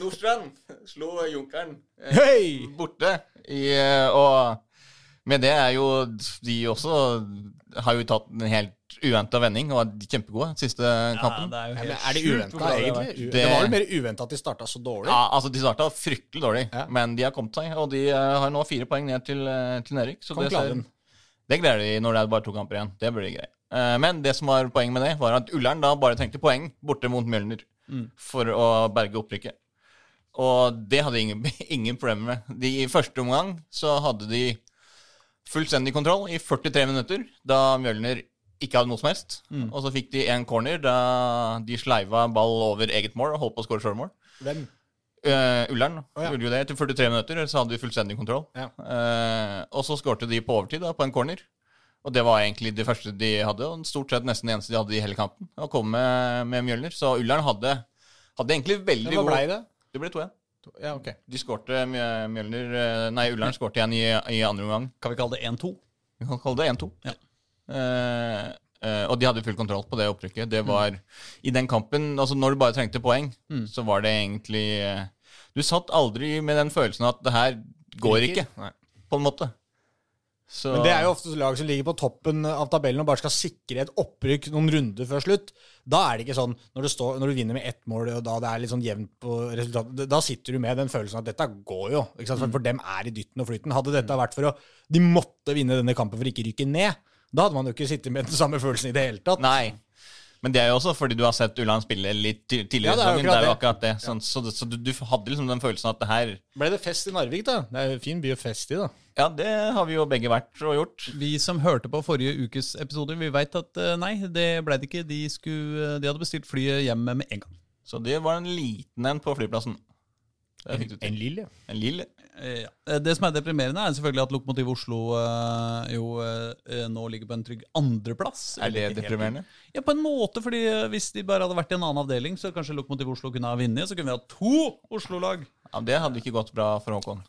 Nordstrand slo Junkeren eh, Hei! borte. I, eh, og med det er jo de også har jo tatt en helt uventa vending og er kjempegode siste kampen. det er jo Ja, helt men er det uventa, det egentlig? Det- Det var jo mer uventa at de starta så dårlig. Ja, altså De starta fryktelig dårlig, Ja. men de har kommet seg. Og de eh, har nå fire poeng ned til, eh, til nedrykk. Så Kom det, ser, det gleder de når det er bare to kamper igjen. Det blir greit. Eh, Men det som var poenget med det, var at Ullern da bare trengte poeng borte mot Mjølner for å berge opprykket. Og det hadde ingen, ingen problemer med. De, I første omgang så hadde de fullstendig kontroll i 43 minutter, da Mjølner ikke hadde noe som helst. Og så fikk de en corner da de sleiva ball over eget mål og holdt på å skåre sjølmål. Hvem? Uh, Ullern oh, ja. gjorde jo det etter 43 minutter, så hadde de fullstendig kontroll. Ja. Uh, og så skårte de på overtid da, på en corner. Og det var egentlig det første de hadde, og stort sett nesten det eneste de hadde i hele kampen. Å komme med, med Mjølner. Så Ullern hadde, hadde egentlig veldig god Hva blei det? Det ble 2-1. Ja, ok. De skårte Mjø- Mjølner eh, Nei, Ullern skårte igjen i, i andre omgang. Kan vi kalle det 1-2? Vi kan kalle det 1-2. Ja. Eh, eh, og de hadde full kontroll på det opprykket. Det var I den kampen, altså når du bare trengte poeng, så var det egentlig eh, Du satt aldri med den følelsen at det her går ikke, ikke på en måte. Så, Men det er jo ofte lag som ligger på toppen av tabellen og bare skal sikre et opprykk noen runder før slutt. Da er det ikke sånn når du, står, når du vinner med ett mål, og da det er litt sånn jevnt på resultatet, da sitter du med den følelsen at dette går jo. For, for dem er i dytten og flyten. Hadde dette vært for å De måtte vinne denne kampen for å ikke rykke ned. Da hadde man jo ikke sittet med den samme følelsen i det hele tatt. Nei. Men det er jo også fordi du har sett Ulland spille litt tidligere. Ja, i det er jo sesongen. akkurat det er jo akkurat det. Sånn, så så du, du hadde liksom den følelsen at det her Ble det fest i Narvik, da? Det er jo en fin by å feste i, da. Ja, det har vi jo begge vært og gjort. Vi som hørte på forrige ukes episoder, vi veit at eh, nei, det ble det ikke. De, skulle, de hadde bestilt flyet hjem med en gang. Så det var en liten en på flyplassen. Til. En lille. En lille. Eh, ja. Det som er deprimerende, er selvfølgelig at Lokomotiv Oslo eh, jo eh, nå ligger på en trygg andreplass. Er det deprimerende? Ja, på en måte, fordi eh, hvis de bare hadde vært i en annen avdeling, så kanskje Lokomotiv Oslo kunne ha vunnet, så kunne vi ha to Oslo-lag. Ja, Det hadde ikke gått bra for Håkon.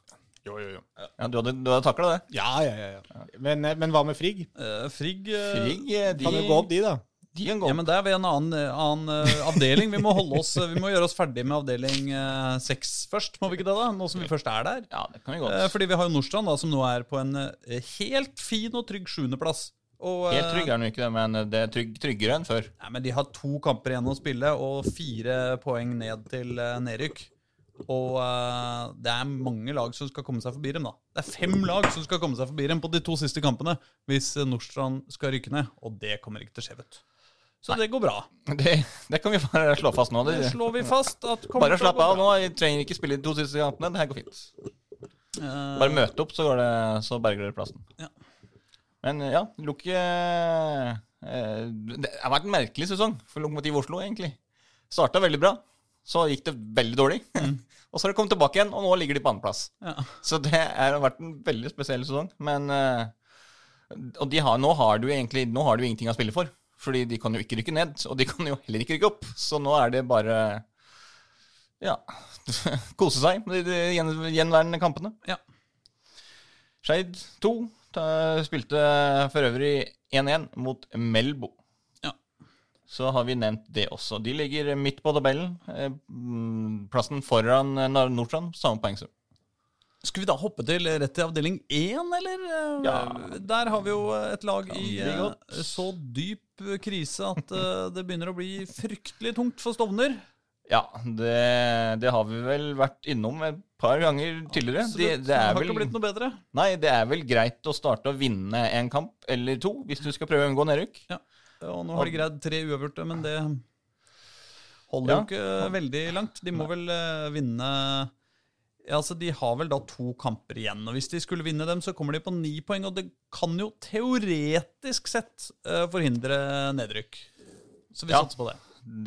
Jo, jo, jo. Ja, Du hadde, du hadde takla det. Ja, ja, ja. ja. Men, eh, men hva med Frigg? Uh, Frigg uh, Frigg, eh, de, Kan jo gå opp, de, da. De kan gå Ja, men det er ved en annen, eh, annen eh, avdeling. Vi må, holde oss, vi må gjøre oss ferdig med avdeling eh, seks først, må vi ikke det? da? Nå som vi først er der. Ja, det kan vi Eh, godt. fordi vi har jo Nordstrand, da, som nå er på en eh, helt fin og trygg sjuendeplass. Og, eh, Helt trygg er den ikke, det, men det er trygg, tryggere enn før. Nei, men De har to kamper igjen å spille og fire poeng ned til eh, nedrykk. Og uh, det er mange lag som skal komme seg forbi dem. da. Det er fem lag som skal komme seg forbi dem på de to siste kampene hvis eh, Nordstrand skal rykke ned. Og det kommer ikke til å skje, vet du. Så det går bra. Det, det kan vi bare slå fast nå. Det Det, slår vi fast. at bare slapp av nå. Jeg trenger ikke spille de to siste kampene. Det her går fint. Uh, Bare møte opp, så, går det, så berger dere plassen. Ja. Men ja, Lukke eh, Det har vært en merkelig sesong for Lokomotiv Oslo, egentlig. Starta veldig bra, så gikk det veldig dårlig. og så har de kommet tilbake igjen, og nå ligger de på andreplass. ja. Så det har vært en veldig spesiell sesong. Men eh, Og de har, nå har du egentlig Nå har du ingenting å spille for. Fordi de kan jo ikke rykke ned, og de kan jo heller ikke rykke opp. Så nå er det bare Ja Kose seg med de gjen, gjenværende kampene. Ja. Skeid 2 ta- spilte for øvrig 1-1 mot Melbo. Ja. Så har vi nevnt det også. De ligger midt på tabellen. eh, Plassen foran Nordstrand, samme poengsum. Skal vi da hoppe til rett til avdeling én, eller? Eh, Ja. Der har vi jo et lag i eh, så dyp krise at eh, det begynner å bli fryktelig tungt for Stovner. Ja, det, det har vi vel vært innom et par ganger tidligere. Absolutt. Det, det, har vel, ikke blitt noe bedre. nei, det er vel greit å starte å vinne en kamp eller to hvis du skal prøve å unngå nedrykk. Ja. Og nå har de greid tre uavgjorte, men det holder Ja. jo ikke veldig langt. De må vel eh, vinne altså De har vel da to kamper igjen, og hvis de skulle vinne dem, så kommer de på ni poeng. Og det kan jo teoretisk sett eh, forhindre nedrykk. Så vi Ja. satser på det.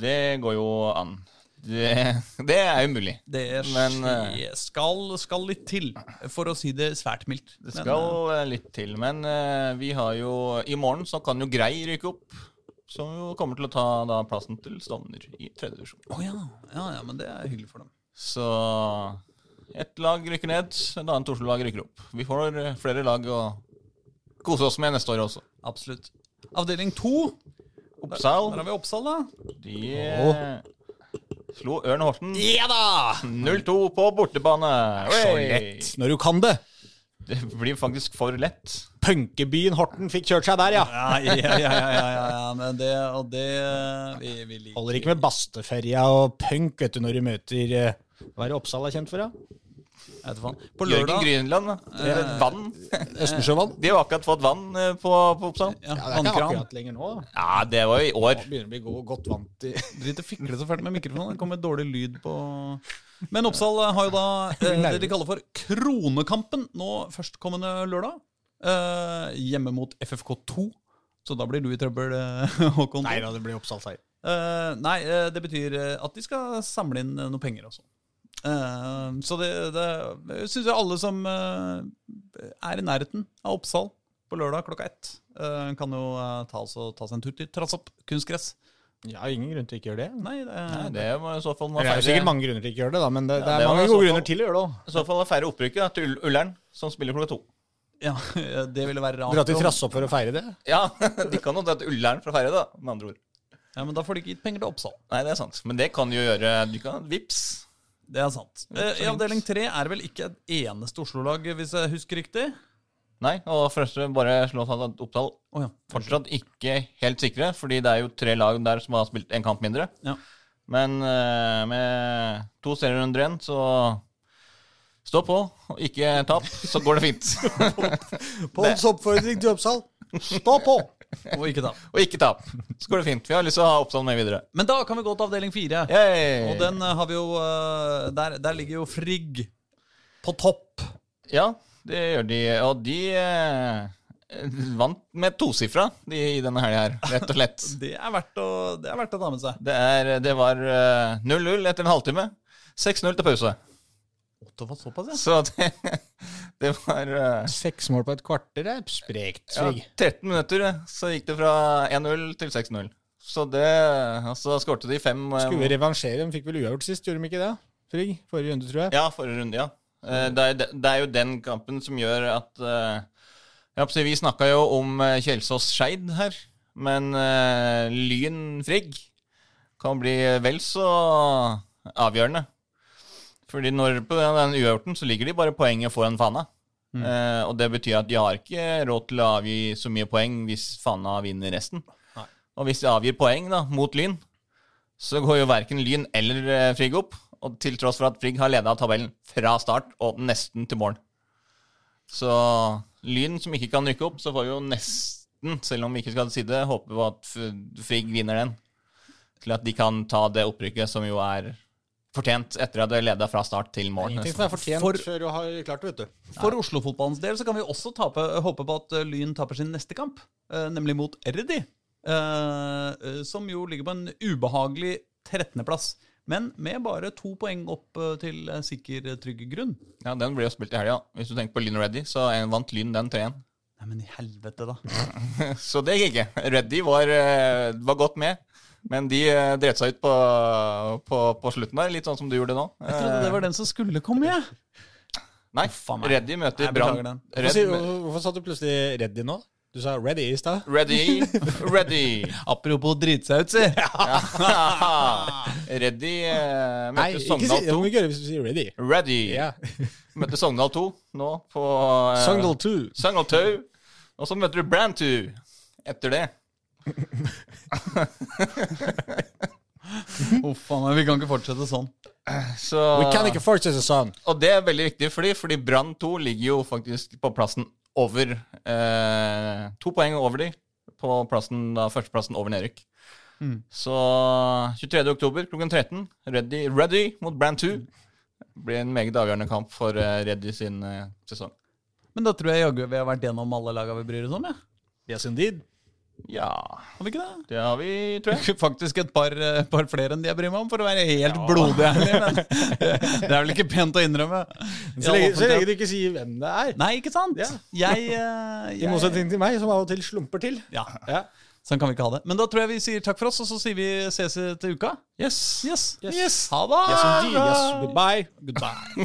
Det går jo an. Det, det er jo mulig. Det Men, skje- skal, skal litt til, for å si det svært mildt. Det Men, skal eh, litt til. Men eh, vi har jo I morgen så kan jo Grei rykke opp. Som jo kommer til å ta da plassen til Stovner i tredje divisjon. Å ja. ja, ja, men det er hyggelig for dem. Så ett lag rykker ned, et annet Oslo-lag rykker opp. Vi får eh, flere lag å kose oss med neste år også. Absolutt. Avdeling to. Oppsal. Der har vi Oppsal, da. De oh. slo Ørn Horten Ja da! 0-2 på bortebane. Så lett når du kan det. Det blir faktisk for lett. Punkebyen Horten fikk kjørt seg der, ja. Ja, ja, ja, ja, ja, men det og det vi, vi liker Holder ikke med Basteferja og punk vet du, når du møter eh, Hva er det Oppsal er kjent for, da? Vet. På Jørgen lørdag Grynland. da. Eh, Vann. Østensjøvann? De har akkurat fått vann eh, på, på Oppsal. ja, Ja, det er ikke akkurat lenger nå. da. Ja, det var jo i år. Nå begynner vi å bli god, godt vant i Drit i å fikle så fælt med mikrofonen. Det kommer dårlig lyd på Men Oppsal har jo da eh, det de kaller for Kronekampen nå førstkommende lørdag. Eh, hjemme mot FFK2. Så da blir du i trøbbel, eh, Håkon. Nei da, det blir Oppsal-seier. Eh, nei, eh, det betyr eh, at de skal samle inn eh, noe penger også. Eh, så det, det syns jeg alle som uh, er i nærheten av Oppsal på lørdag klokka ett, uh, kan jo ta, så, ta seg en tur til Trassopp kunstgress. Ja, ingen grunn til å ikke gjøre det. Nei, det, Nei, det må i så fall Det er sikkert mange grunner til å gjøre det, da, men det, Ja, det er det mange gode grunner til å gjøre det òg. I så fall å feire opprykket til Ull- Ullern, som spiller klokka to. ja, det ville være rart. Dra til Trassopp for å feire det. Ja, de kan jo dra til Ullern for å feire det, med andre ord. Ja, men da får de ikke gitt penger til Oppsal. Nei, det er sant. Men det kan de jo gjøre Du kan vips. Det er sant. Eh, I avdeling tre er det vel ikke et eneste Oslo-lag, hvis jeg husker riktig? Nei, og først bare slå fast at Oppdal Å ja. fortsatt ikke helt sikre, fordi det er jo tre lag der som har spilt en kamp mindre. Ja. Men eh, med to serierunder igjen, så stå på, og ikke tap, så går det fint. Påls oppfordring til Oppsal. Stå på! Og ikke tap. Og ikke tap. Så går det fint. Vi har lyst til å ha Oppsal med videre. Men da kan vi gå til avdeling fire. Yay. Og den eh, har vi jo eh, der, der ligger jo Frigg på topp. Ja, det gjør de. Og de eh, vant med tosifra de, i denne helga her, rett og slett. Det er verdt å, det er verdt å ta med seg. Det, er, det var eh, 0-0 etter en halvtime. 6-0 til pause. Var såpass, ja. Så det, det var eh, Seks mål på et kvarter er sprekt. ja, Svig. 13 minutter, eh, så gikk det fra 1-0 til 6-0. Så det Og så skårte de fem eh, Skulle revansjere? De fikk vel uavgjort sist, gjorde de ikke det? Frigg? Forrige runde, tror jeg. Ja, forrige runde, ja. Eh, Det er, det er jo den kampen som gjør at eh, jeg håper Vi snakka jo om eh, Kjelsås-Skeid her, men eh, Lyn-Frigg kan bli vel så avgjørende. Fordi når på den, den uavgjorten så ligger de bare poenget foran Fana. Eh, og det betyr at de har ikke råd til å avgi så mye poeng hvis Fana vinner resten. Og hvis de avgir poeng da, mot Lyn, så går jo verken Lyn eller eh, Frigg opp. Og til tross for at Frigg har leda tabellen fra start og nesten til morgen. Så Lyn som ikke kan rykke opp, så får vi jo nesten, selv om vi ikke skal si det, håpe på at Frigg vinner den. Til at de kan ta det opprykket som jo er fortjent etter at du leda fra start til mål. Ingenting som er fortjent For- før du har klart det, vet du. For Oslo-fotballens del så kan vi også tape, håpe på at eh, Lyn taper sin neste kamp, eh, nemlig mot Erdi. eh, som jo ligger på en ubehagelig 13.-plass. Men med bare to poeng opp til sikker, trygg grunn. Ja, Den blir jo spilt i helga. Hvis du tenker på Lyn Ready, så vant Lyn den 3-1. Nei, men i helvete, da. Så det gikk ikke. Reddy var, var godt med. Men de eh, dreit seg ut på, på, på slutten der, litt sånn som du gjorde nå. Jeg trodde det var den som skulle komme, jeg. Nei, oh. Reddy møter Brann. Hvorfor, sa du plutselig ready nå? Du sa ready i stad. ready, ready. Apropos drite seg ut, si. ready eh, Nei, møtte ikke si, Sogndal det 2. må ikke gjøre hvis du sier ready. Ready. Yeah. Møtte Sogndal 2 nå på eh, Sogndal 2. Sogndal 2. Og så møter du Brand 2 etter det. Uff a meg, vi kan ikke fortsette sånn. Så, We can ikke fortsette sånn. Og det er veldig viktig fordi, fordi Brann 2 ligger jo faktisk på plassen over eh, To poeng over de på plassen, da, førsteplassen over nedrykk. Mm. Så 23. oktober klokken 13, Ready, ready mot Brann 2. Blir en meget avgjørende kamp for eh, Reddy sin eh, sesong. Men da tror jeg jaggu vi har vært gjennom alle laga vi bryr oss om, ja. Yes, indeed. Ja, Har vi ikke det? det har vi, tror jeg. Faktisk et par, eh, par flere enn de jeg bryr meg om, for å være helt blodig ærlig. Men det er vel ikke pent å innrømme. Så lenge, så lenge du ikke sier hvem det er. Nei, ikke sant? Ja. Jeg, eh, I motsetning til meg, som av og til slumper til. Ja, Ja. Sånn kan vi ikke ha det. Men da tror jeg vi sier takk for oss, og så sier vi ses til uka. Yes. Yes. Yes. Ha det! Yes. Yes, goodbye. Goodbye.